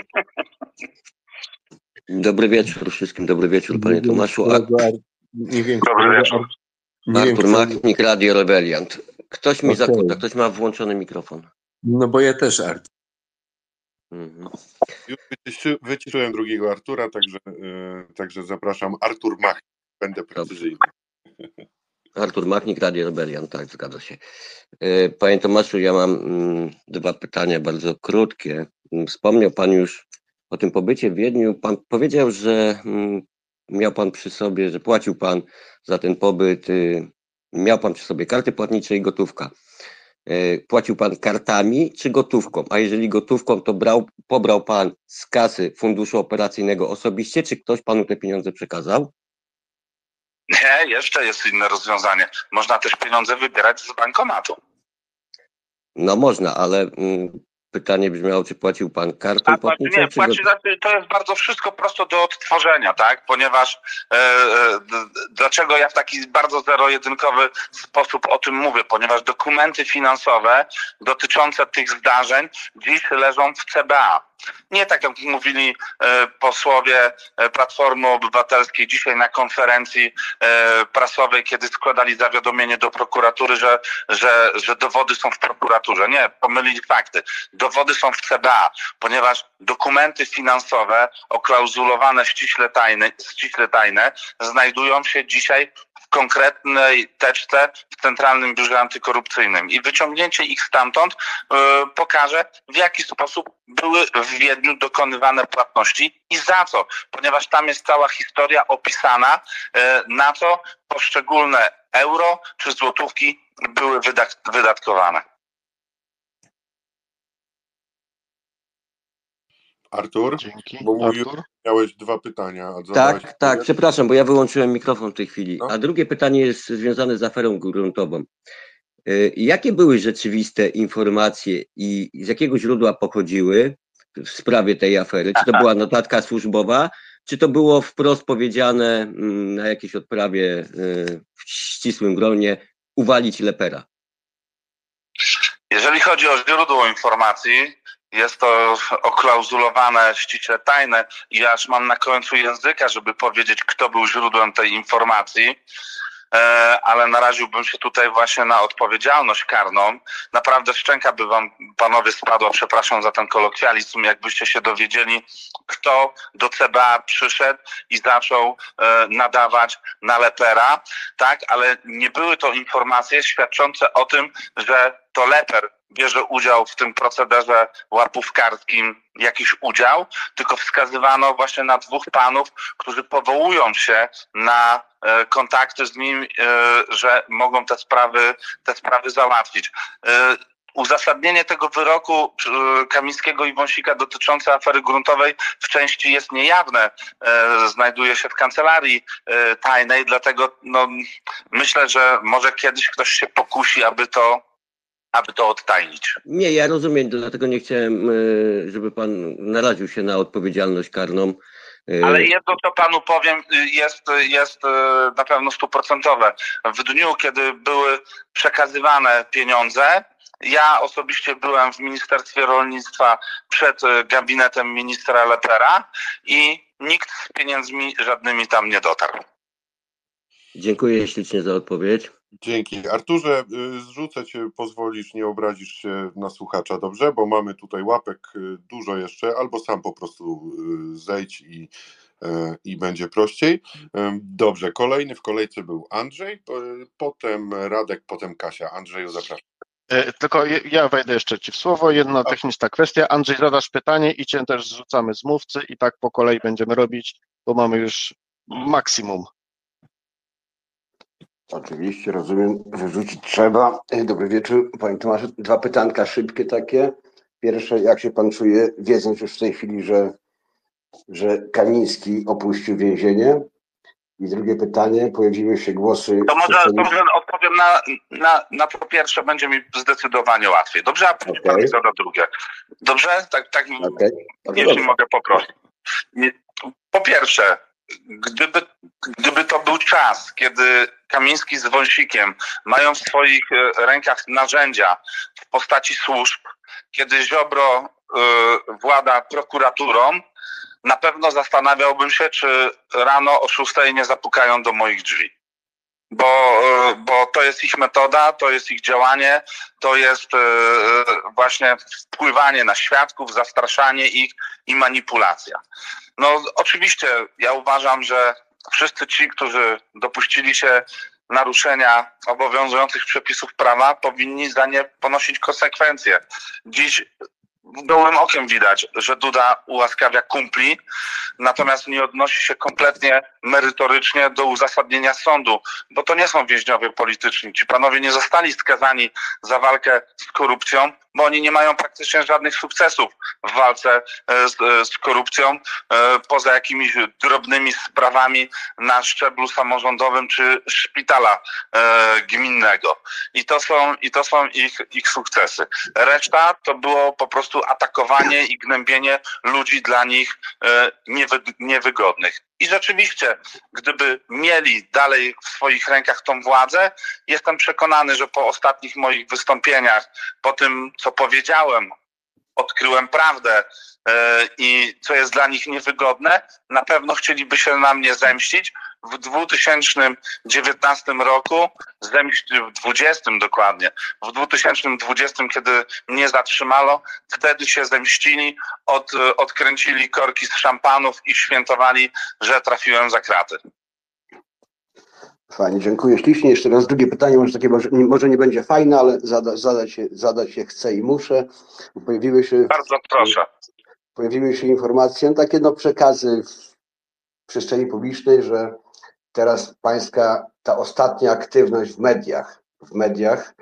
Dobry wieczór wszystkim, dobry wieczór panie Tomaszu. A, Dobry wieczór. Nie wiem, Artur czy- Machnik, Radio Rebeliant. Ktoś mi Okej. zakłóca, ktoś ma włączony mikrofon. No bo ja też, Artur. Mhm. Już wyciszy, wyciszyłem drugiego Artura, także, e, także zapraszam. Artur Mach. Będę precyzyjny. Artur Machnik, Radio Rebelian, tak, zgadza się. E, Panie Tomaszu, ja mam mm, dwa pytania bardzo krótkie. Mm, Wspomniał Pan już o tym pobycie w Wiedniu. Pan powiedział, że mm, miał Pan przy sobie, że płacił Pan za ten pobyt, y, miał Pan przy sobie karty płatnicze i gotówka. E, Płacił Pan kartami czy gotówką? A jeżeli gotówką, to brał, pobrał Pan z kasy funduszu operacyjnego osobiście, czy ktoś Panu te pieniądze przekazał? Nie, jeszcze jest inne rozwiązanie. Można też pieniądze wybierać z bankomatu. No można, ale mm, pytanie brzmiało, czy płacił pan kartą A, płatniczą, nie, płaci, to jest bardzo wszystko prosto do odtworzenia, tak? Ponieważ e, e, dlaczego ja w taki bardzo zero-jedynkowy sposób o tym mówię? Ponieważ dokumenty finansowe dotyczące tych zdarzeń dziś leżą w CBA. Nie tak jak mówili e, posłowie e, Platformy Obywatelskiej dzisiaj na konferencji e, prasowej, kiedy składali zawiadomienie do prokuratury, że, że, że dowody są w prokuraturze. Nie, pomylili fakty. Dowody są w CBA, ponieważ dokumenty finansowe oklauzulowane ściśle tajne, ściśle tajne znajdują się dzisiaj konkretnej teczce w Centralnym Biurze Antykorupcyjnym i wyciągnięcie ich stamtąd e, pokaże, w jaki sposób były w Wiedniu dokonywane płatności i za co, ponieważ tam jest cała historia opisana, e, na co poszczególne euro czy złotówki były wydatkowane. Artur, Dzięki. bo mówił, Artur? miałeś dwa pytania. Tak, tak, przepraszam, bo ja wyłączyłem mikrofon w tej chwili. No. A drugie pytanie jest związane z aferą gruntową. Y, Jakie były rzeczywiste informacje i z jakiego źródła pochodziły w sprawie tej afery? Czy to była notatka służbowa, czy to było wprost powiedziane mm, na jakiejś odprawie y, w ścisłym gronie uwalić lepera? Jeżeli chodzi o źródło informacji, jest to oklauzulowane ściśle tajne i aż mam na końcu języka, żeby powiedzieć, kto był źródłem tej informacji. E, ale naraziłbym się tutaj właśnie na odpowiedzialność karną. Naprawdę szczęka by wam, panowie, spadła, przepraszam za ten kolokwializm, jakbyście się dowiedzieli, kto do CBA przyszedł i zaczął e, nadawać na lepera, tak, ale nie były to informacje świadczące o tym, że to leper bierze udział w tym procederze łapówkarskim, jakiś udział, tylko wskazywano właśnie na dwóch panów, którzy powołują się na e, kontakty z nim, e, że mogą te sprawy, te sprawy załatwić. E, Uzasadnienie tego wyroku Kamińskiego i Wąsika dotyczące afery gruntowej w części jest niejawne. Znajduje się w kancelarii tajnej, dlatego no, myślę, że może kiedyś ktoś się pokusi, aby to, aby to odtajnić. Nie, ja rozumiem, dlatego nie chciałem, y, żeby pan naraził się na odpowiedzialność karną. Y, Ale jedno, co panu powiem, y, jest, jest na pewno stuprocentowe. W dniu, kiedy były przekazywane pieniądze, ja osobiście byłem w Ministerstwie Rolnictwa przed gabinetem ministra Lepera i nikt z pieniędzmi żadnymi tam nie dotarł. Dziękuję ślicznie za odpowiedź. Dzięki. Arturze, y, zrzucę cię, pozwolisz, nie obrazisz się na słuchacza, dobrze? Bo mamy tutaj łapek y, dużo jeszcze, albo sam po prostu y, zejdź i, y, i będzie prościej. Dobrze, kolejny w kolejce był Andrzej, potem Radek, potem Kasia. Andrzeju, zapraszam. E, Tylko ja wejdę jeszcze Ci w słowo. Jedna techniczna kwestia. Andrzej, zadasz pytanie i Cię też zrzucamy z mówcy i tak po kolei będziemy robić, bo mamy już maksimum. Oczywiście, rozumiem, wyrzucić trzeba. Dobry wieczór, panie Tomaszu. Dwa pytanka szybkie takie. Pierwsze, jak się pan czuje, wiedząc już w tej chwili, że, że Kamiński opuścił więzienie? I drugie pytanie, pojawiły się głosy... To może, to może odpowiem na, na, na to pierwsze, będzie mi zdecydowanie łatwiej. Dobrze, a później pan mi zada drugie. Dobrze? Tak, tak. Bardzo jeśli mogę poprosić. Po pierwsze, gdyby, gdyby to był czas, kiedy Kamiński z Wąsikiem mają w swoich e, rękach narzędzia w postaci służb, kiedy Ziobro e, włada prokuraturą, na pewno zastanawiałbym się, czy rano o 6 nie zapukają do moich drzwi. Bo, e, bo to jest ich metoda, to jest ich działanie, to jest e, właśnie wpływanie na świadków, zastraszanie ich i manipulacja. No oczywiście ja uważam, że wszyscy ci, którzy dopuścili się naruszenia obowiązujących przepisów prawa, powinni za nie ponosić konsekwencje. Dziś gołym okiem widać, że Duda ułaskawia kumpli, natomiast nie odnosi się kompletnie merytorycznie do uzasadnienia sądu, bo to nie są więźniowie polityczni. Ci panowie nie zostali skazani za walkę z korupcją, bo oni nie mają praktycznie żadnych sukcesów w walce e, z, e, z korupcją, e, poza jakimiś drobnymi sprawami na szczeblu samorządowym czy szpitala gminnego. I to są, i to są ich, ich sukcesy. Reszta to było po prostu atakowanie i gnębienie ludzi dla nich niewy, niewygodnych. I rzeczywiście, gdyby mieli dalej w swoich rękach tą władzę, jestem przekonany, że po ostatnich moich wystąpieniach, po tym, co powiedziałem, odkryłem prawdę e, i co jest dla nich niewygodne, na pewno chcieliby się na mnie zemścić. W 2019 roku, w 20 dokładnie, w 2020, kiedy mnie zatrzymano, wtedy się zemścili, od, odkręcili korki z szampanów i świętowali, że trafiłem za kraty. Fajnie, dziękuję ślicznie. Jeszcze raz drugie pytanie, może takie może nie, może nie będzie fajne, ale zada, zadać, się, zadać się chcę i muszę. Pojawiły się, Bardzo proszę. pojawiły się informacje, no takie no przekazy w przestrzeni publicznej, że teraz pańska ta ostatnia aktywność w mediach, w mediach,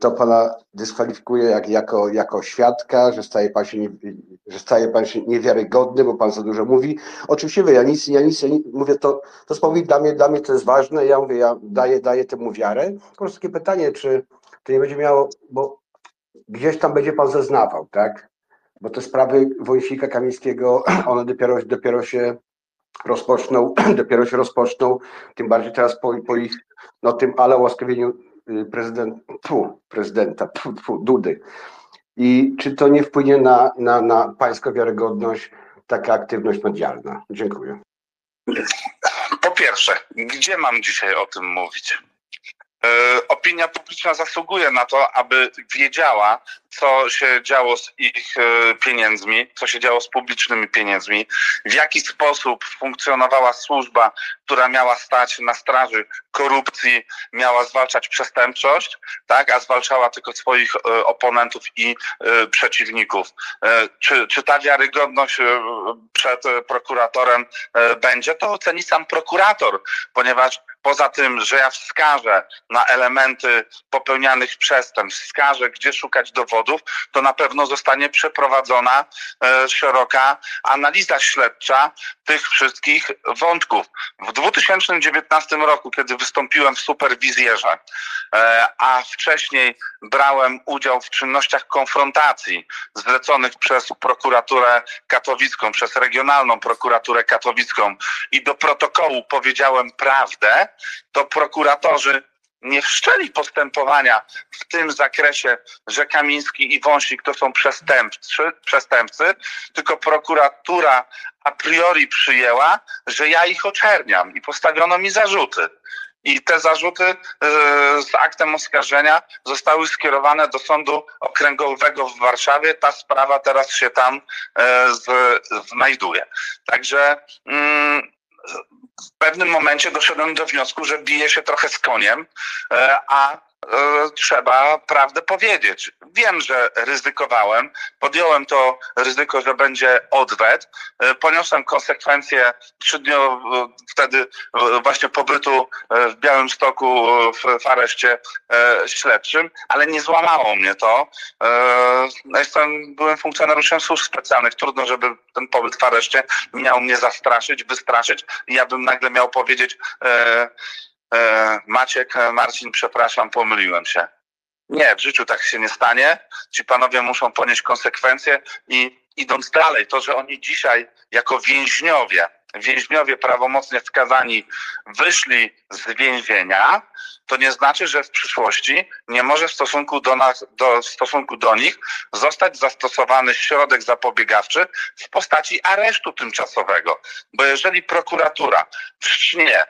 to pana dyskwalifikuje jak, jako, jako świadka, że staje pan się, nie, że staje pan się niewiarygodny, bo pan za dużo mówi. Oczywiście wie, ja nic, ja nic, ja mówię, to, to słowo dla mnie, dla mnie to jest ważne, ja mówię, ja daję, daję temu wiarę. Po prostu takie pytanie, czy to nie będzie miało, bo gdzieś tam będzie pan zeznawał, tak? Bo te sprawy Wojcika Kamińskiego, one dopiero, dopiero się rozpoczną, dopiero się rozpoczną, tym bardziej teraz po, po ich, no tym ale łaskawieniu y, prezydent, tfu, prezydenta, tfu, tfu, Dudy. I czy to nie wpłynie na, na, na pańską wiarygodność taka aktywność medialna? Dziękuję. Po pierwsze, gdzie mam dzisiaj o tym mówić? E, Opinia publiczna zasługuje na to, aby wiedziała, co się działo z ich e, pieniędzmi, co się działo z publicznymi pieniędzmi, w jaki sposób funkcjonowała służba, która miała stać na straży korupcji, miała zwalczać przestępczość, tak, a zwalczała tylko swoich e, oponentów i e, przeciwników. E, Czy, czy ta wiarygodność przed prokuratorem będzie, to oceni sam prokurator, ponieważ poza tym, że ja wskażę na elementy popełnianych przestępstw, wskażę, gdzie szukać dowodów, to na pewno zostanie przeprowadzona szeroka analiza śledcza tych wszystkich wątków. W 2019 roku, kiedy wystąpiłem w superwizjerze, e, a wcześniej brałem udział w czynnościach konfrontacji zleconych przez prokuraturę katowicką, przez regionalną prokuraturę katowicką i do protokołu powiedziałem prawdę, to prokuratorzy nie wszczęli postępowania w tym zakresie, że Kamiński i Wąsik to są przestępcy, przestępcy, tylko prokuratura a priori przyjęła, że ja ich oczerniam i postawiono mi zarzuty. I te zarzuty e, z aktem oskarżenia zostały skierowane do Sądu Okręgowego w Warszawie. Ta sprawa teraz się tam z, znajduje. Także mm, w pewnym momencie doszedłem do wniosku, że biję się trochę z koniem, e, a trzeba prawdę powiedzieć. Wiem, że ryzykowałem, podjąłem to ryzyko, że będzie odwet, e, poniosłem konsekwencje trzydniowo wtedy e, właśnie pobytu e, w Białymstoku e, w, areszcie e, śledczym, ale nie złamało mnie to. E, no Jestem, byłem funkcjonariuszem służb specjalnych, trudno, żeby ten pobyt w areszcie miał mnie zastraszyć, wystraszyć ja bym nagle miał powiedzieć e, e, Maciek, e, Marcin, przepraszam, pomyliłem się. Nie, w życiu tak się nie stanie. Ci panowie muszą ponieść konsekwencje i idąc dalej, to, że oni dzisiaj jako więźniowie, więźniowie prawomocnie skazani wyszli z więzienia, to nie znaczy, że w przyszłości nie może w stosunku do nas, do, w stosunku do nich zostać zastosowany środek zapobiegawczy w postaci aresztu tymczasowego. Bo jeżeli prokuratura wszcznie e,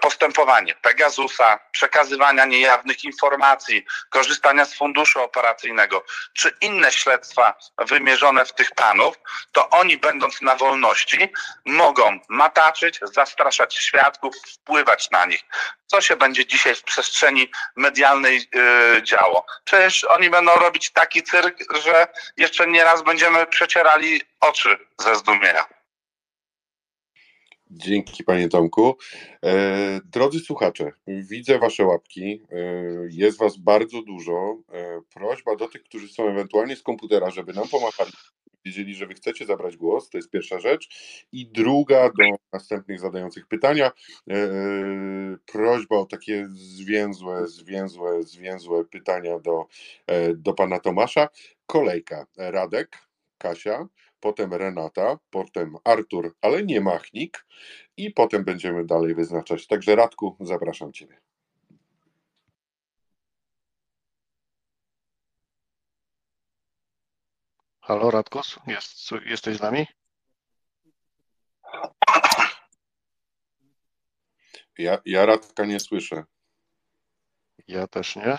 postępowanie Pegasusa, przekazywania niejawnych informacji, korzystania z funduszu operacyjnego, czy inne śledztwa wymierzone w tych panów, to oni będąc na wolności mogą mataczyć, zastraszać świadków, wpływać na nich. Co się będzie dzisiaj w przestrzeni medialnej yy, działo? Przecież oni będą robić taki cyrk, że jeszcze nieraz będziemy przecierali oczy ze zdumienia. Dzięki panie Tomku. E, drodzy słuchacze, widzę wasze łapki. E, jest was bardzo dużo. E, prośba do tych, którzy są ewentualnie z komputera, żeby nam pomachali. Wiedzieli, że wy chcecie zabrać głos, to jest pierwsza rzecz. I druga do następnych zadających pytania. Prośba o takie zwięzłe, zwięzłe, zwięzłe pytania do, do pana Tomasza. Kolejka. Radek, Kasia, potem Renata, potem Artur, ale nie Machnik i potem będziemy dalej wyznaczać. Także Radku, zapraszam Ciebie. Halo Radkus, jest, jesteś z nami? Ja, ja Radka nie słyszę. Ja też nie.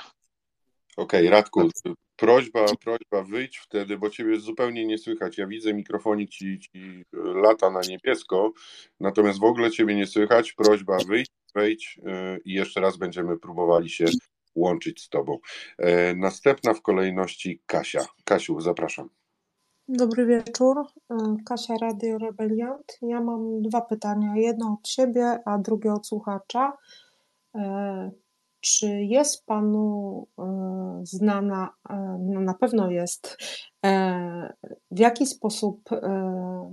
Okej, Radku, prośba, prośba, wyjdź wtedy, bo Ciebie zupełnie nie słychać. Ja widzę mikrofonik ci, ci lata na niebiesko, natomiast w ogóle Ciebie nie słychać. Prośba, wyjdź, wejdź yy, i jeszcze raz będziemy próbowali się łączyć z Tobą. E, Następna w kolejności Kasia. Kasiu, zapraszam. Dobry wieczór, y, Kasia Radio Rebeliant. Ja mam dwa pytania, jedno od siebie, a drugie od słuchacza. Czy jest Panu e, znana, e, no na pewno jest, e, w jaki sposób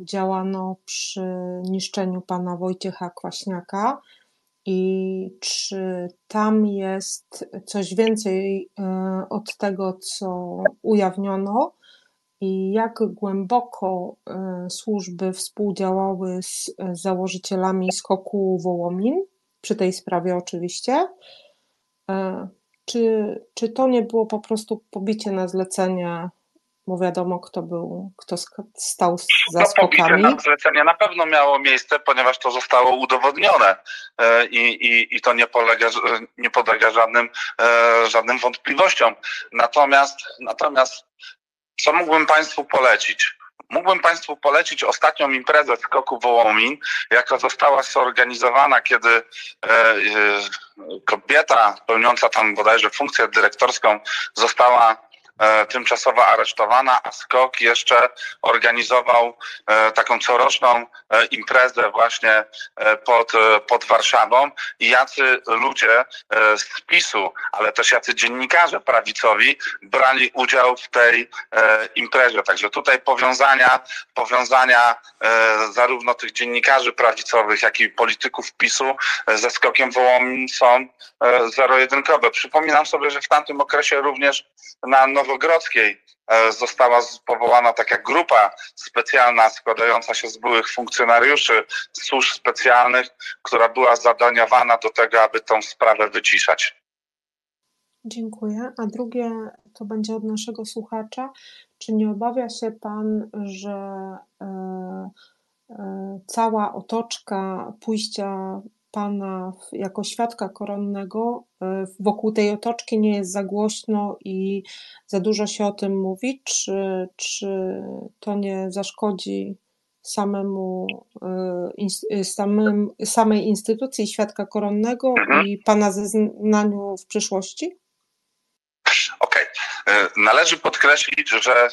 działano przy niszczeniu Pana Wojciecha Kwaśniaka i czy tam jest coś więcej od tego, co ujawniono? i jak głęboko służby współdziałały z założycielami skoku Wołomin, przy tej sprawie oczywiście. E, Czy, czy to nie było po prostu pobicie na zlecenie, bo wiadomo, kto był, kto stał za To pobicie skokami? na zlecenie na pewno miało miejsce, ponieważ to zostało udowodnione e, i, i, i to nie, polega, nie podlega żadnym, e, żadnym wątpliwościom. Natomiast, natomiast co mógłbym Państwu polecić? Mógłbym Państwu polecić ostatnią imprezę skoku Wołomin, jaka została zorganizowana, kiedy e, e, kobieta pełniąca tam bodajże funkcję dyrektorską została tymczasowo aresztowana, a skok jeszcze organizował e, taką coroczną e, imprezę właśnie e, pod, e, pod Warszawą i jacy ludzie e, z PiSu, ale też jacy dziennikarze prawicowi brali udział w tej e, imprezie. Także tutaj powiązania, powiązania e, zarówno tych dziennikarzy prawicowych, jak i polityków PiSu e, ze skokiem Wołomin są e, zero-jedynkowe. Przypominam sobie, że w tamtym okresie również na Nowogrodzkiej e, została powołana taka grupa specjalna składająca się z byłych funkcjonariuszy służb specjalnych, która była zadaniowana do tego, aby tą sprawę wyciszać. Dziękuję. A drugie to będzie od naszego słuchacza. Czy nie obawia się Pan, że e, e, cała otoczka pójścia Pana jako świadka koronnego, e, wokół tej otoczki nie jest za głośno i za dużo się o tym mówi? Czy, czy to nie zaszkodzi samemu, e, e, samym, samej instytucji świadka koronnego i Pana zeznaniu w przyszłości? E, należy podkreślić, że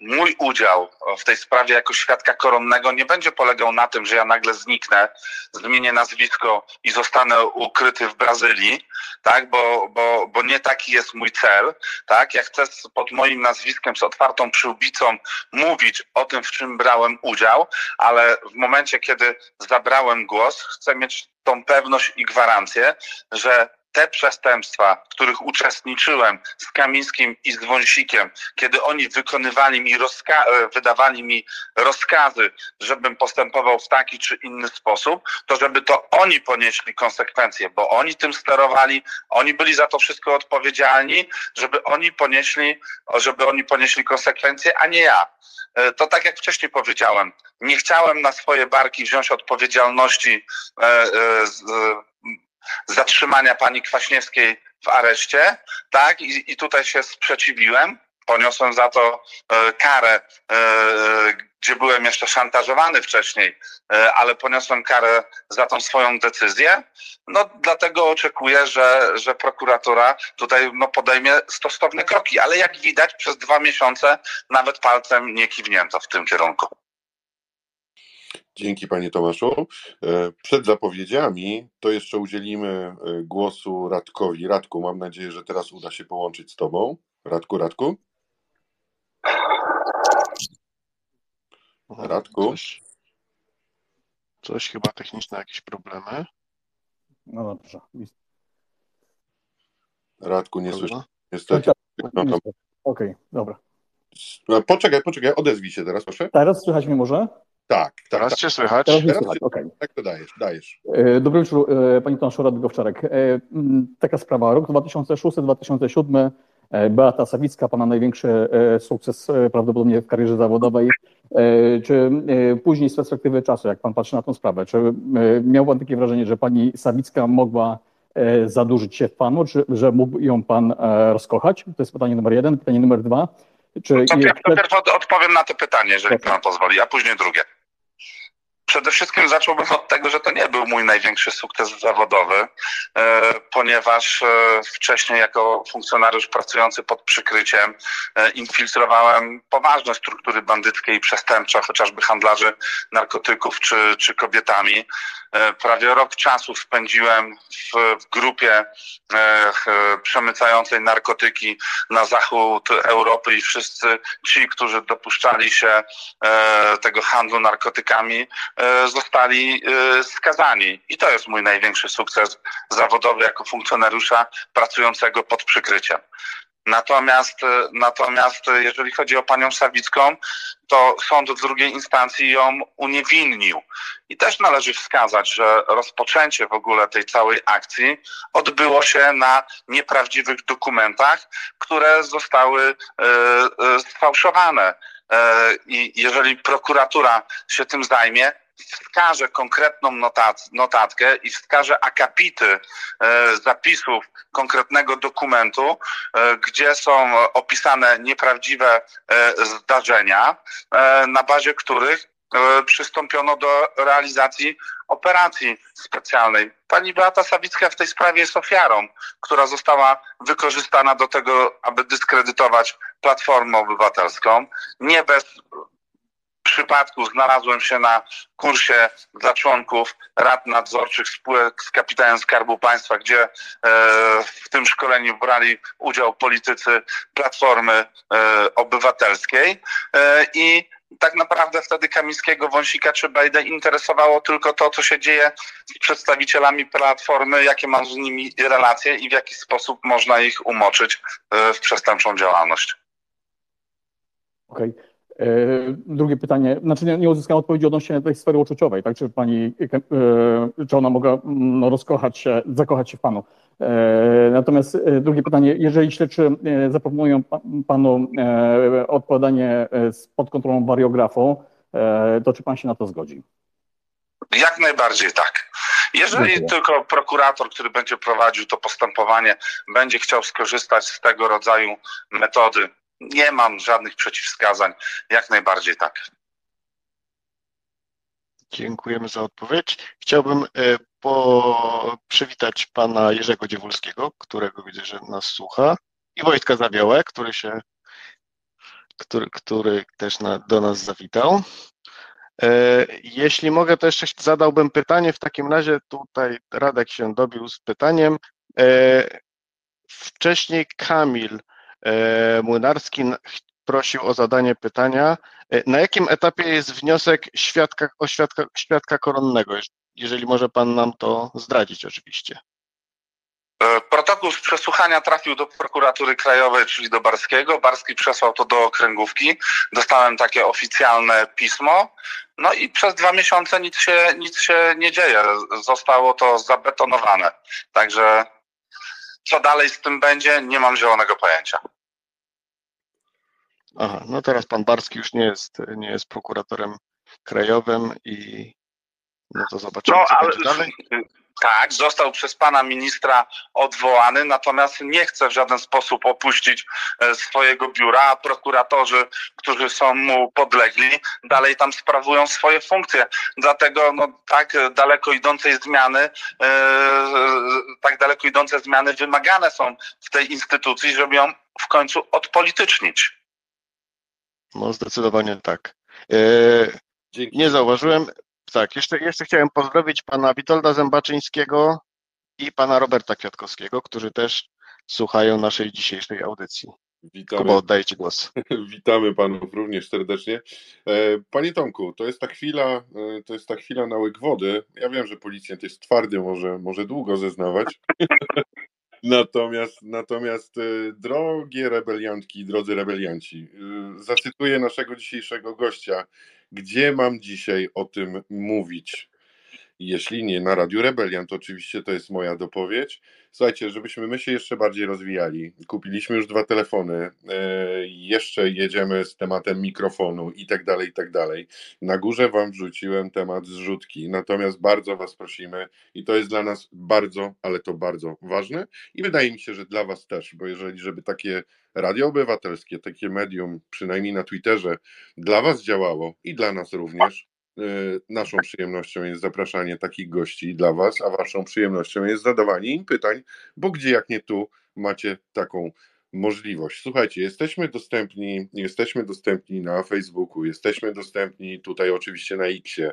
mój udział w tej sprawie jako świadka koronnego nie będzie polegał na tym, że ja nagle zniknę, zmienię nazwisko i zostanę ukryty w Brazylii, tak, bo, bo, bo nie taki jest mój cel, tak, ja chcę pod moim nazwiskiem z otwartą przyłbicą mówić o tym, w czym brałem udział, ale w momencie, kiedy zabrałem głos, chcę mieć tą pewność i gwarancję, że te przestępstwa, w których uczestniczyłem z Kamińskim i z Wąsikiem, kiedy oni wykonywali mi rozka- e, wydawali mi rozkazy, żebym postępował w taki czy inny sposób, to żeby to oni ponieśli konsekwencje, bo oni tym sterowali, oni byli za to wszystko odpowiedzialni, żeby oni ponieśli, żeby oni ponieśli konsekwencje, a nie ja. E, to tak jak wcześniej powiedziałem, nie chciałem na swoje barki wziąć odpowiedzialności e, zatrzymania pani Kwaśniewskiej w areszcie, tak? I, i tutaj się sprzeciwiłem. Poniosłem za to e, karę, e, gdzie byłem jeszcze szantażowany wcześniej, e, ale poniosłem karę za tą swoją decyzję. No dlatego oczekuję, że, że prokuratura tutaj no, podejmie stosowne kroki, ale jak widać przez dwa miesiące nawet palcem nie kiwnięto w tym kierunku. Dzięki panie Tomaszu. E, przed zapowiedziami to jeszcze udzielimy e, głosu Radkowi. Radku, mam nadzieję, że teraz uda się połączyć z tobą. Radku, Radku. Radku. Coś, coś chyba techniczne, jakieś problemy. No dobrze. Radku, nie słyszę. Niestety. No to... Okej, dobra. No, Poczekaj, poczekaj, odezwij się teraz, proszę. Teraz słychać mnie może? Tak, tak. Teraz tak. cię słychać. Teraz mnie Teraz słychać, okej. Tak to dajesz, dajesz. E, Dobry wieczór, e, Pani Tomaszu Radek Owczarek. E, Taka sprawa, rok 2006-2007, e, Beata Sawicka, Pana największy sukces prawdopodobnie w karierze zawodowej. Czy później z perspektywy czasu, jak Pan patrzy na tę sprawę, czy miał Pan takie wrażenie, że Pani Sawicka mogła zadłużyć się w Panu, czy że mógł ją Pan rozkochać? To jest pytanie numer jeden. Pytanie numer dwa. Czy pier- to pierwsze od- odpowiem na to pytanie, jeżeli pan pozwoli, a później drugie. Przede wszystkim zacząłbym od tego, że to nie był mój największy sukces zawodowy, e, ponieważ e, wcześniej jako funkcjonariusz pracujący pod przykryciem e, infiltrowałem poważne struktury bandyckie i przestępcze, chociażby handlarzy narkotyków czy, czy kobietami. Prawie rok czasu spędziłem w, grupie przemycającej narkotyki na zachód Europy i wszyscy ci, którzy dopuszczali się tego handlu narkotykami, zostali e, skazani. I to jest mój największy sukces zawodowy jako funkcjonariusza pracującego pod przykryciem. Natomiast, e, natomiast e, jeżeli chodzi o panią Sawicką, to sąd w drugiej instancji ją uniewinnił. I też należy wskazać, że rozpoczęcie w ogóle tej całej akcji odbyło się na nieprawdziwych dokumentach, które zostały e, e, sfałszowane. E, I jeżeli prokuratura się tym zajmie, wskaże konkretną notat, notatkę i wskaże akapity e, zapisów konkretnego dokumentu, e, gdzie są opisane nieprawdziwe e, zdarzenia, e, na bazie których e, przystąpiono do realizacji operacji specjalnej. Pani Beata Sawicka w tej sprawie jest ofiarą, która została wykorzystana do tego, aby dyskredytować Platformę Obywatelską. Nie bez przypadku znalazłem się na kursie dla członków rad nadzorczych spółek z kapitałem Skarbu Państwa, gdzie e, w tym szkoleniu brali udział politycy Platformy e, Obywatelskiej e, i tak naprawdę wtedy Kamińskiego, Wąsika czy Bejdę interesowało tylko to, co się dzieje z przedstawicielami Platformy, jakie mam z nimi relacje i w jaki sposób można ich umoczyć w przestępczą działalność. Okej. E, Drugie pytanie, znaczy nie, nie uzyskałem odpowiedzi odnośnie tej sfery uczuciowej, tak? Czy pani, e, czy ona mogła mm, no, rozkochać się, zakochać się w panu? E, Natomiast e, drugie pytanie, jeżeli śledczy e, zaproponują pa- panu e, odpowiadanie e, pod kontrolą wariografu, e, to czy pan się na to zgodzi? Jak najbardziej tak. Jeżeli tylko prokurator, który będzie prowadził to postępowanie, będzie chciał skorzystać z tego rodzaju metody, nie mam żadnych przeciwwskazań. Jak najbardziej tak. Dziękujemy za odpowiedź. Chciałbym e, po, przywitać pana Jerzego Dziewulskiego, którego widzę, że nas słucha. i Wojtka Zawiołę, który się, który, który też na, do nas zawitał. E, jeśli mogę, to jeszcze zadałbym pytanie. W takim razie tutaj Radek się dobił z pytaniem. E, wcześniej Kamil Młynarski prosił o zadanie pytania. Na jakim etapie jest wniosek świadka, o świadka, świadka koronnego? Jeżeli może Pan nam to zdradzić, oczywiście. Protokół z przesłuchania trafił do prokuratury krajowej, czyli do Barskiego. Barski przesłał to do okręgówki. Dostałem takie oficjalne pismo. No i przez dwa miesiące nic się, nic się nie dzieje. Zostało to zabetonowane. Także co dalej z tym będzie, nie mam zielonego pojęcia. Aha, no teraz pan Barski już nie jest, nie jest prokuratorem krajowym i no to zobaczymy, no, co ale, będzie dalej. Tak, został przez pana ministra odwołany, natomiast nie chce w żaden sposób opuścić e, swojego biura, a prokuratorzy, którzy są mu podlegli, dalej tam sprawują swoje funkcje. Dlatego no, tak daleko idącej zmiany, e, tak daleko idące zmiany wymagane są w tej instytucji, żeby ją w końcu odpolitycznić. No zdecydowanie tak. E, nie zauważyłem, tak, jeszcze, jeszcze chciałem pozdrowić pana Witolda Zębaczyńskiego i pana Roberta Kwiatkowskiego, którzy też słuchają naszej dzisiejszej audycji. Witamy. Kuba, oddaję Ci głos. Witamy panów również serdecznie. E, panie Tomku, to jest ta chwila, e, to jest ta chwila na łyk wody. Ja wiem, że policjant jest twardy, może, może długo zeznawać. Natomiast, natomiast e, drogie rebeliantki, drodzy rebelianci, zacytuję naszego dzisiejszego gościa, gdzie mam dzisiaj o tym mówić? Jeśli nie na Radiu Rebelian, to oczywiście to jest moja dopowiedź. Słuchajcie, żebyśmy my się jeszcze bardziej rozwijali. Kupiliśmy już dwa telefony, e, jeszcze jedziemy z tematem mikrofonu i tak dalej, i tak dalej. Na górze Wam wrzuciłem temat zrzutki, natomiast bardzo Was prosimy i to jest dla nas bardzo, ale to bardzo ważne i wydaje mi się, że dla Was też, bo jeżeli, żeby takie radio obywatelskie, takie medium, przynajmniej na Twitterze, dla Was działało i dla nas również, naszą przyjemnością jest zapraszanie takich gości dla Was, a Waszą przyjemnością jest zadawanie im pytań, bo gdzie jak nie tu macie taką możliwość. Słuchajcie, jesteśmy dostępni, jesteśmy dostępni na Facebooku, jesteśmy dostępni tutaj oczywiście na Xie,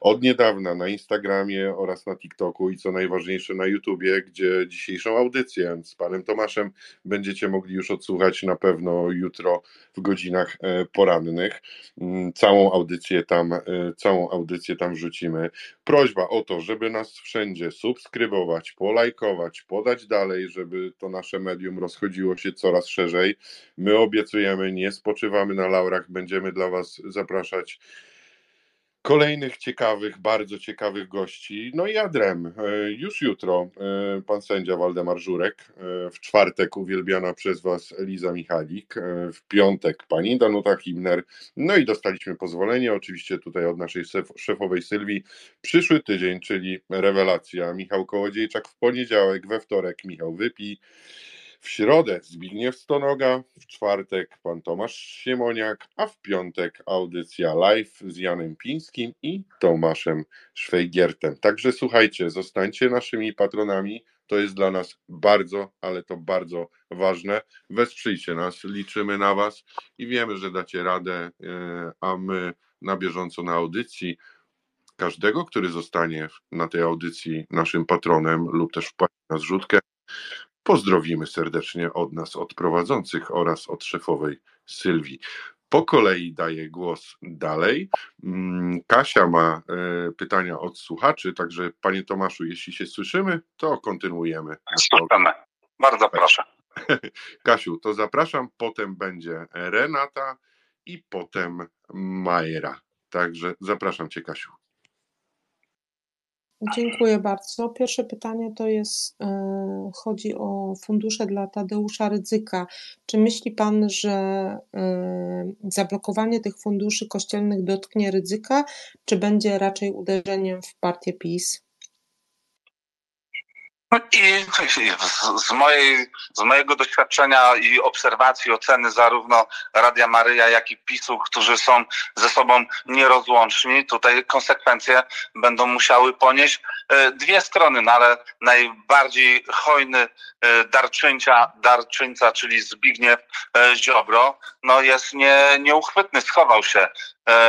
od niedawna na Instagramie oraz na TikToku i co najważniejsze na YouTubie, gdzie dzisiejszą audycję z panem Tomaszem będziecie mogli już odsłuchać na pewno jutro w godzinach e, porannych. Mm, całą audycję tam, e, całą audycję tam wrzucimy. Prośba o to, żeby nas wszędzie subskrybować, polajkować, podać dalej, żeby to nasze medium rozchodziło się coraz szerzej. My obiecujemy, nie spoczywamy na laurach, będziemy dla Was zapraszać kolejnych ciekawych, bardzo ciekawych gości. No i Adrem, e, już jutro e, pan sędzia Waldemar Żurek, e, w czwartek uwielbiana przez was Eliza Michalik, w piątek pani Danuta Himner, no i dostaliśmy pozwolenie oczywiście tutaj od naszej szefowej Sylwii. Przyszły tydzień, czyli rewelacja, Michał Kołodziejczak w poniedziałek, we wtorek Michał Wypi, w środę Zbigniew Stonoga, w czwartek pan Tomasz Siemoniak, a w piątek audycja live z Janem Pińskim i Tomaszem Szwejgiertem. Także słuchajcie, zostańcie naszymi patronami. To jest dla nas bardzo, ale to bardzo ważne. Wesprzyjcie nas, liczymy na Was i wiemy, że dacie radę, e, a my na bieżąco na audycji każdego, który zostanie na tej audycji naszym patronem lub też wpłaci na zrzutkę, Pozdrowimy serdecznie od nas, od prowadzących oraz od szefowej Sylwii. Po kolei daję głos dalej. Mm, Kasia ma e, pytania od słuchaczy, także panie Tomaszu, jeśli się słyszymy, to kontynuujemy. Słyszymy. Bardzo proszę. Kasiu, to zapraszam, potem będzie Renata i potem Majera. Także zapraszam cię, Kasiu. Dziękuję bardzo. Pierwsze pytanie to jest, e, chodzi o fundusze dla Tadeusza Rydzyka. Czy myśli Pan, że e, zablokowanie tych funduszy kościelnych dotknie Rydzyka, czy będzie raczej uderzeniem w partię PiS? I z, z, mojej, z mojego doświadczenia i obserwacji, oceny zarówno Radia Maryja, jak i PiSu, którzy są ze sobą nierozłączni, tutaj konsekwencje będą musiały ponieść e, dwie strony, no ale najbardziej hojny e, darczyńca, darczyńca czyli Zbigniew e, Ziobro, no jest nie, nieuchwytny, schował się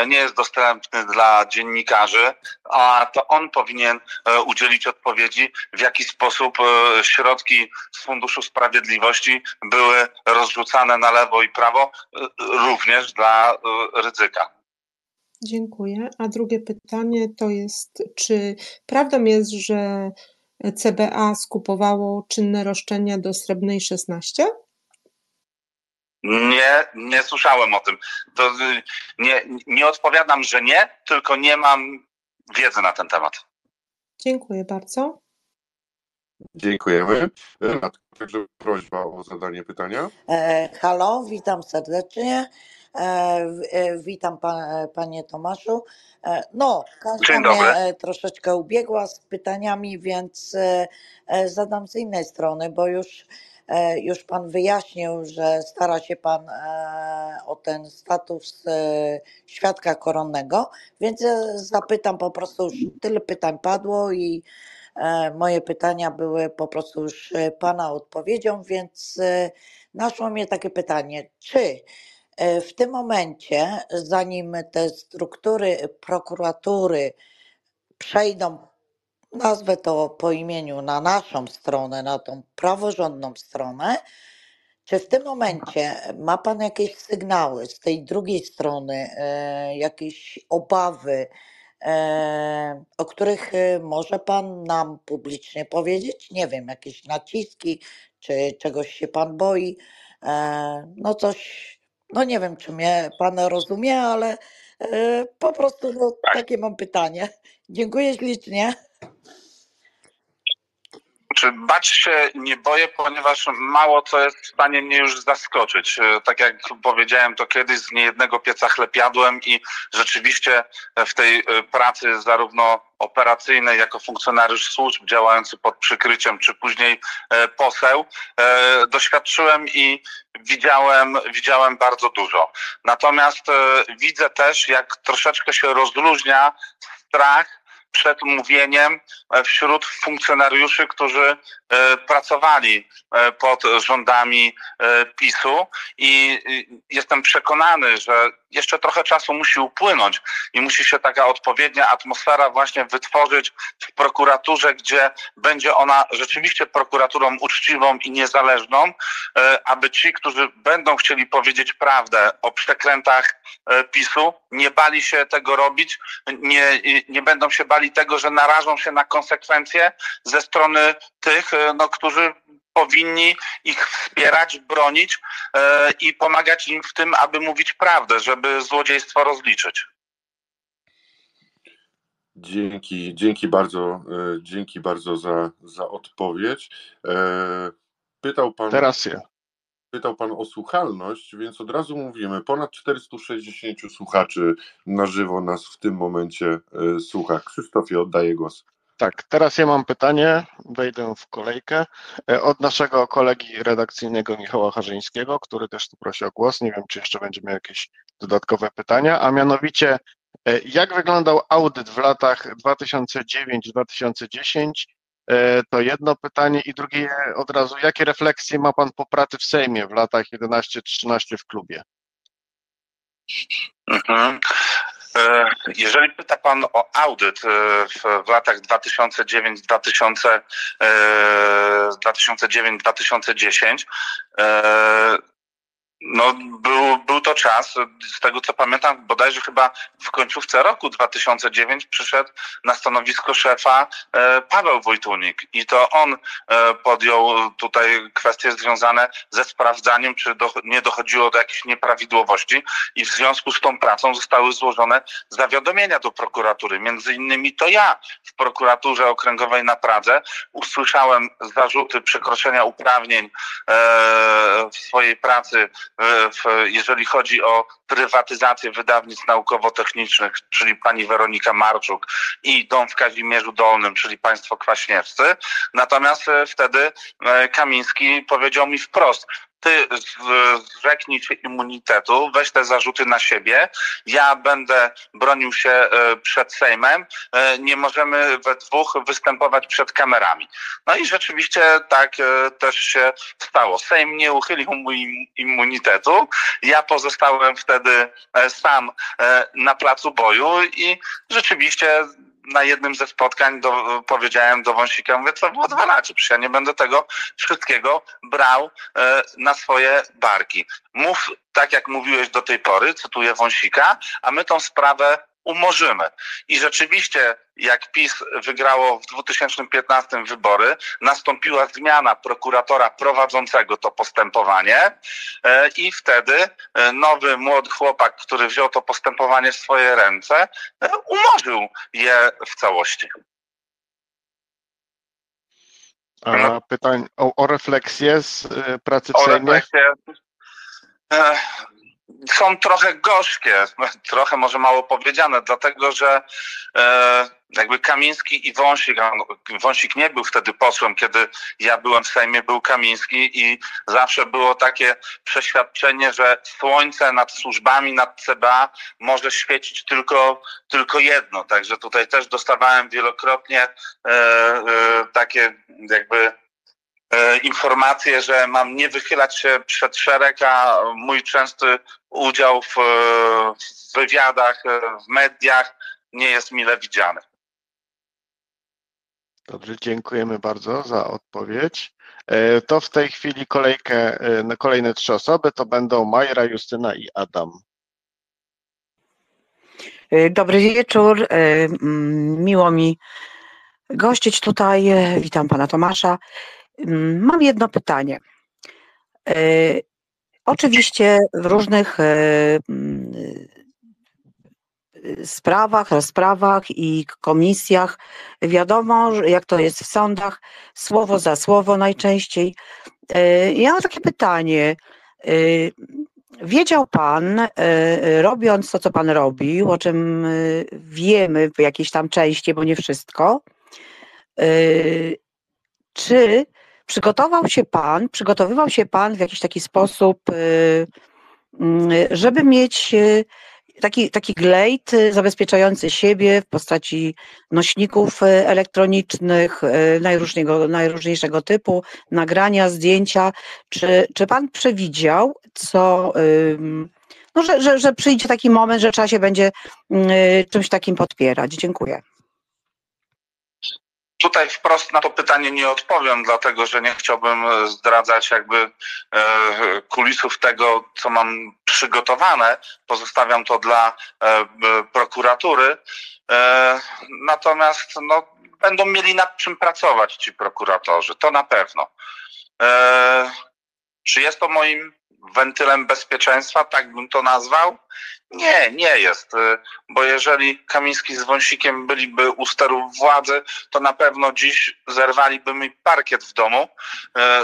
nie jest dostępny dla dziennikarzy, a to on powinien udzielić odpowiedzi, w jaki sposób środki z Funduszu Sprawiedliwości były rozrzucane na lewo i prawo, również dla ryzyka. Dziękuję. A drugie pytanie to jest, czy prawdą jest, że CBA skupowało czynne roszczenia do Srebrnej 16? Nie, nie słyszałem o tym. To y, nie, nie odpowiadam, że nie, tylko nie mam wiedzy na ten temat. Dziękuję bardzo. Dziękujemy. Także prośba o zadanie pytania. E, halo, witam serdecznie. E, e, witam pa, panie Tomaszu. E, no, każda mnie troszeczkę ubiegła z pytaniami, więc zadam z innej strony, bo już, już pan wyjaśnił, że stara się pan o ten status świadka koronnego, więc zapytam po prostu, już tyle pytań padło i moje pytania były po prostu już pana odpowiedzią, więc naszło mnie takie pytanie, czy E, w tym momencie, zanim te struktury prokuratury przejdą, nazwę to po imieniu, na naszą stronę, na tą praworządną stronę, czy w tym momencie ma Pan jakieś sygnały z tej drugiej strony, e, jakieś obawy, e, o których może Pan nam publicznie powiedzieć? Nie wiem, jakieś naciski, czy czegoś się Pan boi? No coś no nie wiem, czy mnie pan rozumie, ale e, po prostu no, Tak. takie mam pytanie. Dziękuję ślicznie. Czy bać się nie boję, ponieważ mało co jest w stanie mnie już zaskoczyć. E, Tak jak powiedziałem, to kiedyś z niejednego pieca chleb jadłem i rzeczywiście w tej e, pracy zarówno operacyjnej jako funkcjonariusz służb działający pod przykryciem, czy później e, poseł, doświadczyłem i widziałem, widziałem bardzo dużo. Natomiast widzę też, jak troszeczkę się rozluźnia strach przed mówieniem e, wśród funkcjonariuszy, którzy e, pracowali e, pod rządami PiSu. I jestem przekonany, że jeszcze trochę czasu musi upłynąć i musi się taka odpowiednia atmosfera właśnie wytworzyć w prokuraturze, gdzie będzie ona rzeczywiście prokuraturą uczciwą i niezależną, aby ci, którzy będą chcieli powiedzieć prawdę o przekrętach PiSu, nie bali się tego robić, nie, nie będą się bali tego, że narażą się na konsekwencje ze strony tych, no, którzy powinni ich wspierać, bronić e, i pomagać im w tym, aby mówić prawdę, żeby złodziejstwo rozliczyć. Dzięki, dzięki bardzo, e, dzięki bardzo za, za odpowiedź. E, pytał pan. Teraz ja. Pytał Pan o słuchalność, więc od razu mówimy, ponad 460 słuchaczy na żywo nas w tym momencie słucha. Krzysztofie, oddaję głos. Tak, teraz ja mam pytanie, wejdę w kolejkę, e, od naszego kolegi redakcyjnego Michała Harzyńskiego, który też tu prosi o głos. Nie wiem, czy jeszcze będzie miał jakieś dodatkowe pytania, a mianowicie, e, jak wyglądał audyt w latach 2009-2010 E, to jedno pytanie i drugie od razu, jakie refleksje ma Pan po pracy w Sejmie w latach 11-13 w klubie? Mhm. E, jeżeli pyta Pan o audyt e, w, latach 2009-2010, no, był, był to czas, z tego co pamiętam, bodajże chyba w końcówce roku 2009 przyszedł na stanowisko szefa e, Paweł Wojtunik i to on e, podjął tutaj kwestie związane ze sprawdzaniem, czy do, nie dochodziło do jakichś nieprawidłowości i w związku z tą pracą zostały złożone zawiadomienia do prokuratury. Między innymi to ja w prokuraturze okręgowej na Pradze usłyszałem zarzuty przekroczenia uprawnień e, w swojej pracy jeżeli chodzi chodzi o prywatyzację wydawnictw naukowo-technicznych, czyli pani Weronika Marczuk i dom w Kazimierzu Dolnym, czyli państwo Kwaśniewscy. Natomiast e, wtedy e, Kamiński powiedział mi wprost, ty zrzeknij się immunitetu, weź te zarzuty na siebie, ja będę bronił się e, przed Sejmem, e, nie możemy we dwóch występować przed kamerami. No i rzeczywiście tak e, też się stało. Sejm nie uchylił mu immunitetu, ja pozostałem wtedy sam na placu boju i rzeczywiście na jednym ze spotkań do, powiedziałem do Wąsika, mówię, co było dwa lata, przecież ja nie będę tego wszystkiego brał e, na swoje barki. Mów tak, jak mówiłeś do tej pory, cytuję Wąsika, a my tą sprawę umorzymy. I rzeczywiście, jak PiS wygrało w 2015 wybory, nastąpiła zmiana prokuratora prowadzącego to postępowanie e, i wtedy e, nowy młody chłopak, który wziął to postępowanie w swoje ręce, e, umorzył je w całości. A pytań o, o refleksję z pracy w o Sejmie? Refleksję są trochę gorzkie, trochę może mało powiedziane, dlatego że e, jakby Kamiński i Wąsik, Wąsik nie był wtedy posłem, kiedy ja byłem w Sejmie, był Kamiński i zawsze było takie przeświadczenie, że słońce nad służbami, nad CBA może świecić tylko, tylko jedno. Także tutaj też dostawałem wielokrotnie e, e, takie jakby informację, że mam nie wychylać się przed szereg, a mój częsty udział w, wywiadach, e, w mediach nie jest mile widziany. Dobrze, dziękujemy bardzo za odpowiedź. E, to w tej chwili kolejkę na kolejne trzy osoby to będą Majra, Justyna i Adam. Dobry wieczór. Miło mi gościć tutaj. Witam pana Tomasza. Mam jedno pytanie. E, oczywiście w różnych e, mm, e, sprawach, rozprawach i komisjach wiadomo, jak to jest w sądach, słowo za słowo najczęściej. Ja mam takie pytanie. Wiedział Pan, robiąc to, co Pan robił, o czym wiemy w jakiejś tam części, bo nie wszystko, czy Przygotował się Pan, przygotowywał się Pan w jakiś taki sposób, y, y, żeby mieć y, taki, taki glejt zabezpieczający siebie w postaci nośników elektronicznych najróżniejszego, najróżniejszego typu, nagrania, zdjęcia. Czy, czy Pan przewidział, co, no, że, że, że przyjdzie taki moment, że trzeba się będzie czymś takim podpierać? Dziękuję. Tutaj wprost na to pytanie nie odpowiem, dlatego że nie chciałbym e, zdradzać jakby e, kulisów tego, co mam przygotowane. Pozostawiam to dla e, prokuratury. Natomiast no, będą mieli nad czym pracować ci prokuratorzy, to na pewno. Czy jest to moim wentylem bezpieczeństwa, tak bym to nazwał? Nie, nie jest, y, bo jeżeli Kamiński z Wąsikiem byliby u sterów władzy, to na pewno dziś zerwaliby mi parkiet w domu,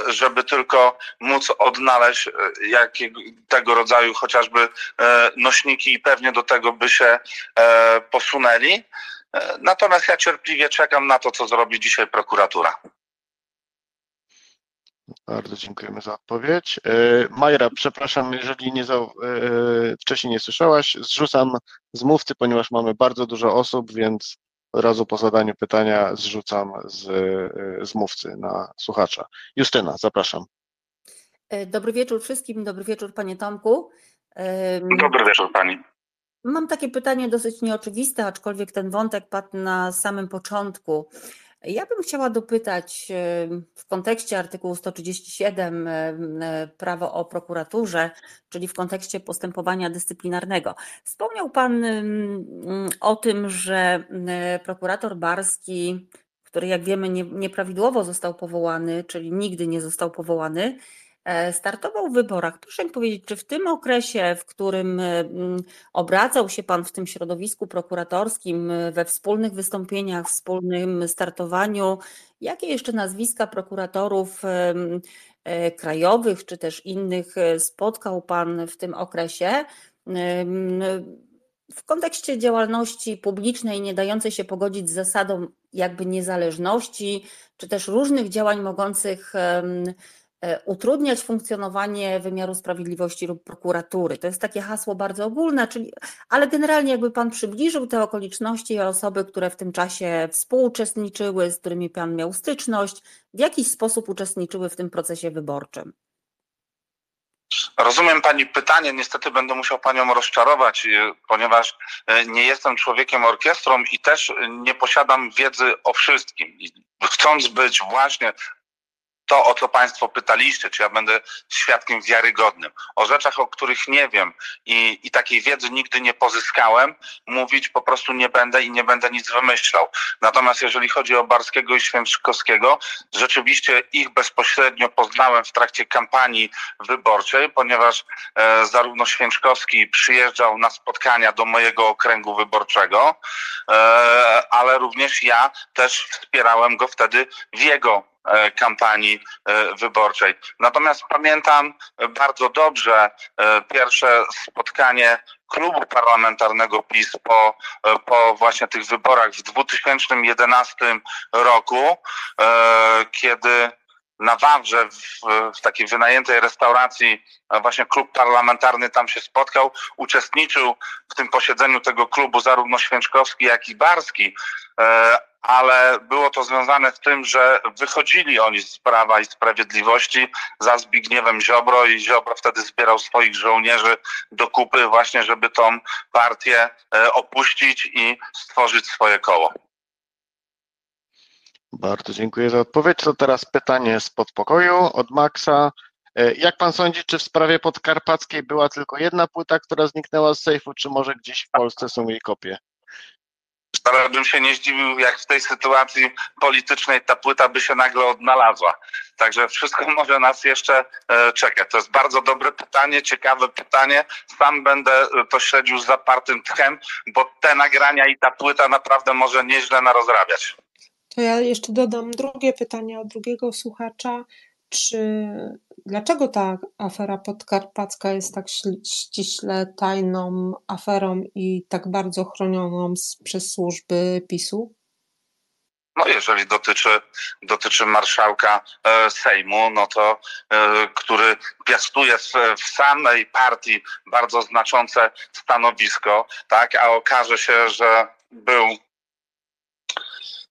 y, żeby tylko móc odnaleźć y, tego rodzaju chociażby nośniki i pewnie do tego by się posunęli. Natomiast ja cierpliwie czekam na to, co zrobi dzisiaj prokuratura. Bardzo dziękujemy za odpowiedź. E, Majra, przepraszam, jeżeli nie za, e, wcześniej nie słyszałaś, zrzucam z mówcy, ponieważ mamy bardzo dużo osób, więc od razu po zadaniu pytania zrzucam z, e, z mówcy na słuchacza. Justyna, zapraszam. Dobry wieczór wszystkim, dobry wieczór panie Tomku. Dobry wieczór pani. Mam takie pytanie dosyć nieoczywiste, aczkolwiek ten wątek padł na samym początku. Ja bym chciała dopytać w kontekście artykułu 137 prawo o prokuraturze, czyli w kontekście postępowania dyscyplinarnego. Wspomniał Pan o tym, że prokurator Barski, który jak wiemy nieprawidłowo został powołany, czyli nigdy nie został powołany, E, startował w wyborach. Proszę mi powiedzieć, czy w tym okresie, w którym e, obracał się Pan w tym środowisku prokuratorskim, e, we wspólnych wystąpieniach, wspólnym startowaniu, jakie jeszcze nazwiska prokuratorów krajowych czy też innych spotkał Pan w tym okresie? W kontekście działalności publicznej nie dającej się pogodzić z zasadą jakby niezależności, czy też różnych działań mogących E, utrudniać funkcjonowanie wymiaru sprawiedliwości lub prokuratury. To jest takie hasło bardzo ogólne, czyli, ale generalnie jakby Pan przybliżył te okoliczności i osoby, które w tym czasie współuczestniczyły, z którymi Pan miał styczność, w jakiś sposób uczestniczyły w tym procesie wyborczym. Rozumiem Pani pytanie, niestety będę musiał Panią rozczarować, y, ponieważ y, nie jestem człowiekiem orkiestrą i też nie posiadam wiedzy o wszystkim. Chcąc być właśnie to, o co Państwo pytaliście, czy ja będę świadkiem wiarygodnym. O rzeczach, o których nie wiem i, i takiej wiedzy nigdy nie pozyskałem, mówić po prostu nie będę i nie będę nic wymyślał. Natomiast jeżeli chodzi o Barskiego i Święczkowskiego, rzeczywiście ich bezpośrednio poznałem w trakcie kampanii wyborczej, ponieważ e, zarówno Święczkowski przyjeżdżał na spotkania do mojego okręgu wyborczego, e, ale również ja też wspierałem go wtedy w jego kampanii e, wyborczej. Natomiast pamiętam bardzo dobrze e, pierwsze spotkanie klubu parlamentarnego PiS po, po właśnie tych wyborach w 2011 roku, kiedy na Wawrze w, w, takiej wynajętej restauracji właśnie klub parlamentarny tam się spotkał, uczestniczył w tym posiedzeniu tego klubu zarówno Święczkowski, jak i Barski, ale było to związane z tym, że wychodzili oni z Prawa i Sprawiedliwości za Zbigniewem Ziobro i Ziobro wtedy zbierał swoich żołnierzy do kupy właśnie, żeby tą partię e, opuścić i stworzyć swoje koło. Bardzo dziękuję za odpowiedź. To teraz pytanie z podpokoju od Maxa. E, jak pan sądzi, czy w sprawie podkarpackiej była tylko jedna płyta, która zniknęła z sejfu, czy może gdzieś w Polsce są jej kopie? Ale bym się nie zdziwił, jak w tej sytuacji politycznej ta płyta by się nagle odnalazła. Także wszystko może nas jeszcze e, czekać. To jest bardzo dobre pytanie, ciekawe pytanie. Sam będę e, to śledził z zapartym tchem, bo te nagrania i ta płyta naprawdę może nieźle narozrabiać. To ja jeszcze dodam drugie pytanie od drugiego słuchacza. Czy dlaczego ta afera podkarpacka jest tak ściśle tajną aferą i tak bardzo chronioną przez służby PiSu? No jeżeli dotyczy, dotyczy marszałka e, Sejmu, no to e, który piastuje w, w samej partii bardzo znaczące stanowisko, tak, a okaże się, że był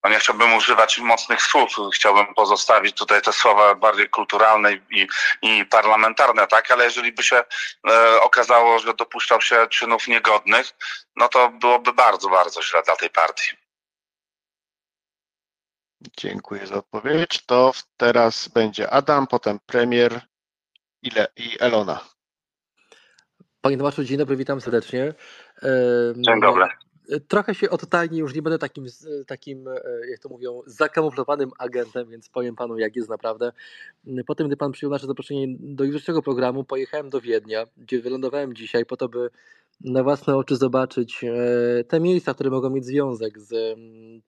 no nie chciałbym używać mocnych słów, chciałbym pozostawić tutaj te słowa bardziej kulturalne i, i parlamentarne, tak, ale jeżeli by się e, okazało, że dopuszczał się czynów niegodnych, no to byłoby bardzo, bardzo źle dla tej partii. Dziękuję za odpowiedź. To teraz będzie Adam, potem premier i Elona. Panie Tomaszu, dzień dobry, witam serdecznie. Dzień dobry. Trochę się odtajni, już nie będę takim, takim, e, jak to mówią, zakamuflowanym agentem, więc powiem panu, jak jest naprawdę. Po tym, gdy pan przyjął nasze zaproszenie do jutrzejszego programu, pojechałem do Wiednia, gdzie wylądowałem dzisiaj, po to, by na własne oczy zobaczyć e, te miejsca, które mogą mieć związek z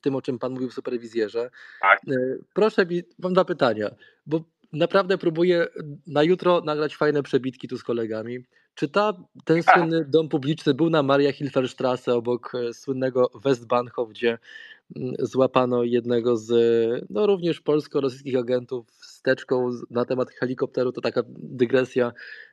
tym, o czym pan mówił w superwizjerze. Tak. E, proszę mi, mam dwa pytania, bo naprawdę próbuję na jutro nagrać fajne przebitki tu z kolegami. Czy ta, ten słynny dom publiczny był na Maria Hilferstrasse obok e, słynnego Westbahnhof, gdzie mm, złapano jednego z no, również polsko-rosyjskich agentów wsteczką na temat helikopteru, to taka dygresja.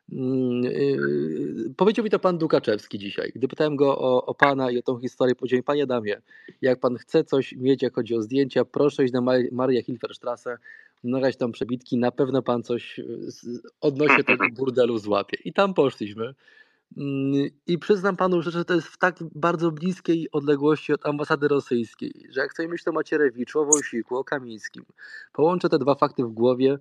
Yy, powiedział mi to pan Dukaczewski dzisiaj. Gdy pytałem go o, o pana i o tą historię, powiedział mi, panie Damie, jak pan chce coś mieć, jak chodzi o zdjęcia, proszę iść na Maria Hilferstrasse, nagrać tam przebitki, na pewno pan coś odnośnie tego burdelu złapie. I tam poszliśmy. Mm, I przyznam panu, że to jest w tak bardzo bliskiej odległości od ambasady rosyjskiej, że jak sobie myślę o Macierewiczu, o Wąsiku, o Kamińskim, połączę te dwa fakty w głowie,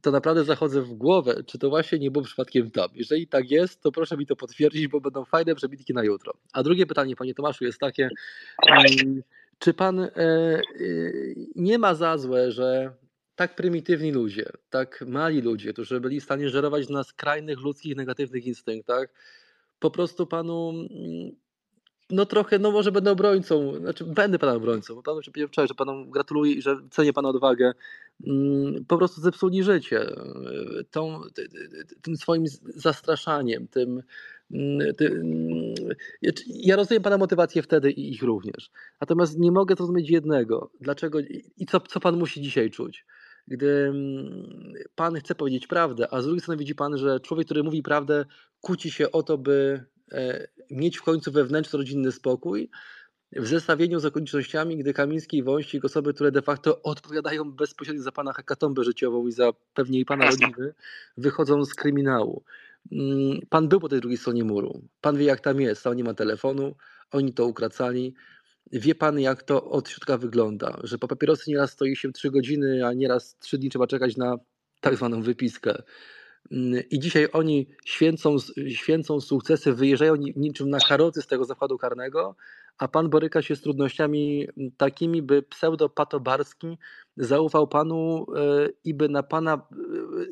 to naprawdę zachodzę w głowę, czy to właśnie nie było przypadkiem tam. Jeżeli tak jest, to proszę mi to potwierdzić, bo będą fajne przebitki na jutro. A drugie pytanie, panie Tomaszu, jest takie, mm, czy pan e, e, nie ma za złe, że tak prymitywni ludzie, tak mali ludzie, którzy byli w stanie żerować na skrajnych ludzkich negatywnych instynktach, po prostu panu mm, no trochę, no może będę obrońcą, znaczy będę pana obrońcą, bo panu powiedziałem wczoraj, że panu gratuluję i że cenię pana odwagę. Mm, po prostu zepsuli życie y, tą, tym swoim zastraszaniem, tym, mm, tym, ja rozumiem pana motywację wtedy i ich również. Natomiast nie mogę zrozumieć jednego. Dlaczego i co, co pan musi dzisiaj czuć? Gdy mm, pan chce powiedzieć prawdę, a z drugiej strony widzi pan, że człowiek, który mówi prawdę, kłóci się o to, by E, mieć w końcu wewnętrzny rodzinny spokój w zestawieniu z okolicznościami, gdy Kamiński i Wąsik, osoby, które de facto odpowiadają bezpośrednio za pana hekatombę życiową i za pewnie i pana rodziny, wychodzą z kryminału. Mm, pan był po tej drugiej stronie muru. Pan wie, jak tam jest. Tam nie ma telefonu, oni to ukracali. Wie pan, jak to od środka wygląda, że po papierosy nieraz stoi się 3 godziny, a nieraz 3 dni trzeba czekać na tak zwaną wypiskę. Mm, I dzisiaj oni święcą, święcą sukcesy, wyjeżdżają niczym na karocy z tego zakładu karnego, a pan boryka się z trudnościami mm, takimi, by pseudo-patobarski zaufał panu e, i by na pana,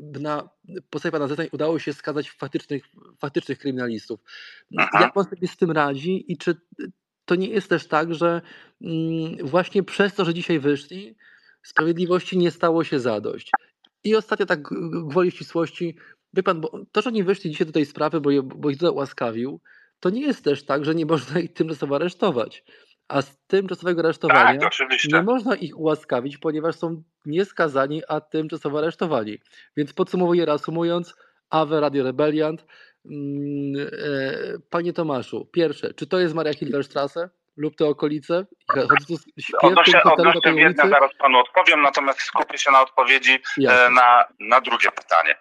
by na podstawie pana zeznań udało się skazać faktycznych, faktycznych kryminalistów. Aha. Jak pan sobie z tym radzi i czy to nie jest też tak, że mm, właśnie przez to, że dzisiaj wyszli, sprawiedliwości nie stało się zadość. I ostatnio tak gwoli ścisłości, wie pan, bo to, że oni wyszli dzisiaj do tej sprawy, bo, je, bo ich tutaj łaskawił, to nie jest też tak, że nie można ich tymczasowo aresztować. A z tymczasowego aresztowania tak, nie można ich ułaskawić, ponieważ są nieskazani, a tymczasowo aresztowani. Więc podsumowuję, reasumując, Awe Radio Rebeliant. Mm, e, panie Tomaszu, pierwsze, czy to jest Maria Hilderstrasse? lub te okolice? Chodzi tu odnośnie, odnośnie jedno zaraz panu odpowiem, natomiast skupię się na odpowiedzi e, na, na drugie pytanie.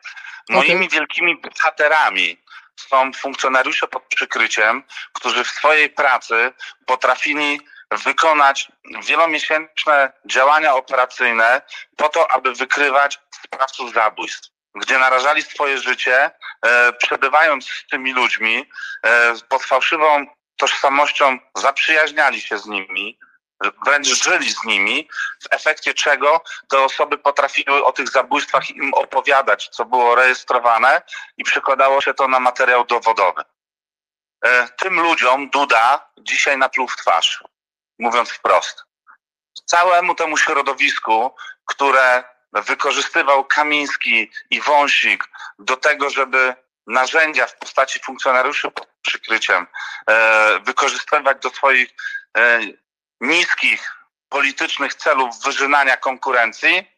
Moimi okay. wielkimi bohaterami są funkcjonariusze pod przykryciem, którzy w swojej pracy potrafili wykonać wielomiesięczne działania operacyjne po to, aby wykrywać sprawców zabójstw gdzie narażali swoje życie, e, przebywając z tymi ludźmi e, pod fałszywą tożsamością zaprzyjaźniali się z nimi, wręcz żyli z nimi, w efekcie czego te osoby potrafiły o tych zabójstwach im opowiadać, co było rejestrowane i przekładało się to na materiał dowodowy. E, tym ludziom Duda dzisiaj napluł w twarz, mówiąc wprost. Całemu temu środowisku, które wykorzystywał Kamiński i Wąsik do tego, żeby narzędzia w postaci funkcjonariuszy pod przykryciem e, wykorzystywać do swoich e, niskich politycznych celów wyżynania konkurencji,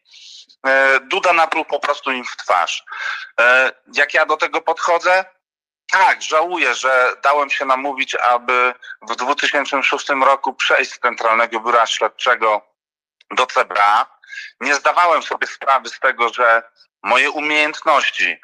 e, Duda napluł po prostu im w twarz. Jak ja do tego podchodzę? Tak, żałuję, że dałem się namówić, aby w 2006 roku przejść z Centralnego Biura Śledczego do CBA. Nie zdawałem sobie sprawy z tego, że moje umiejętności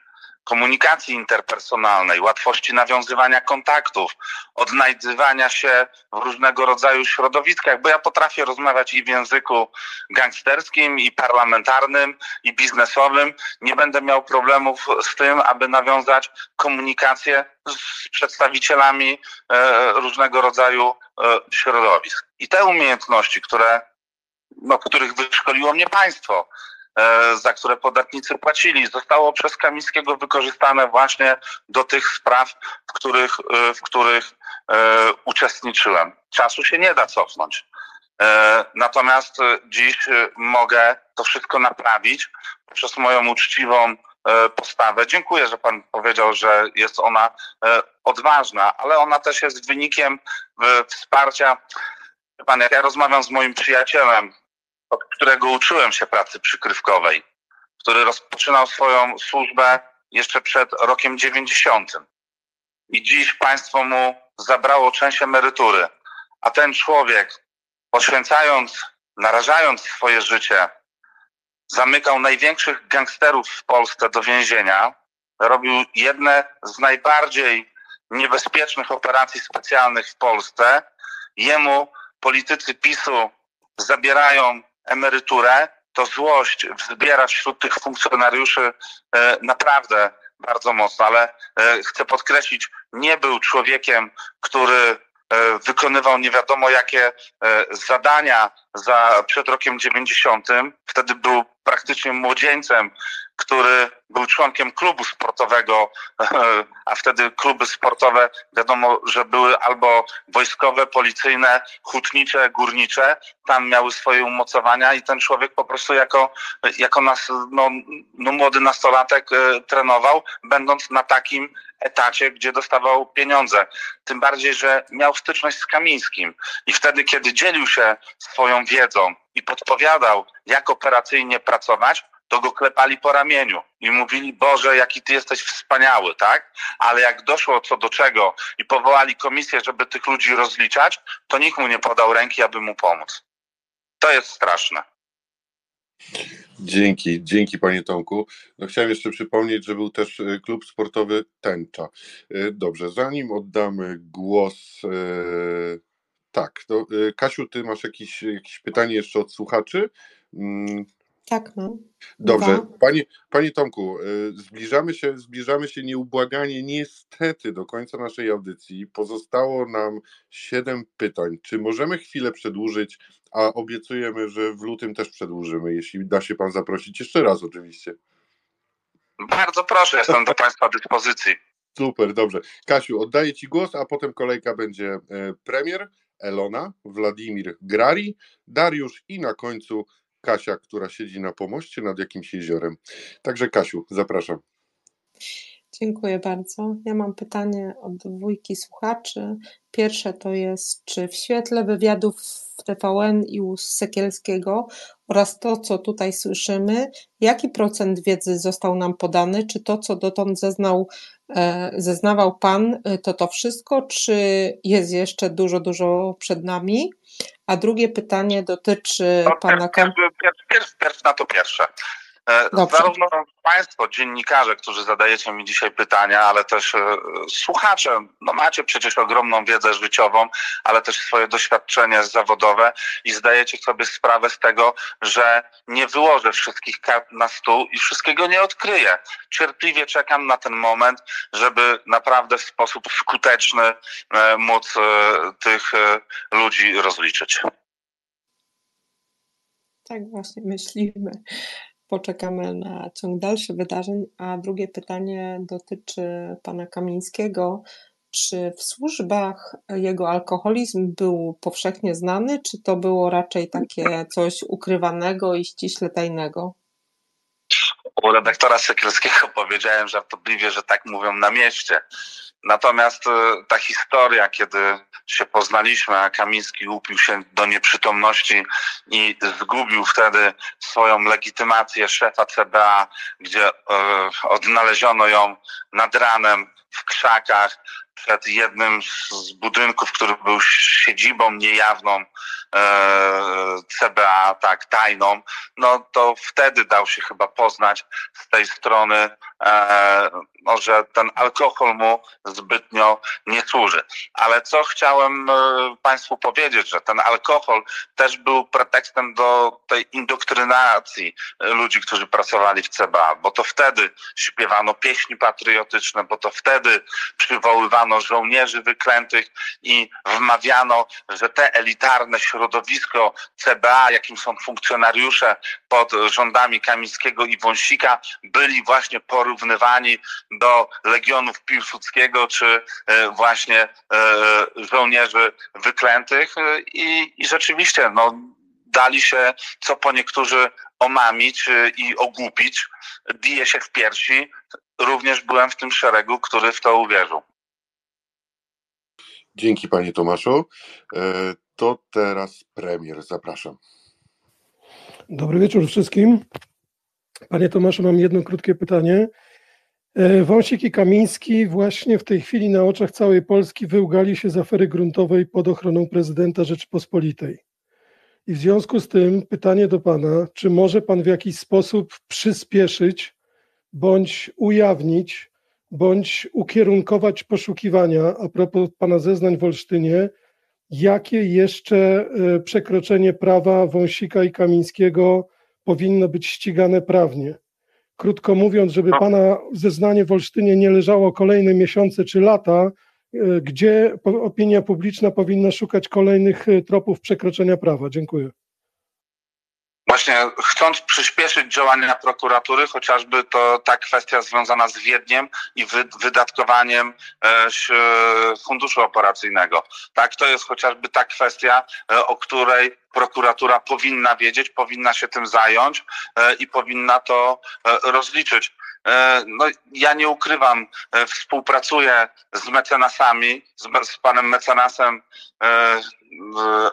komunikacji interpersonalnej, łatwości nawiązywania kontaktów, odnajdywania się w różnego rodzaju środowiskach, bo ja potrafię rozmawiać i w języku gangsterskim, i parlamentarnym, i biznesowym. Nie będę miał problemów z tym, aby nawiązać komunikację z przedstawicielami e, różnego rodzaju e, środowisk. I te umiejętności, które, no, których wyszkoliło mnie państwo, E, za które podatnicy płacili, zostało przez Kamińskiego wykorzystane właśnie do tych spraw, w których, e, w których e, uczestniczyłem. Czasu się nie da cofnąć. Natomiast dziś mogę to wszystko naprawić przez moją uczciwą postawę. Dziękuję, że Pan powiedział, że jest ona odważna, ale ona też jest wynikiem wsparcia. Pan, jak ja rozmawiam z moim przyjacielem, od którego uczyłem się pracy przykrywkowej, który rozpoczynał swoją służbę jeszcze przed rokiem 90. I dziś państwo mu zabrało część emerytury, a ten człowiek, poświęcając, narażając swoje życie, zamykał największych gangsterów w Polsce do więzienia, robił jedne z najbardziej niebezpiecznych operacji specjalnych w Polsce. Jemu politycy PiSu zabierają emeryturę, to złość wzbiera wśród tych funkcjonariuszy e, naprawdę bardzo mocno, ale e, chcę podkreślić, nie był człowiekiem, który e, wykonywał nie wiadomo jakie zadania za, przed rokiem 90. Wtedy był praktycznie młodzieńcem, który był członkiem klubu sportowego, a wtedy kluby sportowe wiadomo, że były albo wojskowe, policyjne, hutnicze, górnicze, tam miały swoje umocowania i ten człowiek po prostu jako, jako nas, no, no młody nastolatek e, trenował, będąc na takim etacie, gdzie dostawał pieniądze. Tym bardziej, że miał styczność z Kamińskim i wtedy, kiedy dzielił się swoją wiedzą i podpowiadał, jak operacyjnie pracować, to go klepali po ramieniu i mówili, Boże, jaki ty jesteś wspaniały, tak? Ale jak doszło co do czego i powołali komisję, żeby tych ludzi rozliczać, to nikt mu nie podał ręki, aby mu pomóc. To jest straszne. Dzięki, dzięki panie Tomku. No chciałem jeszcze przypomnieć, że był też e, klub sportowy Tęcza. E, dobrze, zanim oddamy głos. E, tak, to Kasiu, ty masz jakieś, jakieś pytanie jeszcze od słuchaczy? Mm, tak, no. Dobrze. Panie, panie Tomku, y, zbliżamy się, zbliżamy się nieubłaganie niestety do końca naszej audycji. Pozostało nam siedem pytań. Czy możemy chwilę przedłużyć, a obiecujemy, że w lutym też przedłużymy, jeśli da się pan zaprosić jeszcze raz oczywiście. Bardzo proszę, jestem do Państwa dyspozycji. Super, dobrze. Kasiu, oddaję Ci głos, a potem kolejka będzie e, premier, Elona, Wladimir Grari, Dariusz i na końcu Kasia, która siedzi na pomoście nad jakimś jeziorem. Także Kasiu, zapraszam. Dziękuję bardzo. Ja mam pytanie od dwójki słuchaczy. Pierwsze to jest, czy w świetle wywiadów w TVN i u Sekielskiego oraz to, co tutaj słyszymy, jaki procent wiedzy został nam podany? Czy to, co dotąd zeznał, zeznawał Pan, e, to to wszystko, czy jest jeszcze dużo, dużo przed nami? A drugie pytanie dotyczy no, pana Pierw, pierw, pierw, pierw na to pierwsze. E, Dobrze. Zarówno Państwo, dziennikarze, którzy zadajecie mi dzisiaj pytania, ale też e, słuchacze, no macie przecież ogromną wiedzę życiową, ale też swoje doświadczenie zawodowe i zdajecie sobie sprawę z tego, że nie wyłożę wszystkich kart na stół i wszystkiego nie odkryję. Cierpliwie czekam na ten moment, żeby naprawdę w sposób skuteczny e, móc tych ludzi rozliczyć. Tak właśnie myślimy poczekamy na ciąg dalszych wydarzeń. A drugie pytanie dotyczy pana Kamińskiego. Czy w służbach jego alkoholizm był powszechnie znany, czy to było raczej takie coś ukrywanego i ściśle tajnego? U redaktora Sekielskiego powiedziałem żartobliwie, że tak mówią na mieście. Natomiast e, ta historia, kiedy się poznaliśmy, a Kamiński upił się do nieprzytomności i zgubił wtedy swoją legitymację szefa CBA, gdzie e, odnaleziono ją nad ranem w krzakach przed jednym z budynków, który był siedzibą niejawną e, CBA, tak, tajną, no to wtedy dał się chyba poznać z tej strony, e, no, że ten alkohol mu zbytnio nie służy. Ale co chciałem e, Państwu powiedzieć, że ten alkohol też był pretekstem do tej indoktrynacji ludzi, którzy pracowali w CBA, bo to wtedy śpiewano pieśni patriotyczne, bo to wtedy przywoływano żołnierzy wyklętych i wmawiano, że te elitarne środowisko CBA, jakim są funkcjonariusze pod rządami Kamińskiego i Wąsika, byli właśnie porównywani do legionów Piłsudskiego czy e, właśnie e, żołnierzy wyklętych i, i rzeczywiście no, dali się co po niektórzy omamić e, i ogłupić, bije się w piersi. Również byłem w tym szeregu, który w to uwierzył. Dzięki panie Tomaszu. E, to teraz premier, zapraszam. Dobry wieczór wszystkim. Panie Tomaszu, mam jedno krótkie pytanie. E, Wąsik i Kamiński właśnie w tej chwili na oczach całej Polski wyłgali się z afery gruntowej pod ochroną prezydenta Rzeczypospolitej. I w związku z tym pytanie do pana, czy może pan w jakiś sposób przyspieszyć bądź ujawnić bądź ukierunkować poszukiwania a propos pana zeznań w Olsztynie, jakie jeszcze e, przekroczenie prawa Wąsika i Kamińskiego powinno być ścigane prawnie. Krótko mówiąc, żeby pana zeznanie w Olsztynie nie leżało kolejne miesiące czy lata, e, gdzie opinia publiczna powinna szukać kolejnych e, tropów przekroczenia prawa. Dziękuję. Właśnie chcąc przyspieszyć działania prokuratury, chociażby to ta kwestia związana z Wiedniem i wydatkowaniem e, funduszu operacyjnego. Tak, to jest chociażby ta kwestia, e, o której prokuratura powinna wiedzieć, powinna się tym zająć e, i powinna to rozliczyć. No, ja nie ukrywam, współpracuję z mecenasami, z, z panem mecenasem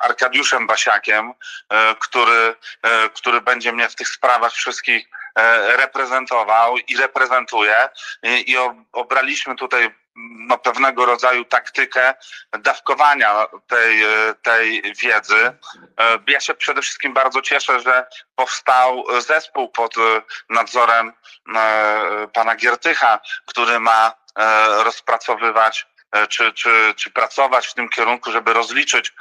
Arkadiuszem Basiakiem, e, który, e, który będzie mnie w tych sprawach wszystkich e, reprezentował i reprezentuje. I obraliśmy tutaj no, pewnego rodzaju taktykę dawkowania tej, tej wiedzy. Ja się przede wszystkim bardzo cieszę, że powstał zespół pod nadzorem pana Giertycha, który ma rozpracowywać czy, czy, czy pracować w tym kierunku, żeby rozliczyć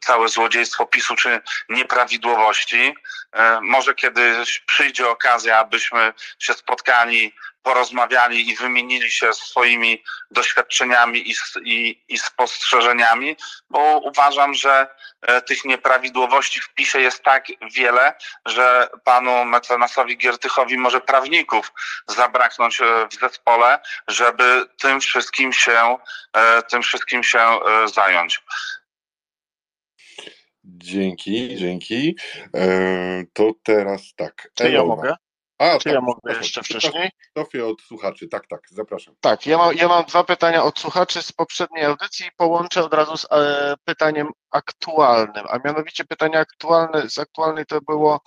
całe złodziejstwo PiSu czy nieprawidłowości. E, może kiedyś przyjdzie okazja, abyśmy się spotkali porozmawiali i wymienili się swoimi doświadczeniami i, i, i spostrzeżeniami, bo uważam, że e, tych nieprawidłowości w PiSie jest tak wiele, że panu mecenasowi Giertychowi może prawników zabraknąć e, w zespole, żeby tym wszystkim się, e, tym wszystkim się zająć. Dzięki, dzięki. To teraz tak. Czy ja mogę? A, Czy tak, ja mogę jeszcze wcześniej? Sofię od słuchaczy, tak, tak, zapraszam. Tak, ja mam, ja mam dwa pytania od słuchaczy z poprzedniej audycji i połączę od razu z e, pytaniem aktualnym, a mianowicie pytanie aktualne, z aktualnej to było,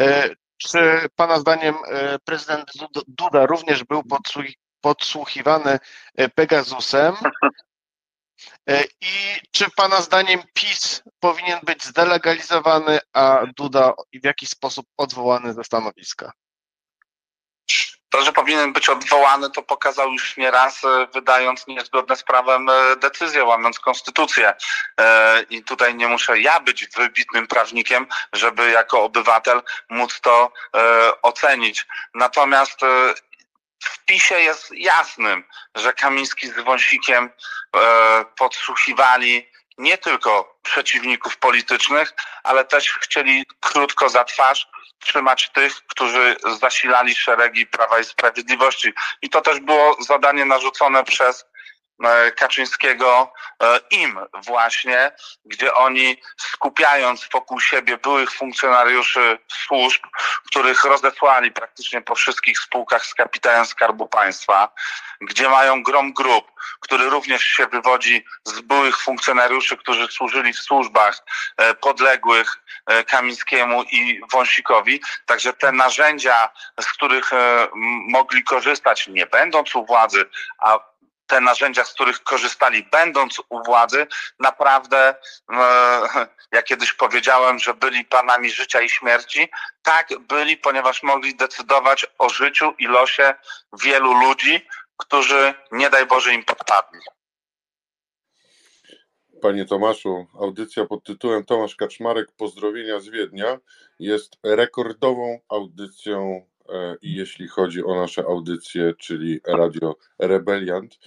e, czy Pana zdaniem e, prezydent Duda również był podsłuchiwany e, Pegasusem? E, I czy Pana zdaniem PiS powinien być zdelegalizowany, a Duda w jakiś sposób odwołany ze stanowiska? To, że powinien być odwołany, to pokazał już nieraz, e, wydając niezgodne z prawem e, decyzję, łamiąc konstytucję. E, I tutaj nie muszę ja być wybitnym prawnikiem, żeby jako obywatel móc to ocenić. Natomiast w PiSie jest jasnym, że Kamiński z Wąsikiem podsłuchiwali nie tylko przeciwników politycznych, ale też chcieli krótko za twarz trzymać tych, którzy zasilali szeregi Prawa i Sprawiedliwości. I to też było zadanie narzucone przez Kaczyńskiego e, im właśnie, gdzie oni skupiając wokół siebie byłych funkcjonariuszy służb, których rozesłali praktycznie po wszystkich spółkach z kapitałem Skarbu Państwa, gdzie mają grom grup, który również się wywodzi z byłych funkcjonariuszy, którzy służyli w służbach e, podległych e, Kamińskiemu i Wąsikowi. Także te narzędzia, z których e, mogli korzystać, nie będąc u władzy, a te narzędzia, z których korzystali będąc u władzy, naprawdę, ja kiedyś powiedziałem, że byli panami życia i śmierci. Tak byli, ponieważ mogli decydować o życiu i losie wielu ludzi, którzy nie daj Boże im podpadli. Panie Tomaszu, audycja pod tytułem Tomasz Kaczmarek Pozdrowienia z Wiednia jest rekordową audycją e, i jeśli chodzi o nasze audycje, czyli Radio Rebeliant.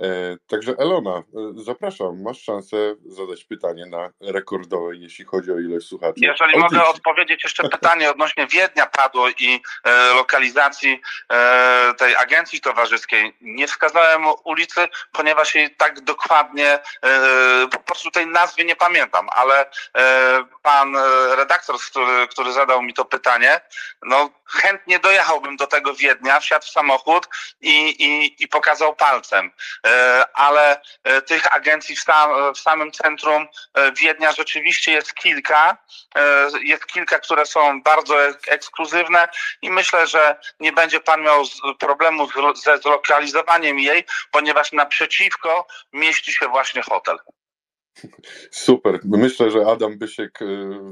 E, także Elona, e, zapraszam, masz szansę zadać pytanie na rekordowe, jeśli chodzi o ilość słuchaczy. Jeżeli Audycji. mogę odpowiedzieć jeszcze pytanie odnośnie Wiednia padło i e, lokalizacji tej agencji towarzyskiej. Nie wskazałem ulicy, ponieważ jej tak dokładnie, po prostu tej nazwy nie pamiętam, ale pan redaktor, który, który zadał mi to pytanie, no chętnie dojechałbym do tego Wiednia, wsiadł w samochód i, i, i pokazał palcem. E, ale e, tych agencji w, sam, w samym centrum e, Wiednia rzeczywiście jest kilka. Jest kilka, które są bardzo ekskluzywne i myślę, że nie będzie pan miał problemu ze zlokalizowaniem jej, ponieważ naprzeciwko mieści się właśnie hotel. Super. Myślę, że Adam Bysiek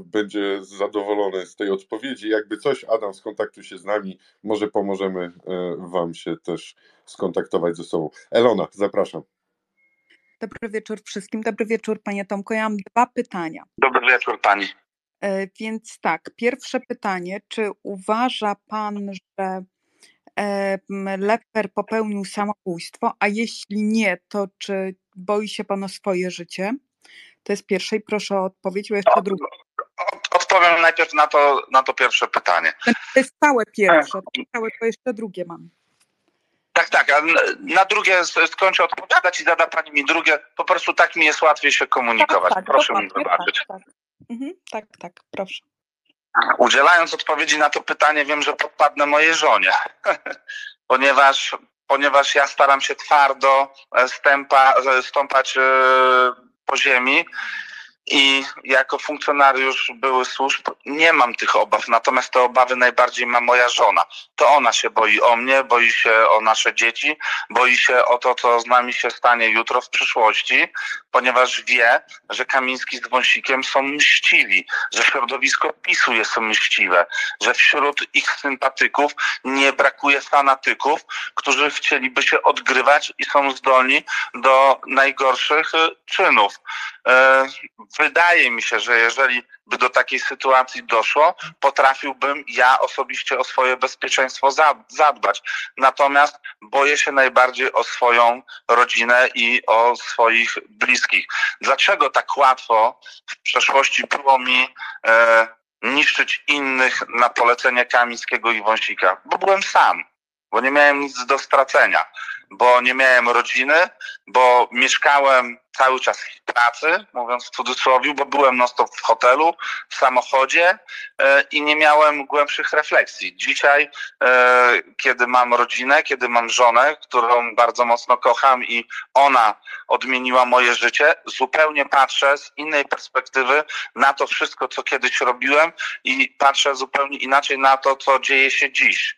będzie zadowolony z tej odpowiedzi. Jakby coś, Adam, skontaktuj się z nami. Może pomożemy Wam się też skontaktować ze sobą. Elona, zapraszam. Dobry wieczór wszystkim. Dobry wieczór, panie Tomko. Ja mam dwa pytania. Dobry wieczór, pani. E, więc tak, pierwsze pytanie. Czy uważa pan, że e, Leper popełnił samobójstwo, a jeśli nie, to czy boi się pan o swoje życie? To jest pierwsze i proszę o odpowiedź, bo jeszcze drugie odpowiem najpierw na to, na to pierwsze pytanie. To jest całe pierwsze, całe to jeszcze drugie mam. Tak, tak, a na drugie skończę odpowiadać i zada Pani mi drugie. Po prostu tak mi jest łatwiej się komunikować. Tak, tak, Proszę mi wybaczyć. Tak, tak. Mhm, tak, tak, proszę. Udzielając odpowiedzi na to pytanie, wiem, że podpadnę mojej żonie, ponieważ, ponieważ ja staram się twardo e, stępa, e, stąpać e, po ziemi i jako funkcjonariusz były służb nie mam tych obaw, natomiast te obawy najbardziej ma moja żona. To ona się boi o mnie, boi się o nasze dzieci, boi się o to, co z nami się stanie jutro w przyszłości, ponieważ wie, że Kamiński z Wąsikiem są mściwi, że środowisko PiSu jest mściwe, że wśród ich sympatyków nie brakuje fanatyków, którzy chcieliby się odgrywać i są zdolni do najgorszych y, czynów. Wydaje mi się, że jeżeli by do takiej sytuacji doszło, potrafiłbym ja osobiście o swoje bezpieczeństwo zadbać. Natomiast boję się najbardziej o swoją rodzinę i o swoich bliskich. Dlaczego tak łatwo w przeszłości było mi e, niszczyć innych na polecenie Kamińskiego i Wąsika? Bo byłem sam, bo nie miałem nic do stracenia bo nie miałem rodziny, bo mieszkałem cały czas w pracy, mówiąc w cudzysłowie, bo byłem non stop w hotelu, w samochodzie e, i nie miałem głębszych refleksji. Dzisiaj, e, kiedy mam rodzinę, kiedy mam żonę, którą bardzo mocno kocham i ona odmieniła moje życie, zupełnie patrzę z innej perspektywy na to wszystko, co kiedyś robiłem i patrzę zupełnie inaczej na to, co dzieje się dziś.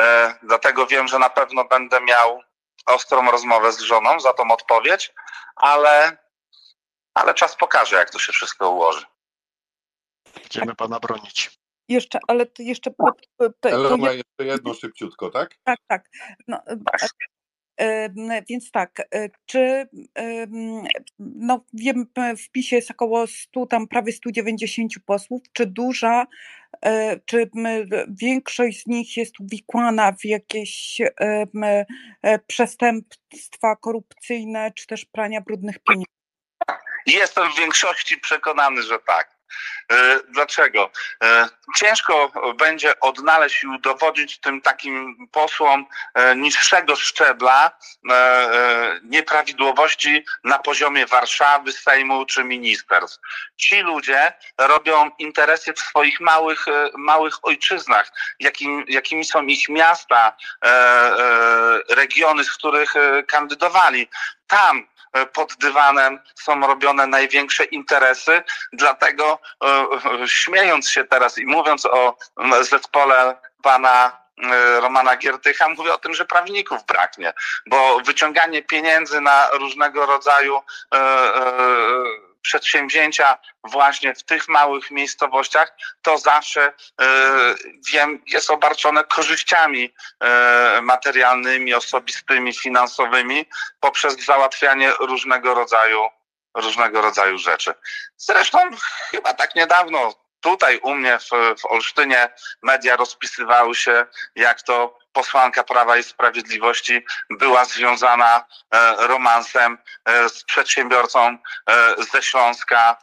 E, dlatego wiem, że na pewno będę miał ostrą rozmowę z żoną za tą odpowiedź, ale, ale czas pokaże, jak to się wszystko ułoży. Będziemy pana bronić. Jeszcze, ale to jeszcze. To, to, Elona, jeszcze jedno szybciutko, tak? Tak, tak. No, więc tak, czy no wiem, w PiSie jest około 100, tam prawie 190 posłów, czy duża, czy większość z nich jest uwikłana w jakieś e, przestępstwa korupcyjne, czy też prania brudnych pieniędzy? Jestem w większości przekonany, że tak. E, dlaczego? E, ciężko będzie odnaleźć i udowodnić tym takim posłom e, niższego szczebla nieprawidłowości na poziomie Warszawy, Sejmu czy ministerstw. Ci ludzie robią interesy w swoich małych, małych ojczyznach, jakim, jakimi są ich miasta, regiony, z których kandydowali. Tam pod dywanem są robione największe interesy, dlatego e, śmiejąc się teraz i mówiąc o zespole pana e, Romana Giertycha mówię o tym, że prawników braknie, bo wyciąganie pieniędzy na różnego rodzaju przedsięwzięcia właśnie w tych małych miejscowościach, to zawsze wiem, jest obarczone korzyściami materialnymi, osobistymi, finansowymi poprzez załatwianie różnego rodzaju różnego rodzaju rzeczy. Zresztą chyba tak niedawno tutaj u mnie w, w Olsztynie media rozpisywały się, jak to posłanka Prawa i Sprawiedliwości była związana e, romansem e, z przedsiębiorcą e, ze Śląska,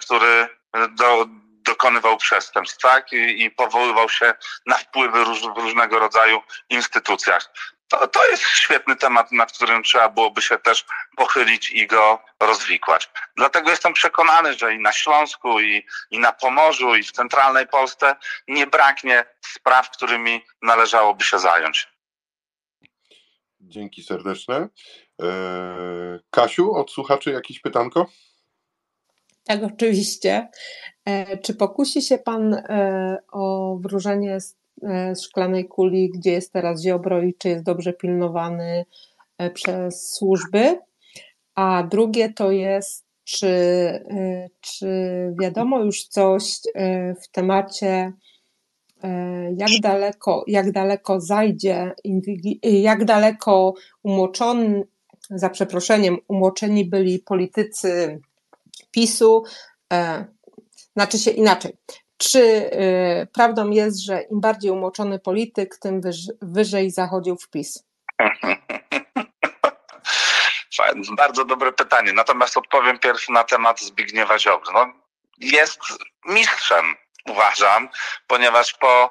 który do, dokonywał przestępstw, tak? I, I, powoływał się na wpływy róż, w różnego rodzaju instytucjach. To, to jest świetny temat, nad którym trzeba byłoby się też pochylić i go rozwikłać. Dlatego jestem przekonany, że i na Śląsku, i, i na Pomorzu, i w centralnej Polsce nie braknie spraw, którymi należałoby się zająć. Dzięki serdeczne. Eee, Kasiu, od słuchaczy jakieś pytanko? Tak, oczywiście. E, czy pokusi się Pan e, o wróżenie e, z szklanej kuli, gdzie jest teraz Ziobro i czy jest dobrze pilnowany przez służby? A drugie to jest, czy, czy wiadomo już coś w temacie, jak daleko, jak daleko zajdzie, jak daleko umoczony, za przeproszeniem, umoczeni byli politycy PiSu, e, znaczy się inaczej. Czy e, prawdą jest, że im bardziej umoczony polityk, tym wyżej zachodził w PiS? Bardzo dobre pytanie. Natomiast odpowiem pierwszy na temat Zbigniewa Ziobry. No, jest mistrzem uważam, ponieważ po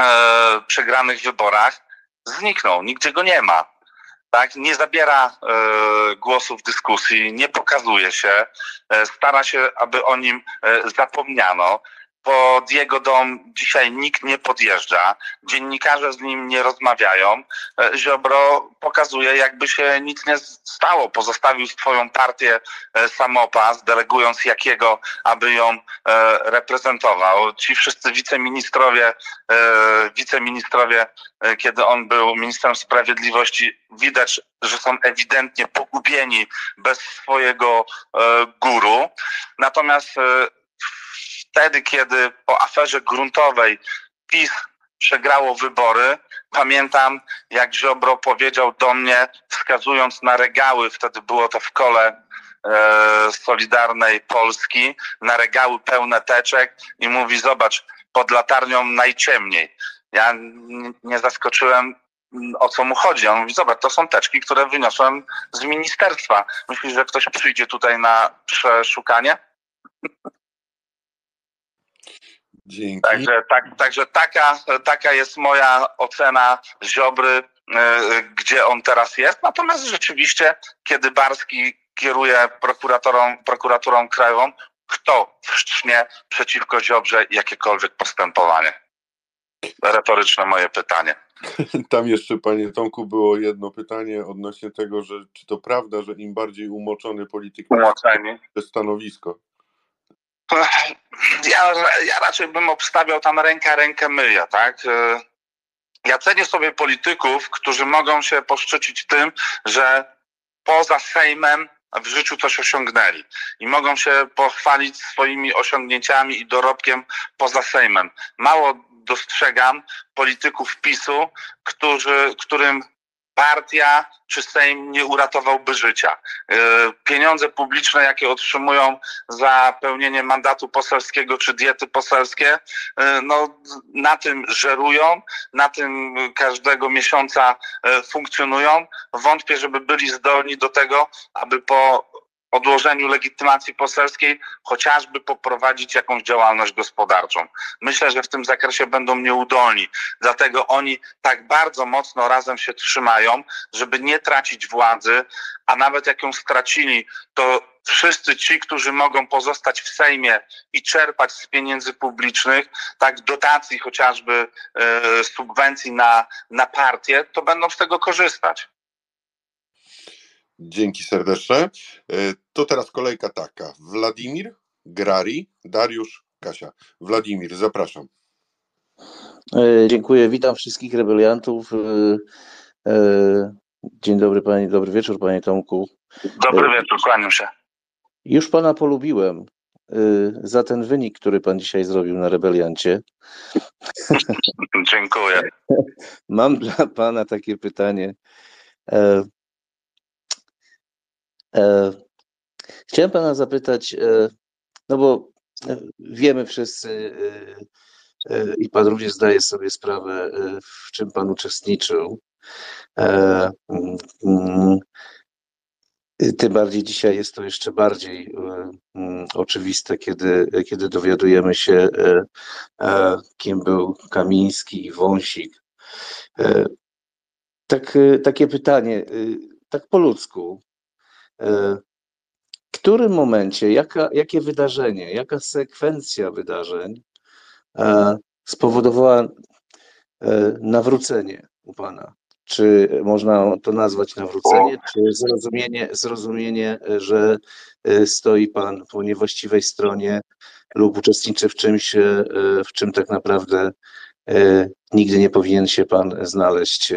e, przegranych wyborach zniknął, nigdzie go nie ma. Tak, nie zabiera e, głosu w dyskusji, nie pokazuje się, e, stara się, aby o nim e, zapomniano pod jego dom dzisiaj nikt nie podjeżdża, dziennikarze z nim nie rozmawiają. E, Ziobro pokazuje, jakby się nic nie stało. Pozostawił swoją partię e, samopas, delegując jakiego, aby ją e, reprezentował. Ci wszyscy wiceministrowie, wiceministrowie, kiedy on był ministrem sprawiedliwości, widać, że są ewidentnie pogubieni bez swojego guru. Natomiast wtedy, kiedy po aferze gruntowej PiS przegrało wybory, pamiętam, jak Ziobro powiedział do mnie, wskazując na regały, wtedy było to w kole e, Solidarnej Polski, na regały pełne teczek i mówi, zobacz, pod latarnią najciemniej. Ja nie zaskoczyłem, o co mu chodzi. On mówi, zobacz, to są teczki, które wyniosłem z ministerstwa. Myślisz, że ktoś przyjdzie tutaj na przeszukanie? Dzięki. Także, tak, także taka, taka jest moja ocena Ziobry, e, gdzie on teraz jest. Natomiast rzeczywiście, kiedy Barski kieruje prokuratorą, prokuraturą krajową, kto wszcznie przeciwko Ziobrze jakiekolwiek postępowanie? Retoryczne moje pytanie. Tam jeszcze, panie Tomku, było jedno pytanie odnośnie tego, że czy to prawda, że im bardziej umoczony polityk, Umoczeni. to stanowisko. Ja, ja raczej bym obstawiał tam ręka rękę myja, tak? E, ja cenię sobie polityków, którzy mogą się poszczycić tym, że poza Sejmem w życiu coś osiągnęli i mogą się pochwalić swoimi osiągnięciami i dorobkiem poza Sejmem. Mało dostrzegam polityków PiSu, którzy, którym partia czy Sejm nie uratowałby życia. E, pieniądze publiczne, jakie otrzymują za pełnienie mandatu poselskiego czy diety poselskie, e, no, na tym żerują, na tym każdego miesiąca e, funkcjonują. Wątpię, żeby byli zdolni do tego, aby po odłożeniu legitymacji poselskiej chociażby poprowadzić jakąś działalność gospodarczą. Myślę, że w tym zakresie będą nieudolni. Dlatego oni tak bardzo mocno razem się trzymają, żeby nie tracić władzy, a nawet jak ją stracili, to wszyscy ci, którzy mogą pozostać w Sejmie i czerpać z pieniędzy publicznych, tak dotacji chociażby e, subwencji na, na partię, to będą z tego korzystać. Dzięki serdeczne. E, to teraz kolejka taka. Wladimir, Grari, Dariusz, Kasia. Wladimir, zapraszam. E, dziękuję, witam wszystkich rebeliantów. E, dzień dobry panie, dobry wieczór panie Tomku. Dobry wieczór, kłaniam się. Już pana polubiłem za ten wynik, który pan dzisiaj zrobił na rebeliancie. Dziękuję. Mam dla pana takie pytanie. E, chciałem pana zapytać, e, no bo e, wiemy wszyscy i pan również zdaje sobie sprawę, w czym pan uczestniczył. Mm, mm, tym bardziej dzisiaj jest to jeszcze bardziej mm, oczywiste, kiedy, kiedy dowiadujemy się, kim był Kamiński i Wąsik. Tak, takie pytanie, tak po ludzku. E, w którym momencie, jaka, jakie wydarzenie, jaka sekwencja wydarzeń e, spowodowała e, nawrócenie u Pana? Czy można to nazwać nawrócenie, czy zrozumienie, zrozumienie, że stoi Pan po niewłaściwej stronie lub uczestniczy w czymś, w czym tak naprawdę nigdy nie powinien się Pan znaleźć?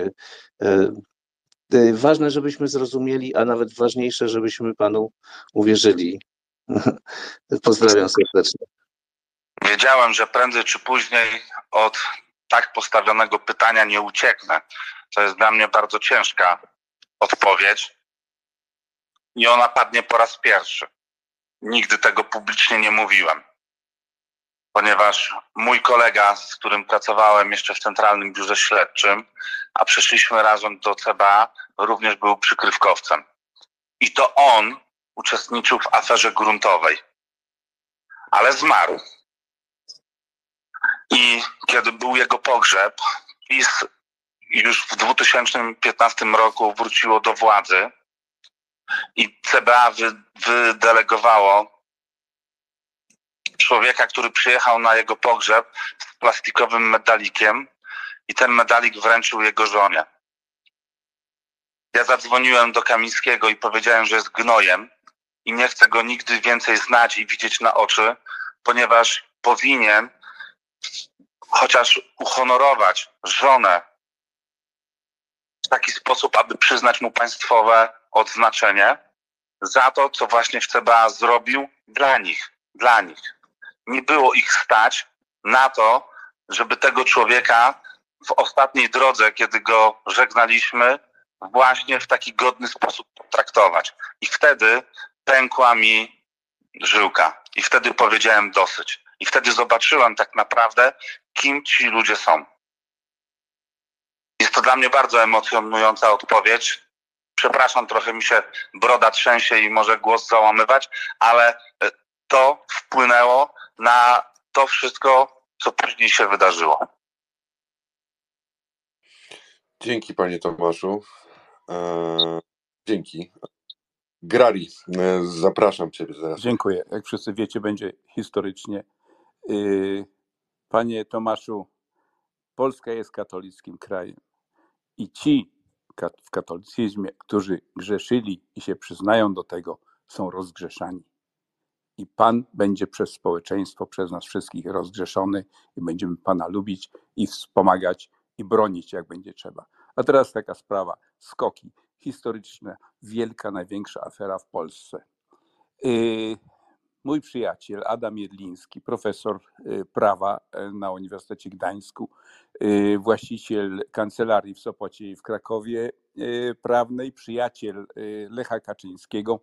Y, ważne, żebyśmy zrozumieli, a nawet ważniejsze, żebyśmy Panu uwierzyli. Pozdrawiam serdecznie. Wiedziałem, że prędzej czy później od tak postawionego pytania nie ucieknę. To jest dla mnie bardzo ciężka odpowiedź. I ona padnie po raz pierwszy. Nigdy tego publicznie nie mówiłem ponieważ mój kolega, z którym pracowałem jeszcze w Centralnym Biurze Śledczym, a przeszliśmy razem do CBA, również był przykrywkowcem. I to on uczestniczył w aferze gruntowej, ale zmarł. I kiedy był jego pogrzeb, PiS już w 2015 roku wróciło do władzy i CBA wy, wydelegowało człowieka, który przyjechał na jego pogrzeb z plastikowym medalikiem i ten medalik wręczył jego żonie. Ja zadzwoniłem do Kamińskiego i powiedziałem, że jest gnojem i nie chcę go nigdy więcej znać i widzieć na oczy, ponieważ powinien chociaż uhonorować żonę w taki sposób, aby przyznać mu państwowe odznaczenie za to, co właśnie w CBA zrobił dla nich, dla nich. Nie było ich stać na to, żeby tego człowieka w ostatniej drodze, kiedy go żegnaliśmy, właśnie w taki godny sposób potraktować. I wtedy pękła mi żyłka. I wtedy powiedziałem dosyć. I wtedy zobaczyłem tak naprawdę, kim ci ludzie są. Jest to dla mnie bardzo emocjonująca odpowiedź. Przepraszam, trochę mi się broda trzęsie i może głos załamywać, ale e, to wpłynęło na to wszystko, co później się wydarzyło. Dzięki panie Tomaszu. Eee, dzięki. Grari, e, zapraszam ciebie zaraz. Dziękuję. Jak wszyscy wiecie, będzie historycznie. Y, panie Tomaszu, Polska jest katolickim krajem i ci w katolicyzmie, którzy grzeszyli i się przyznają do tego, są rozgrzeszani. I Pan będzie przez społeczeństwo, przez nas wszystkich rozgrzeszony i będziemy Pana lubić i wspomagać i bronić, jak będzie trzeba. A teraz taka sprawa, skoki historyczne, wielka, największa afera w Polsce. Y, mój przyjaciel Adam Jedliński, profesor y, prawa y, na Uniwersytecie Gdańsku, właściciel kancelarii w Sopocie i w Krakowie prawnej, przyjaciel Lecha Kaczyńskiego,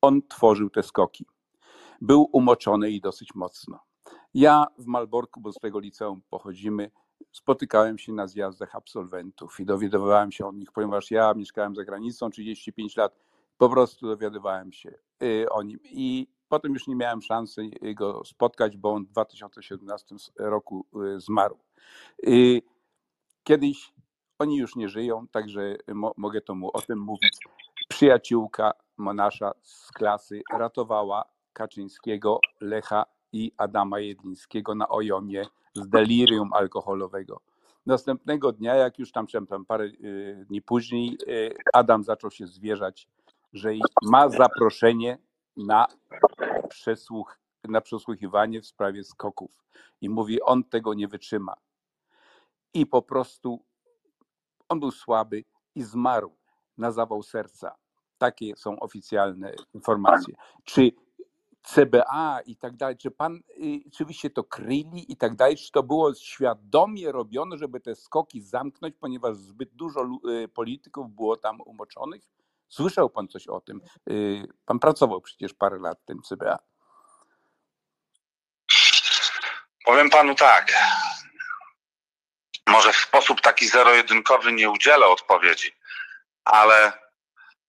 on tworzył te skoki. Był umoczony i dosyć mocno. Ja w Malborku, bo z tego liceum pochodzimy, spotykałem się na zjazdach absolwentów i dowiadywałem się o nich, ponieważ ja mieszkałem za granicą 35 lat, po prostu dowiadywałem się y, o nim. I potem już nie miałem szansy go spotkać, bo on w 2017 roku y, zmarł. Y, kiedyś oni już nie żyją, także mo mogę to mu o tym mówić. Przyjaciółka nasza z klasy ratowała Kaczyńskiego, Lecha i Adama Jedlińskiego na Ojomie z delirium alkoholowego. Następnego dnia, jak już tam parę y, dni później, y, Adam zaczął się zwierzać, że ma zaproszenie na, przesłuch, na przesłuchiwanie w sprawie skoków. I mówi, on tego nie wytrzyma. I po prostu on był słaby i zmarł na zawał serca. Takie są oficjalne informacje. Czy CBA i tak dalej, czy pan, y, czy to kryli i tak dalej, czy to było świadomie robione, żeby te skoki zamknąć, ponieważ zbyt dużo y, polityków było tam umoczonych? Słyszał pan coś o tym? Y, pan pracował przecież parę lat w tym CBA. Powiem panu tak. Może w sposób taki zero-jedynkowy nie udzielę odpowiedzi, ale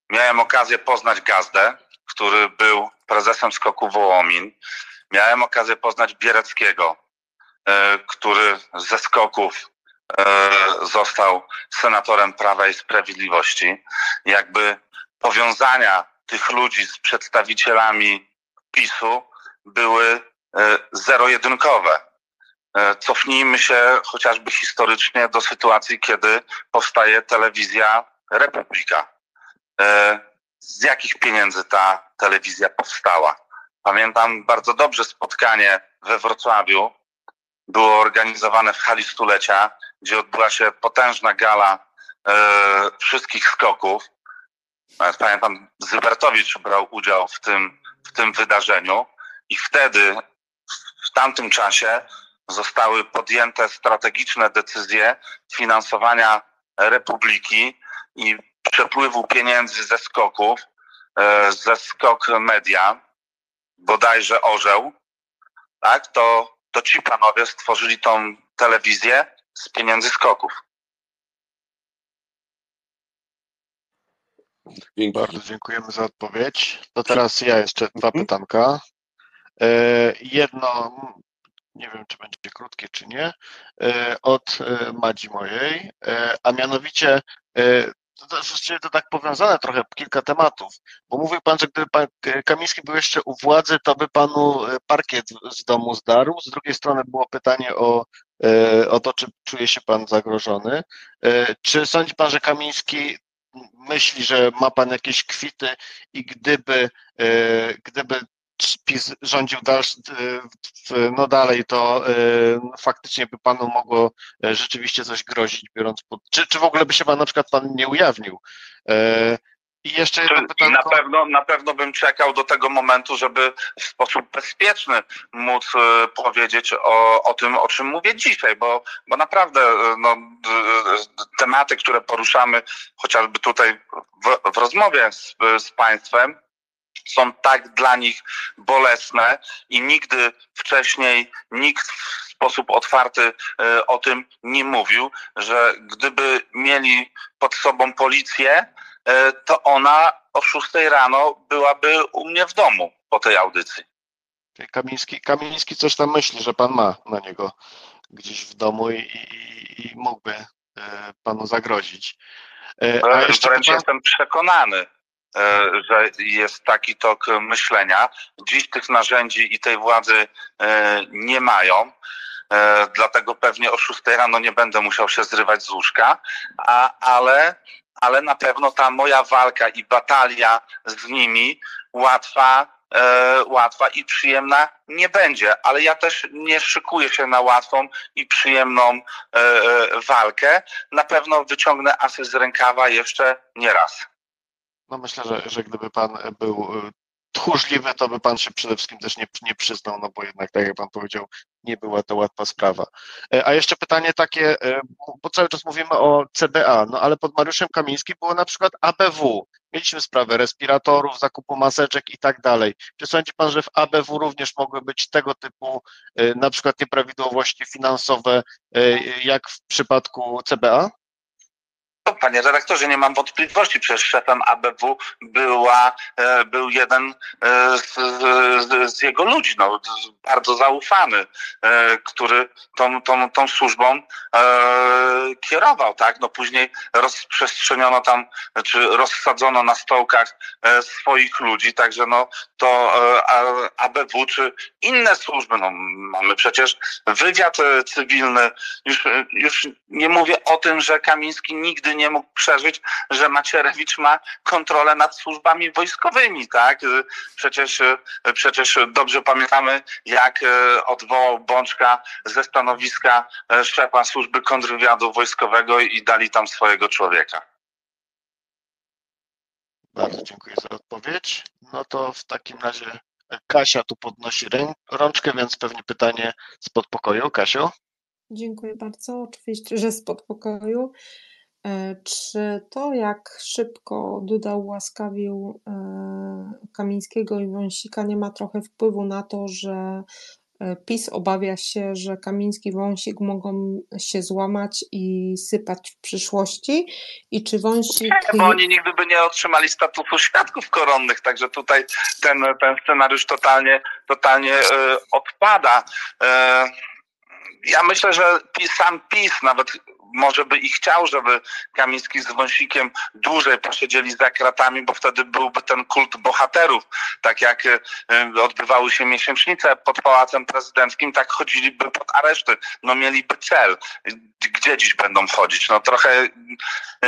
miałem okazję poznać Gazdę, który był prezesem skoku Wołomin. Miałem okazję poznać Biereckiego, e, który ze skoków e, został senatorem Prawa i Sprawiedliwości. Jakby powiązania tych ludzi z przedstawicielami PiSu były e, zero-jedynkowe. Cofnijmy się chociażby historycznie do sytuacji, kiedy powstaje telewizja Republika z jakich pieniędzy ta telewizja powstała. Pamiętam bardzo dobrze spotkanie we Wrocławiu. Było organizowane w hali stulecia, gdzie odbyła się potężna gala e, wszystkich skoków. Pamiętam, Zybertowicz brał udział w tym, w tym wydarzeniu i wtedy, w tamtym czasie, zostały podjęte strategiczne decyzje finansowania Republiki i przepływu pieniędzy ze skoków, e, ze skok media, bodajże orzeł, tak, to, to ci panowie stworzyli tą telewizję z pieniędzy skoków. Bardzo dziękujemy za odpowiedź. To teraz ja jeszcze dwa pytanka. Jedno, nie wiem czy będzie krótkie czy nie, od Madzi mojej, a mianowicie to, właściwie to tak powiązane trochę, kilka tematów, bo mówił pan, że gdyby pan Kamiński był jeszcze u władzy, to by panu parkiet z domu zdarł. Z drugiej strony było pytanie o, o to, czy czuje się pan zagrożony. Czy sądzi pan, że Kamiński myśli, że ma pan jakieś kwity i gdyby, gdyby PiS rządził dalszy, no dalej, to faktycznie by panu mogło rzeczywiście coś grozić, biorąc pod... Czy, czy w ogóle by się pan na przykład pan nie ujawnił? I jeszcze jedno pytanie. Na pewno, na pewno bym czekał do tego momentu, żeby w sposób bezpieczny móc powiedzieć o, o tym, o czym mówię dzisiaj, bo, bo naprawdę no, tematy, które poruszamy chociażby tutaj w, w rozmowie z, z Państwem, są tak dla nich bolesne i nigdy wcześniej nikt w sposób otwarty o tym nie mówił, że gdyby mieli pod sobą policję, to ona o 6 rano byłaby u mnie w domu po tej audycji. Kamiński, Kamiński coś tam myśli, że pan ma na niego gdzieś w domu i, i, i mógłby panu zagrozić. A jeszcze Wręcz pan... jestem przekonany, że jest taki tok myślenia. Dziś tych narzędzi i tej władzy nie mają. Dlatego pewnie o 6 rano nie będę musiał się zrywać z łóżka, a, ale, ale na pewno ta moja walka i batalia z nimi łatwa, łatwa i przyjemna nie będzie, ale ja też nie szykuję się na łatwą i przyjemną walkę. Na pewno wyciągnę asy z rękawa jeszcze nie raz. No myślę, że, że gdyby pan był tchórzliwy, to by pan się przede wszystkim też nie, nie przyznał, no bo jednak, tak jak pan powiedział, nie była to łatwa sprawa. A jeszcze pytanie takie, bo cały czas mówimy o CBA, no ale pod Mariuszem Kamińskim było na przykład ABW. Mieliśmy sprawę respiratorów, zakupu maseczek i tak dalej. Czy sądzi pan, że w ABW również mogły być tego typu na przykład nieprawidłowości finansowe, jak w przypadku CBA? No, panie redaktorze, nie mam wątpliwości, przecież szefem ABW była, był jeden z, z, z jego ludzi, no, bardzo zaufany, który tą, tą, tą służbą kierował, tak? No później rozprzestrzeniono tam, czy rozsadzono na stołkach swoich ludzi, także no to ABW, czy inne służby, no mamy przecież wywiad cywilny, już, już nie mówię o tym, że Kamiński nigdy nie mógł przeżyć, że Macierewicz ma kontrolę nad służbami wojskowymi, tak? Przecież, przecież dobrze pamiętamy, jak odwołał Bączka ze stanowiska szefa służby kontrwywiadu wojskowego i dali tam swojego człowieka. Bardzo dziękuję za odpowiedź. No to w takim razie Kasia tu podnosi rączkę, więc pewnie pytanie spod pokoju. Kasiu? Dziękuję bardzo. Oczywiście, że spod pokoju. Czy to, jak szybko Duda ułaskawił Kamińskiego i Wąsika, nie ma trochę wpływu na to, że PiS obawia się, że Kamiński i Wąsik mogą się złamać i sypać w przyszłości? I czy Wąsik... Nie, bo oni nigdy by nie otrzymali statusu świadków koronnych, także tutaj ten, ten scenariusz totalnie, totalnie odpada. Ja myślę, że PiS, sam PiS nawet może by i chciał, żeby Kamiński z Wąsikiem dłużej posiedzieli za kratami, bo wtedy byłby ten kult bohaterów. Tak jak odbywały się miesięcznice pod Pałacem Prezydenckim, tak chodziliby pod areszty. No mieliby cel. Gdzie dziś będą chodzić? No trochę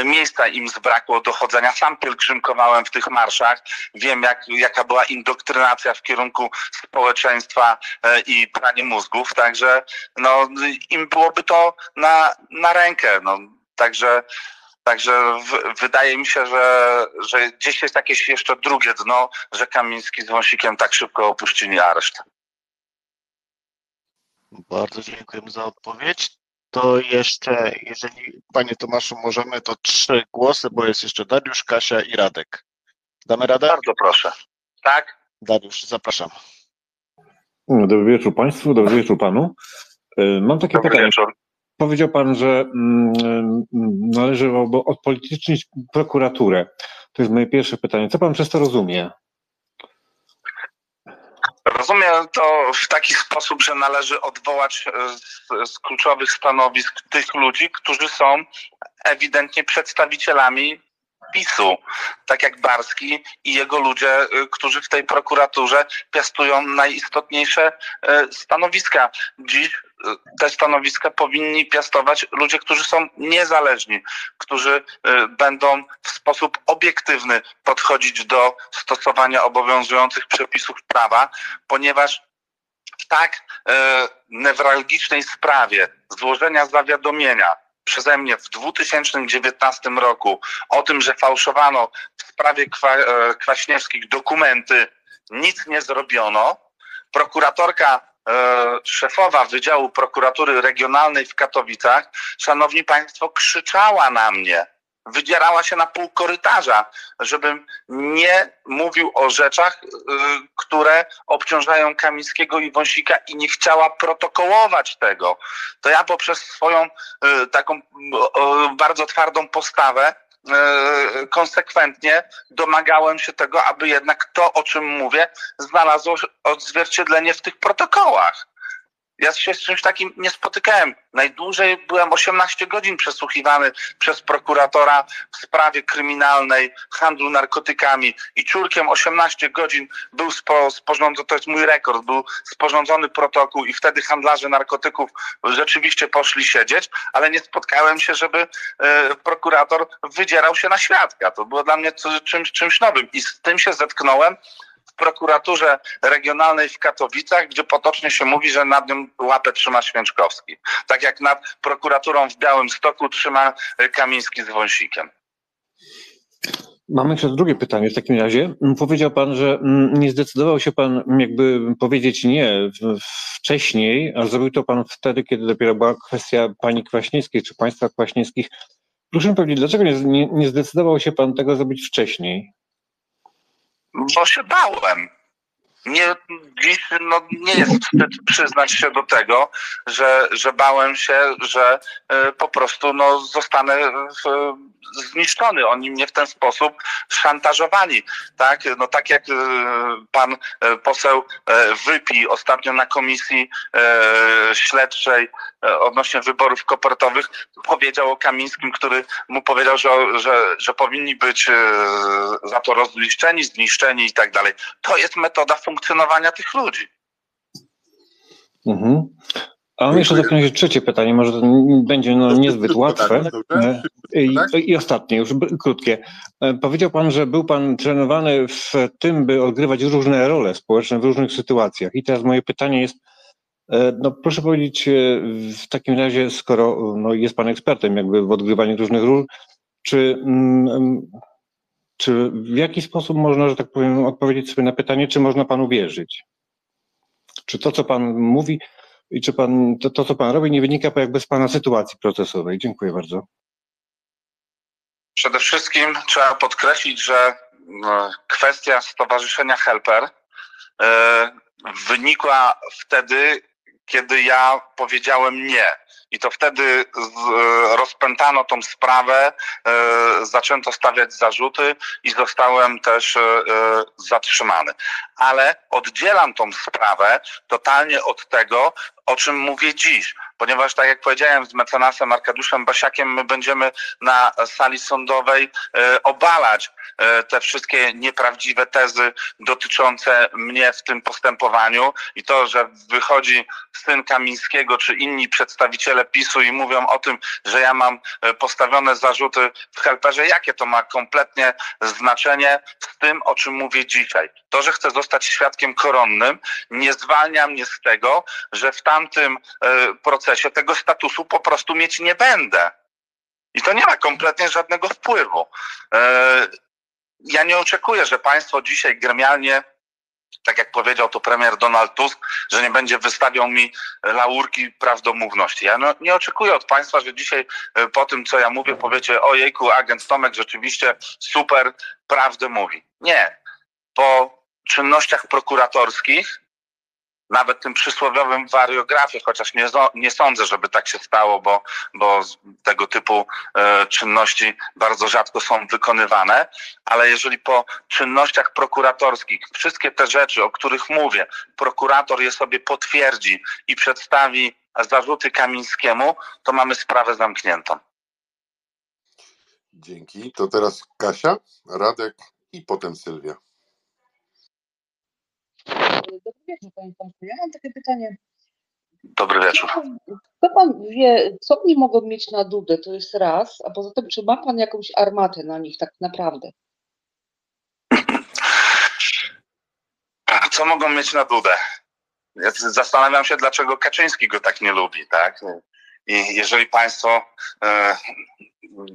miejsca im zbrakło do chodzenia. Sam pielgrzymkowałem w tych marszach. Wiem, jak, jaka była indoktrynacja w kierunku społeczeństwa i pranie mózgów. Także no, im byłoby to na, na rękę rękę. No, także także w, wydaje mi się, że, że gdzieś jest jakieś jeszcze drugie dno, że Kamiński z Wąsikiem tak szybko opuścili areszt. Bardzo dziękujemy za odpowiedź. To jeszcze, jeżeli Panie Tomaszu możemy, to trzy głosy, bo jest jeszcze Dariusz, Kasia i Radek. Damy radę? Bardzo proszę. Tak? Dariusz, zapraszam. Dobry wieczór Państwu, dobry wieczór Panu. Mam takie Dobry pytanie. Wieczór. Powiedział Pan, że mm, należałoby odpolitycznić prokuraturę. To jest moje pierwsze pytanie. Co Pan przez to rozumie? rozumiem to w taki sposób, że należy odwołać z, z kluczowych stanowisk tych ludzi, którzy są ewidentnie przedstawicielami PiSu, tak jak Barski i jego ludzie, y, którzy w tej prokuraturze piastują najistotniejsze y, stanowiska. Dziś y, te stanowiska powinni piastować ludzie, którzy są niezależni, którzy będą w sposób obiektywny podchodzić do stosowania obowiązujących przepisów prawa, ponieważ w tak newralgicznej sprawie złożenia zawiadomienia przeze mnie w 2019 roku o tym, że fałszowano w sprawie kwa, e, Kwaśniewskich dokumenty, nic nie zrobiono. Prokuratorka e, szefowa Wydziału Prokuratury Regionalnej w Katowicach, szanowni państwo, krzyczała na mnie wydzierała się na pół korytarza, żebym nie mówił o rzeczach, y, które obciążają Kamińskiego i Wąsika i nie chciała protokołować tego. To ja poprzez swoją y, taką bardzo twardą postawę y, konsekwentnie domagałem się tego, aby jednak to, o czym mówię, znalazło odzwierciedlenie w tych protokołach. Ja się z czymś takim nie spotykałem. Najdłużej byłem 18 godzin przesłuchiwany przez prokuratora w sprawie kryminalnej handlu narkotykami i czurkiem 18 godzin był spo, sporządzony, to jest mój rekord, był sporządzony protokół i wtedy handlarze narkotyków rzeczywiście poszli siedzieć, ale nie spotkałem się, żeby e, prokurator wydzierał się na świadka. To było dla mnie czymś, czymś nowym i z tym się zetknąłem w prokuraturze regionalnej w Katowicach, gdzie potocznie się mówi, że nad nią łapę trzyma Święczkowski. Tak jak nad prokuraturą w Białym Stoku trzyma Kamiński z Wąsikiem. Mam jeszcze drugie pytanie w takim razie. Powiedział Pan, że nie zdecydował się Pan jakby powiedzieć nie wcześniej, a zrobił to Pan wtedy, kiedy dopiero była kwestia Pani Kwaśniewskiej czy Państwa Kwaśniewskich. Proszę mi powiedzieć, dlaczego nie, nie, nie zdecydował się Pan tego zrobić wcześniej? Bo się bałem. Nie, dziś no, nie jest wstyd przyznać się do tego, że, że bałem się, że y, po prostu no, zostanę w, zniszczony. Oni mnie w ten sposób szantażowali. Tak, no, tak jak y, pan y, poseł Wypi ostatnio na komisji śledczej odnośnie wyborów kopertowych powiedział o Kamińskim, który mu powiedział, że, że, że powinni być za to rozliczeni, zniszczeni i tak dalej. To jest metoda funkcjonowania tych ludzi. Mhm. A mam jeszcze zapytać trzecie pytanie, może to będzie no, niezbyt łatwe. E, I, I ostatnie, już krótkie. E, powiedział Pan, że był Pan trenowany w tym, by odgrywać różne role społeczne w różnych sytuacjach. I teraz moje pytanie jest, e, no proszę powiedzieć w takim razie, skoro no, jest Pan ekspertem jakby w odgrywaniu różnych ról, czy, mm, czy w jaki sposób można, że tak powiem, odpowiedzieć sobie na pytanie, czy można Panu wierzyć? Czy to, co Pan mówi, i czy pan, to, to, co pan robi, nie wynika jakby z pana sytuacji procesowej? Dziękuję bardzo. Przede wszystkim trzeba podkreślić, że no, kwestia stowarzyszenia Helper e, wynikła wtedy, kiedy ja powiedziałem nie. I to wtedy rozpętano tą sprawę, e, zaczęto stawiać zarzuty i zostałem też e, zatrzymany. Ale oddzielam tą sprawę totalnie od tego, o czym mówię dziś, ponieważ tak jak powiedziałem z mecenasem Arkadiuszem Basiakiem, my będziemy na sali sądowej e, obalać e, te wszystkie nieprawdziwe tezy dotyczące mnie w tym postępowaniu i to, że wychodzi syn Kamińskiego czy inni przedstawiciele PiSu i mówią o tym, że ja mam e, postawione zarzuty w helperze, jakie to ma kompletnie znaczenie z tym, o czym mówię dzisiaj. To, że chcę zostać świadkiem koronnym, nie zwalnia mnie z tego, że w tamtym e, procesie tego statusu po prostu mieć nie będę. I to nie ma kompletnie żadnego wpływu. E, ja nie oczekuję, że państwo dzisiaj gremialnie tak jak powiedział to premier Donald Tusk, że nie będzie wystawiał mi laurki prawdomówności. Ja no, nie oczekuję od państwa, że dzisiaj e, po tym, co ja mówię, powiecie, ojejku, agent Tomek rzeczywiście super prawdę mówi. Nie. Po czynnościach prokuratorskich nawet tym przysłowiowym wariografie, chociaż nie, nie sądzę, żeby tak się stało, bo, bo tego typu e, czynności bardzo rzadko są wykonywane, ale jeżeli po czynnościach prokuratorskich wszystkie te rzeczy, o których mówię, prokurator je sobie potwierdzi i przedstawi zarzuty Kamińskiemu, to mamy sprawę zamkniętą. Dzięki. To teraz Kasia, Radek i potem Sylwia. Dobry wieczór, panie Tomku. Ja mam takie pytanie. Dobry wieczór. Kto pan wie, co oni mogą mieć na Dudę, to jest raz, a poza tym, czy ma pan jakąś armatę na nich tak naprawdę? Co mogą mieć na Dudę? Ja zastanawiam się, dlaczego Kaczyński go tak nie lubi, tak? I jeżeli Państwo e,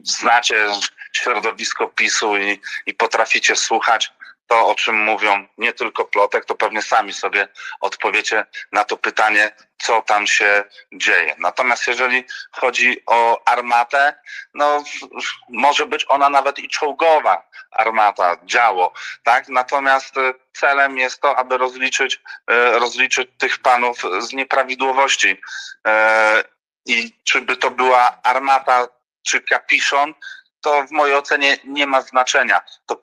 znacie środowisko PiSu i, i potraficie słuchać to, o czym mówią nie tylko plotek, to pewnie sami sobie odpowiecie na to pytanie, co tam się dzieje. Natomiast jeżeli chodzi o armatę, no może być ona nawet i czołgowa armata, działo, tak? Natomiast y, celem jest to, aby rozliczyć, y, rozliczyć tych panów z nieprawidłowości. Y, I czy by to była armata czy kapiszon, to w mojej ocenie nie ma znaczenia. To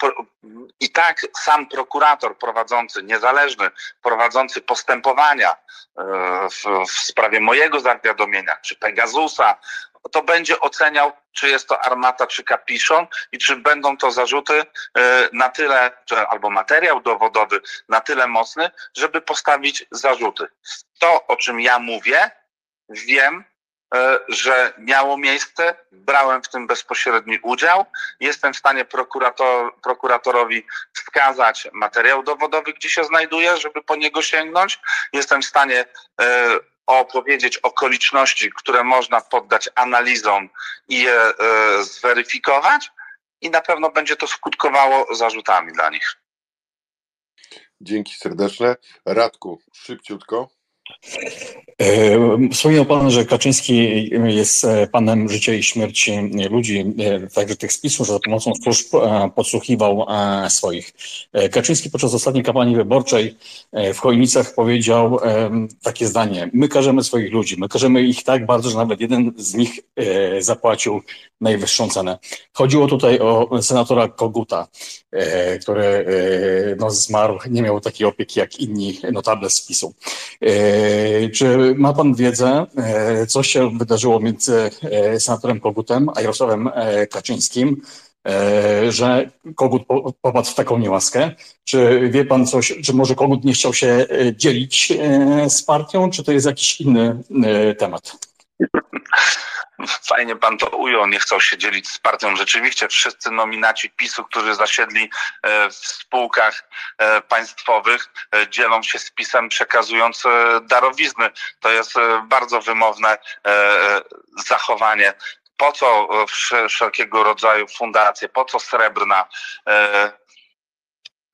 I tak sam prokurator prowadzący, niezależny, prowadzący postępowania e, w, w sprawie mojego zawiadomienia, czy Pegasusa, to będzie oceniał, czy jest to armata, czy kapiszon i czy będą to zarzuty e, na tyle, albo materiał dowodowy na tyle mocny, żeby postawić zarzuty. To, o czym ja mówię, wiem, że miało miejsce, brałem w tym bezpośredni udział. Jestem w stanie prokurator, prokuratorowi wskazać materiał dowodowy, gdzie się znajduje, żeby po niego sięgnąć. Jestem w stanie e, opowiedzieć okoliczności, które można poddać analizom i je e, zweryfikować i na pewno będzie to skutkowało zarzutami dla nich. Dzięki serdeczne. Radku, szybciutko. E, wspomniał Pan, że Kaczyński jest e, panem życia i śmierci ludzi, e, także tych spisów, że za pomocą służb podsłuchiwał swoich. Kaczyński podczas ostatniej kampanii wyborczej w Chojnicach powiedział takie zdanie: My karzemy swoich ludzi, my karzemy ich tak bardzo, że nawet jeden z nich zapłacił najwyższą cenę. Chodziło tutaj o senatora Koguta, który no, zmarł, nie miał takiej opieki jak inni notable z PiSu. E, czy ma Pan wiedzę, e, co się wydarzyło między e, senatorem Kogutem a Jarosławem Kaczyńskim, że Kogut popadł w taką niełaskę? Czy wie Pan coś, czy może Kogut nie chciał się dzielić z partią, czy to jest jakiś inny temat? Fajnie pan to ujął, nie chcą się dzielić z partią. Rzeczywiście wszyscy nominaci PiSu, którzy zasiedli e, w spółkach e, państwowych, e, dzielą się z PiSem przekazując darowizny. To jest bardzo wymowne zachowanie. Po co wszelkiego rodzaju fundacje, po co srebrna?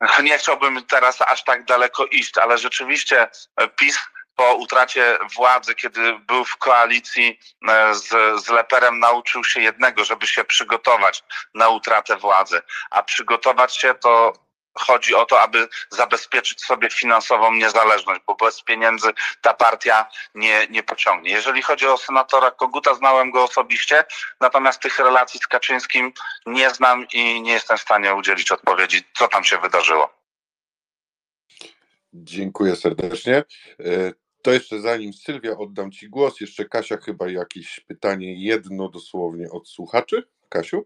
Nie chciałbym teraz aż tak daleko iść, ale rzeczywiście PiS po utracie władzy, kiedy był w koalicji e, z, z Leperem, nauczył się jednego, żeby się przygotować na utratę władzy. A przygotować się to chodzi o to, aby zabezpieczyć sobie finansową niezależność, bo bez pieniędzy ta partia nie, nie pociągnie. Jeżeli chodzi o senatora Koguta, znałem go osobiście, natomiast tych relacji z Kaczyńskim nie znam i nie jestem w stanie udzielić odpowiedzi, co tam się wydarzyło. Dziękuję serdecznie. To jeszcze zanim Sylwia oddam Ci głos, jeszcze Kasia chyba jakieś pytanie, jedno dosłownie od słuchaczy. Kasiu?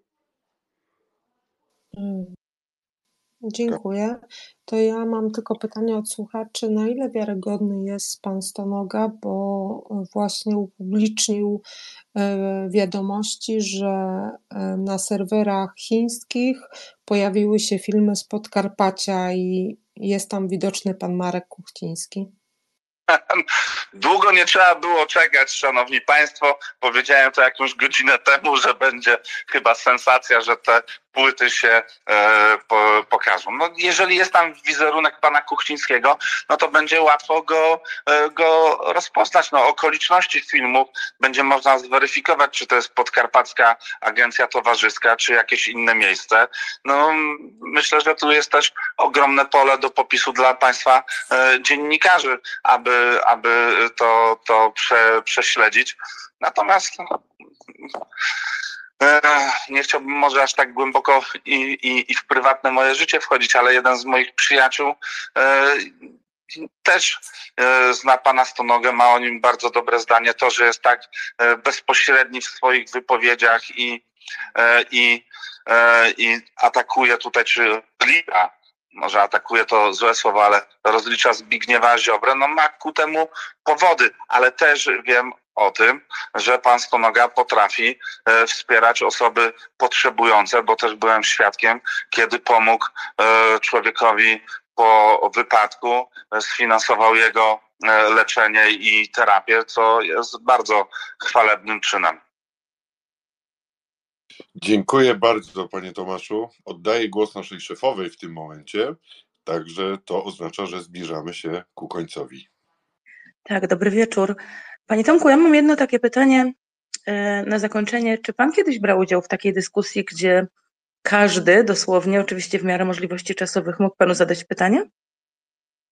Mm. Dziękuję. To ja mam tylko pytanie od słuchaczy, na ile wiarygodny jest pan Stonoga, bo właśnie upublicznił e, wiadomości, że e, na serwerach chińskich pojawiły się filmy z Podkarpacia i jest tam widoczny pan Marek Kuchciński. Długo nie trzeba było czekać, szanowni państwo. Powiedziałem to jakąś godzinę temu, że będzie chyba sensacja, że te płyty się e, po, pokażą. No, jeżeli jest tam wizerunek pana Kuchcińskiego, no to będzie łatwo go, e, go rozpoznać. No, okoliczności filmu będzie można zweryfikować, czy to jest podkarpacka agencja towarzyska, czy jakieś inne miejsce. No, myślę, że tu jest też ogromne pole do popisu dla państwa e, dziennikarzy, aby, aby to, to prze, prześledzić. Natomiast no, nie chciałbym może aż tak głęboko i, i, i w prywatne moje życie wchodzić, ale jeden z moich przyjaciół e, też e, zna pana Stonogę, ma o nim bardzo dobre zdanie. To, że jest tak bezpośredni w swoich wypowiedziach i, i, i atakuje tutaj, czy rozlicza, może atakuje to złe słowo, ale rozlicza Zbigniewa Ziobrę, no ma ku temu powody, ale też wiem o tym, że pan Stonoga potrafi e, wspierać osoby potrzebujące, bo też byłem świadkiem, kiedy pomógł e, człowiekowi po wypadku, e, sfinansował jego leczenie i terapię, co jest bardzo chwalebnym czynem. Dziękuję bardzo, panie Tomaszu. Oddaję głos naszej szefowej w tym momencie, także to oznacza, że zbliżamy się ku końcowi. Tak, dobry wieczór. Panie Tomku, ja mam jedno takie pytanie e, na zakończenie. Czy Pan kiedyś brał udział w takiej dyskusji, gdzie każdy, dosłownie, oczywiście w miarę możliwości czasowych, mógł Panu zadać pytanie?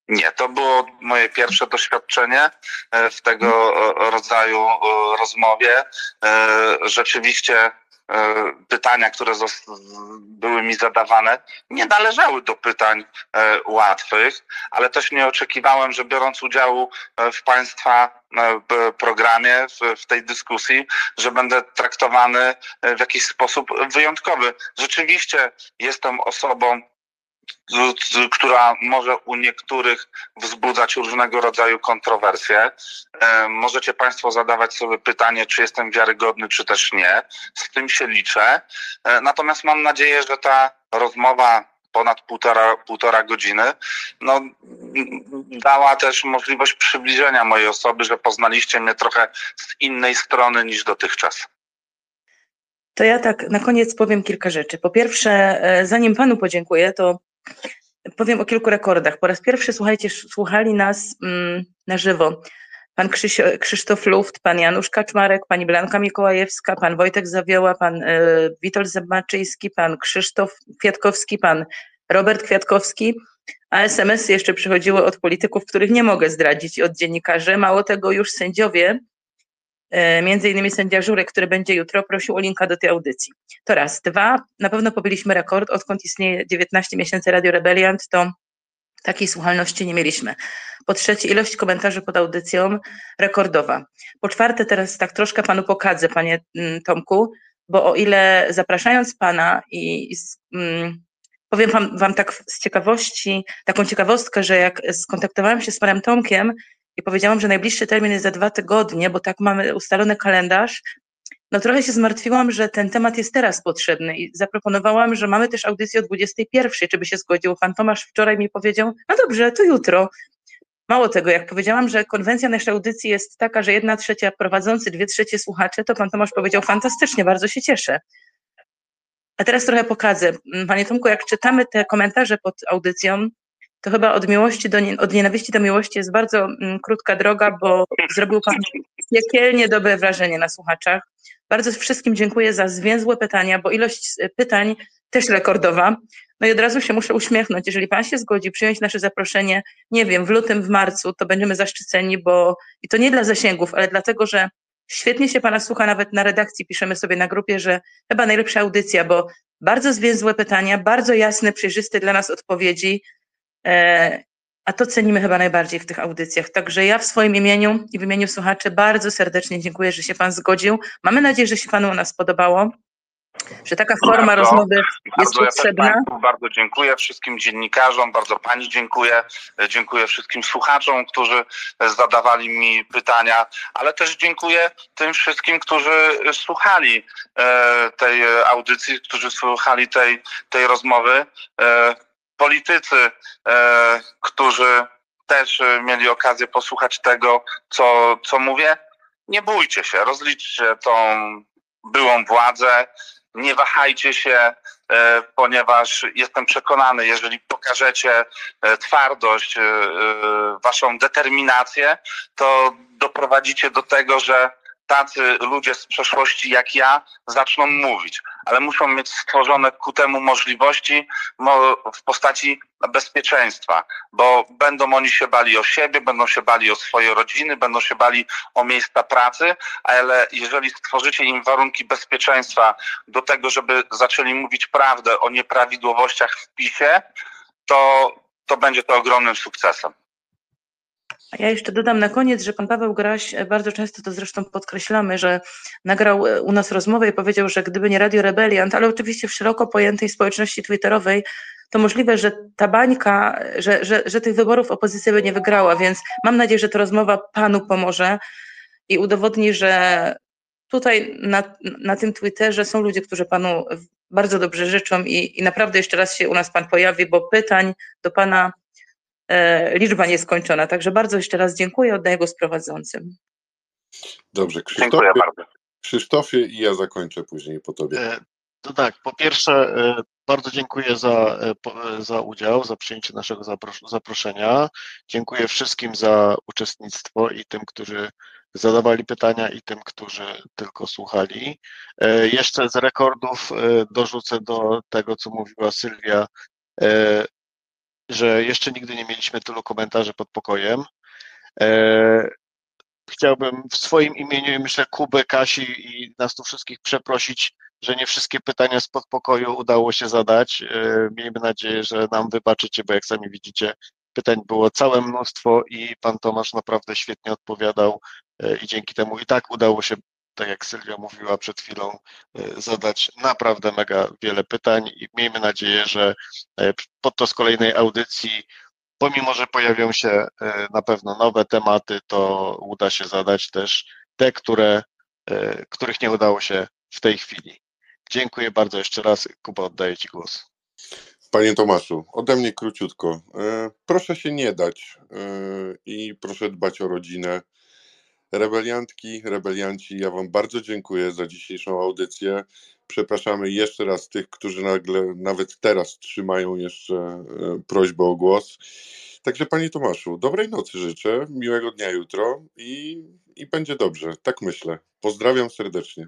Nie, to było moje pierwsze doświadczenie e, w tego rodzaju e, rozmowie. Rzeczywiście pytania, które były mi zadawane, nie należały do pytań e, łatwych, ale też nie oczekiwałem, że biorąc udział e, w Państwa programie, w, tej dyskusji, że będę traktowany w jakiś sposób wyjątkowy. Rzeczywiście jestem osobą która może u niektórych wzbudzać różnego rodzaju kontrowersje. E, możecie Państwo zadawać sobie pytanie, czy jestem wiarygodny, czy też nie. Z tym się liczę. E, natomiast mam nadzieję, że ta rozmowa ponad półtora, półtora godziny, no, dała też możliwość przybliżenia mojej osoby, że poznaliście mnie trochę z innej strony niż dotychczas. To ja tak na koniec powiem kilka rzeczy. Po pierwsze, e, zanim panu podziękuję, to powiem o kilku rekordach. Po raz pierwszy, słuchajcie, słuchali nas mm, na żywo pan Krzysztof Luft, pan Janusz Kaczmarek, pani Blanka Mikołajewska, pan Wojtek Zawioła, pan y, Witold Zemaczyński, pan Krzysztof Kwiatkowski, pan Robert Kwiatkowski, a SMS-y jeszcze przychodziły od polityków, których nie mogę zdradzić od dziennikarzy. Mało tego, już sędziowie między innymi sędzia Żurek, który będzie jutro, prosił o linka do tej audycji. To raz. Dwa, na pewno pobiliśmy rekord, odkąd istnieje 19 miesięcy Radio Rebeliant, to takiej słuchalności nie mieliśmy. Po trzecie, ilość komentarzy pod audycją rekordowa. Po czwarte, teraz tak troszkę panu pokadzę, panie mm, Tomku, bo o ile zapraszając pana i, i mm, powiem wam, wam tak z ciekawości, taką ciekawostkę, że jak skontaktowałem się z panem Tomkiem, i powiedziałam, że najbliższy termin jest za dwa tygodnie, bo tak mamy ustalony kalendarz, no trochę się zmartwiłam, że ten temat jest teraz potrzebny i zaproponowałam, że mamy też audycję o 21, czy by się zgodził. Pan Tomasz wczoraj mi powiedział, no dobrze, to jutro. Mało tego, jak powiedziałam, że konwencja naszej audycji jest taka, że jedna trzecia prowadzący, dwie trzecie słuchacze, to pan Tomasz powiedział fantastycznie, bardzo się cieszę. A teraz trochę pokażę. Panie Tomku, jak czytamy te komentarze pod audycją, to chyba od miłości do, od nienawiści do miłości jest bardzo mm, krótka droga, bo zrobił Pan piekielnie dobre wrażenie na słuchaczach. Bardzo wszystkim dziękuję za zwięzłe pytania, bo ilość e, pytań też rekordowa. No i od razu się muszę uśmiechnąć. Jeżeli Pan się zgodzi przyjąć nasze zaproszenie, nie wiem, w lutym, w marcu, to będziemy zaszczyceni, bo i to nie dla zasięgów, ale dlatego, że świetnie się Pana słucha, nawet na redakcji piszemy sobie na grupie, że chyba najlepsza audycja, bo bardzo zwięzłe pytania, bardzo jasne, przejrzyste dla nas odpowiedzi, a to cenimy chyba najbardziej w tych audycjach. Także ja w swoim imieniu i w imieniu słuchaczy bardzo serdecznie dziękuję, że się Pan zgodził. Mamy nadzieję, że się Panu u nas podobało, że taka forma bardzo, rozmowy jest bardzo, potrzebna. Ja bardzo dziękuję wszystkim dziennikarzom, bardzo Pani dziękuję. Dziękuję wszystkim słuchaczom, którzy zadawali mi pytania, ale też dziękuję tym wszystkim, którzy słuchali e, tej audycji, którzy słuchali tej, tej rozmowy. E, politycy, e, którzy też e, mieli okazję posłuchać tego, co, co mówię, nie bójcie się, rozliczcie tą byłą władzę. Nie wahajcie się, ponieważ jestem przekonany, jeżeli pokażecie twardość, waszą determinację, to doprowadzicie do tego, że tacy ludzie z przeszłości jak ja zaczną mówić, ale muszą mieć stworzone ku temu możliwości w postaci bezpieczeństwa, bo będą oni się bali o siebie, będą się bali o swoje rodziny, będą się bali o miejsca pracy, ale jeżeli stworzycie im warunki bezpieczeństwa do tego, żeby zaczęli mówić prawdę o nieprawidłowościach w PiSie, to, to będzie to ogromnym sukcesem. A ja jeszcze dodam na koniec, że pan Paweł Graś, e, bardzo często to zresztą podkreślamy, że nagrał e, u nas rozmowę i powiedział, że gdyby nie Radio Rebeliant, ale oczywiście w szeroko pojętej społeczności twitterowej, to możliwe, że ta bańka, że, że, że tych wyborów opozycja by nie wygrała, więc mam nadzieję, że ta rozmowa panu pomoże i udowodni, że tutaj na, na tym Twitterze są ludzie, którzy panu bardzo dobrze życzą i, i naprawdę jeszcze raz się u nas pan pojawi, bo pytań do pana E, liczba nieskończona. Także bardzo jeszcze raz dziękuję, oddaję go prowadzącym. Dobrze, Krzysztofie, Krzysztofie i ja zakończę później po tobie. E, to tak, po pierwsze e, bardzo dziękuję za, za udział, za przyjęcie naszego zaproszenia. Dziękuję wszystkim za uczestnictwo i tym, którzy zadawali pytania i tym, którzy tylko słuchali. Jeszcze z rekordów dorzucę do tego, co mówiła Sylwia że jeszcze nigdy nie mieliśmy tylu komentarzy pod pokojem. E, chciałbym w swoim imieniu i myślę Kubę, Kasi i nas tu wszystkich przeprosić, że nie wszystkie pytania spod pokoju udało się zadać. E, miejmy nadzieję, że nam wybaczycie, bo jak sami widzicie, pytań było całe mnóstwo i pan Tomasz naprawdę świetnie odpowiadał e, i dzięki temu i tak udało się tak jak Sylwia mówiła przed chwilą, e, zadać naprawdę mega wiele pytań i miejmy nadzieję, że e, podczas kolejnej audycji, pomimo że pojawią się e, na pewno nowe tematy, to uda się zadać też te, które, których nie udało się w tej chwili. Dziękuję bardzo jeszcze raz. Kuba, oddaję Ci głos. Panie Tomaszu, ode mnie króciutko. Proszę się nie dać i proszę dbać o rodzinę. Rebeliantki, rebelianci, ja Wam bardzo dziękuję za dzisiejszą audycję. Przepraszamy jeszcze raz tych, którzy nagle, nawet teraz trzymają jeszcze e, prośbę o głos. Także Panie Tomaszu, dobrej nocy życzę, miłego dnia jutro i, i będzie dobrze, tak myślę. Pozdrawiam serdecznie.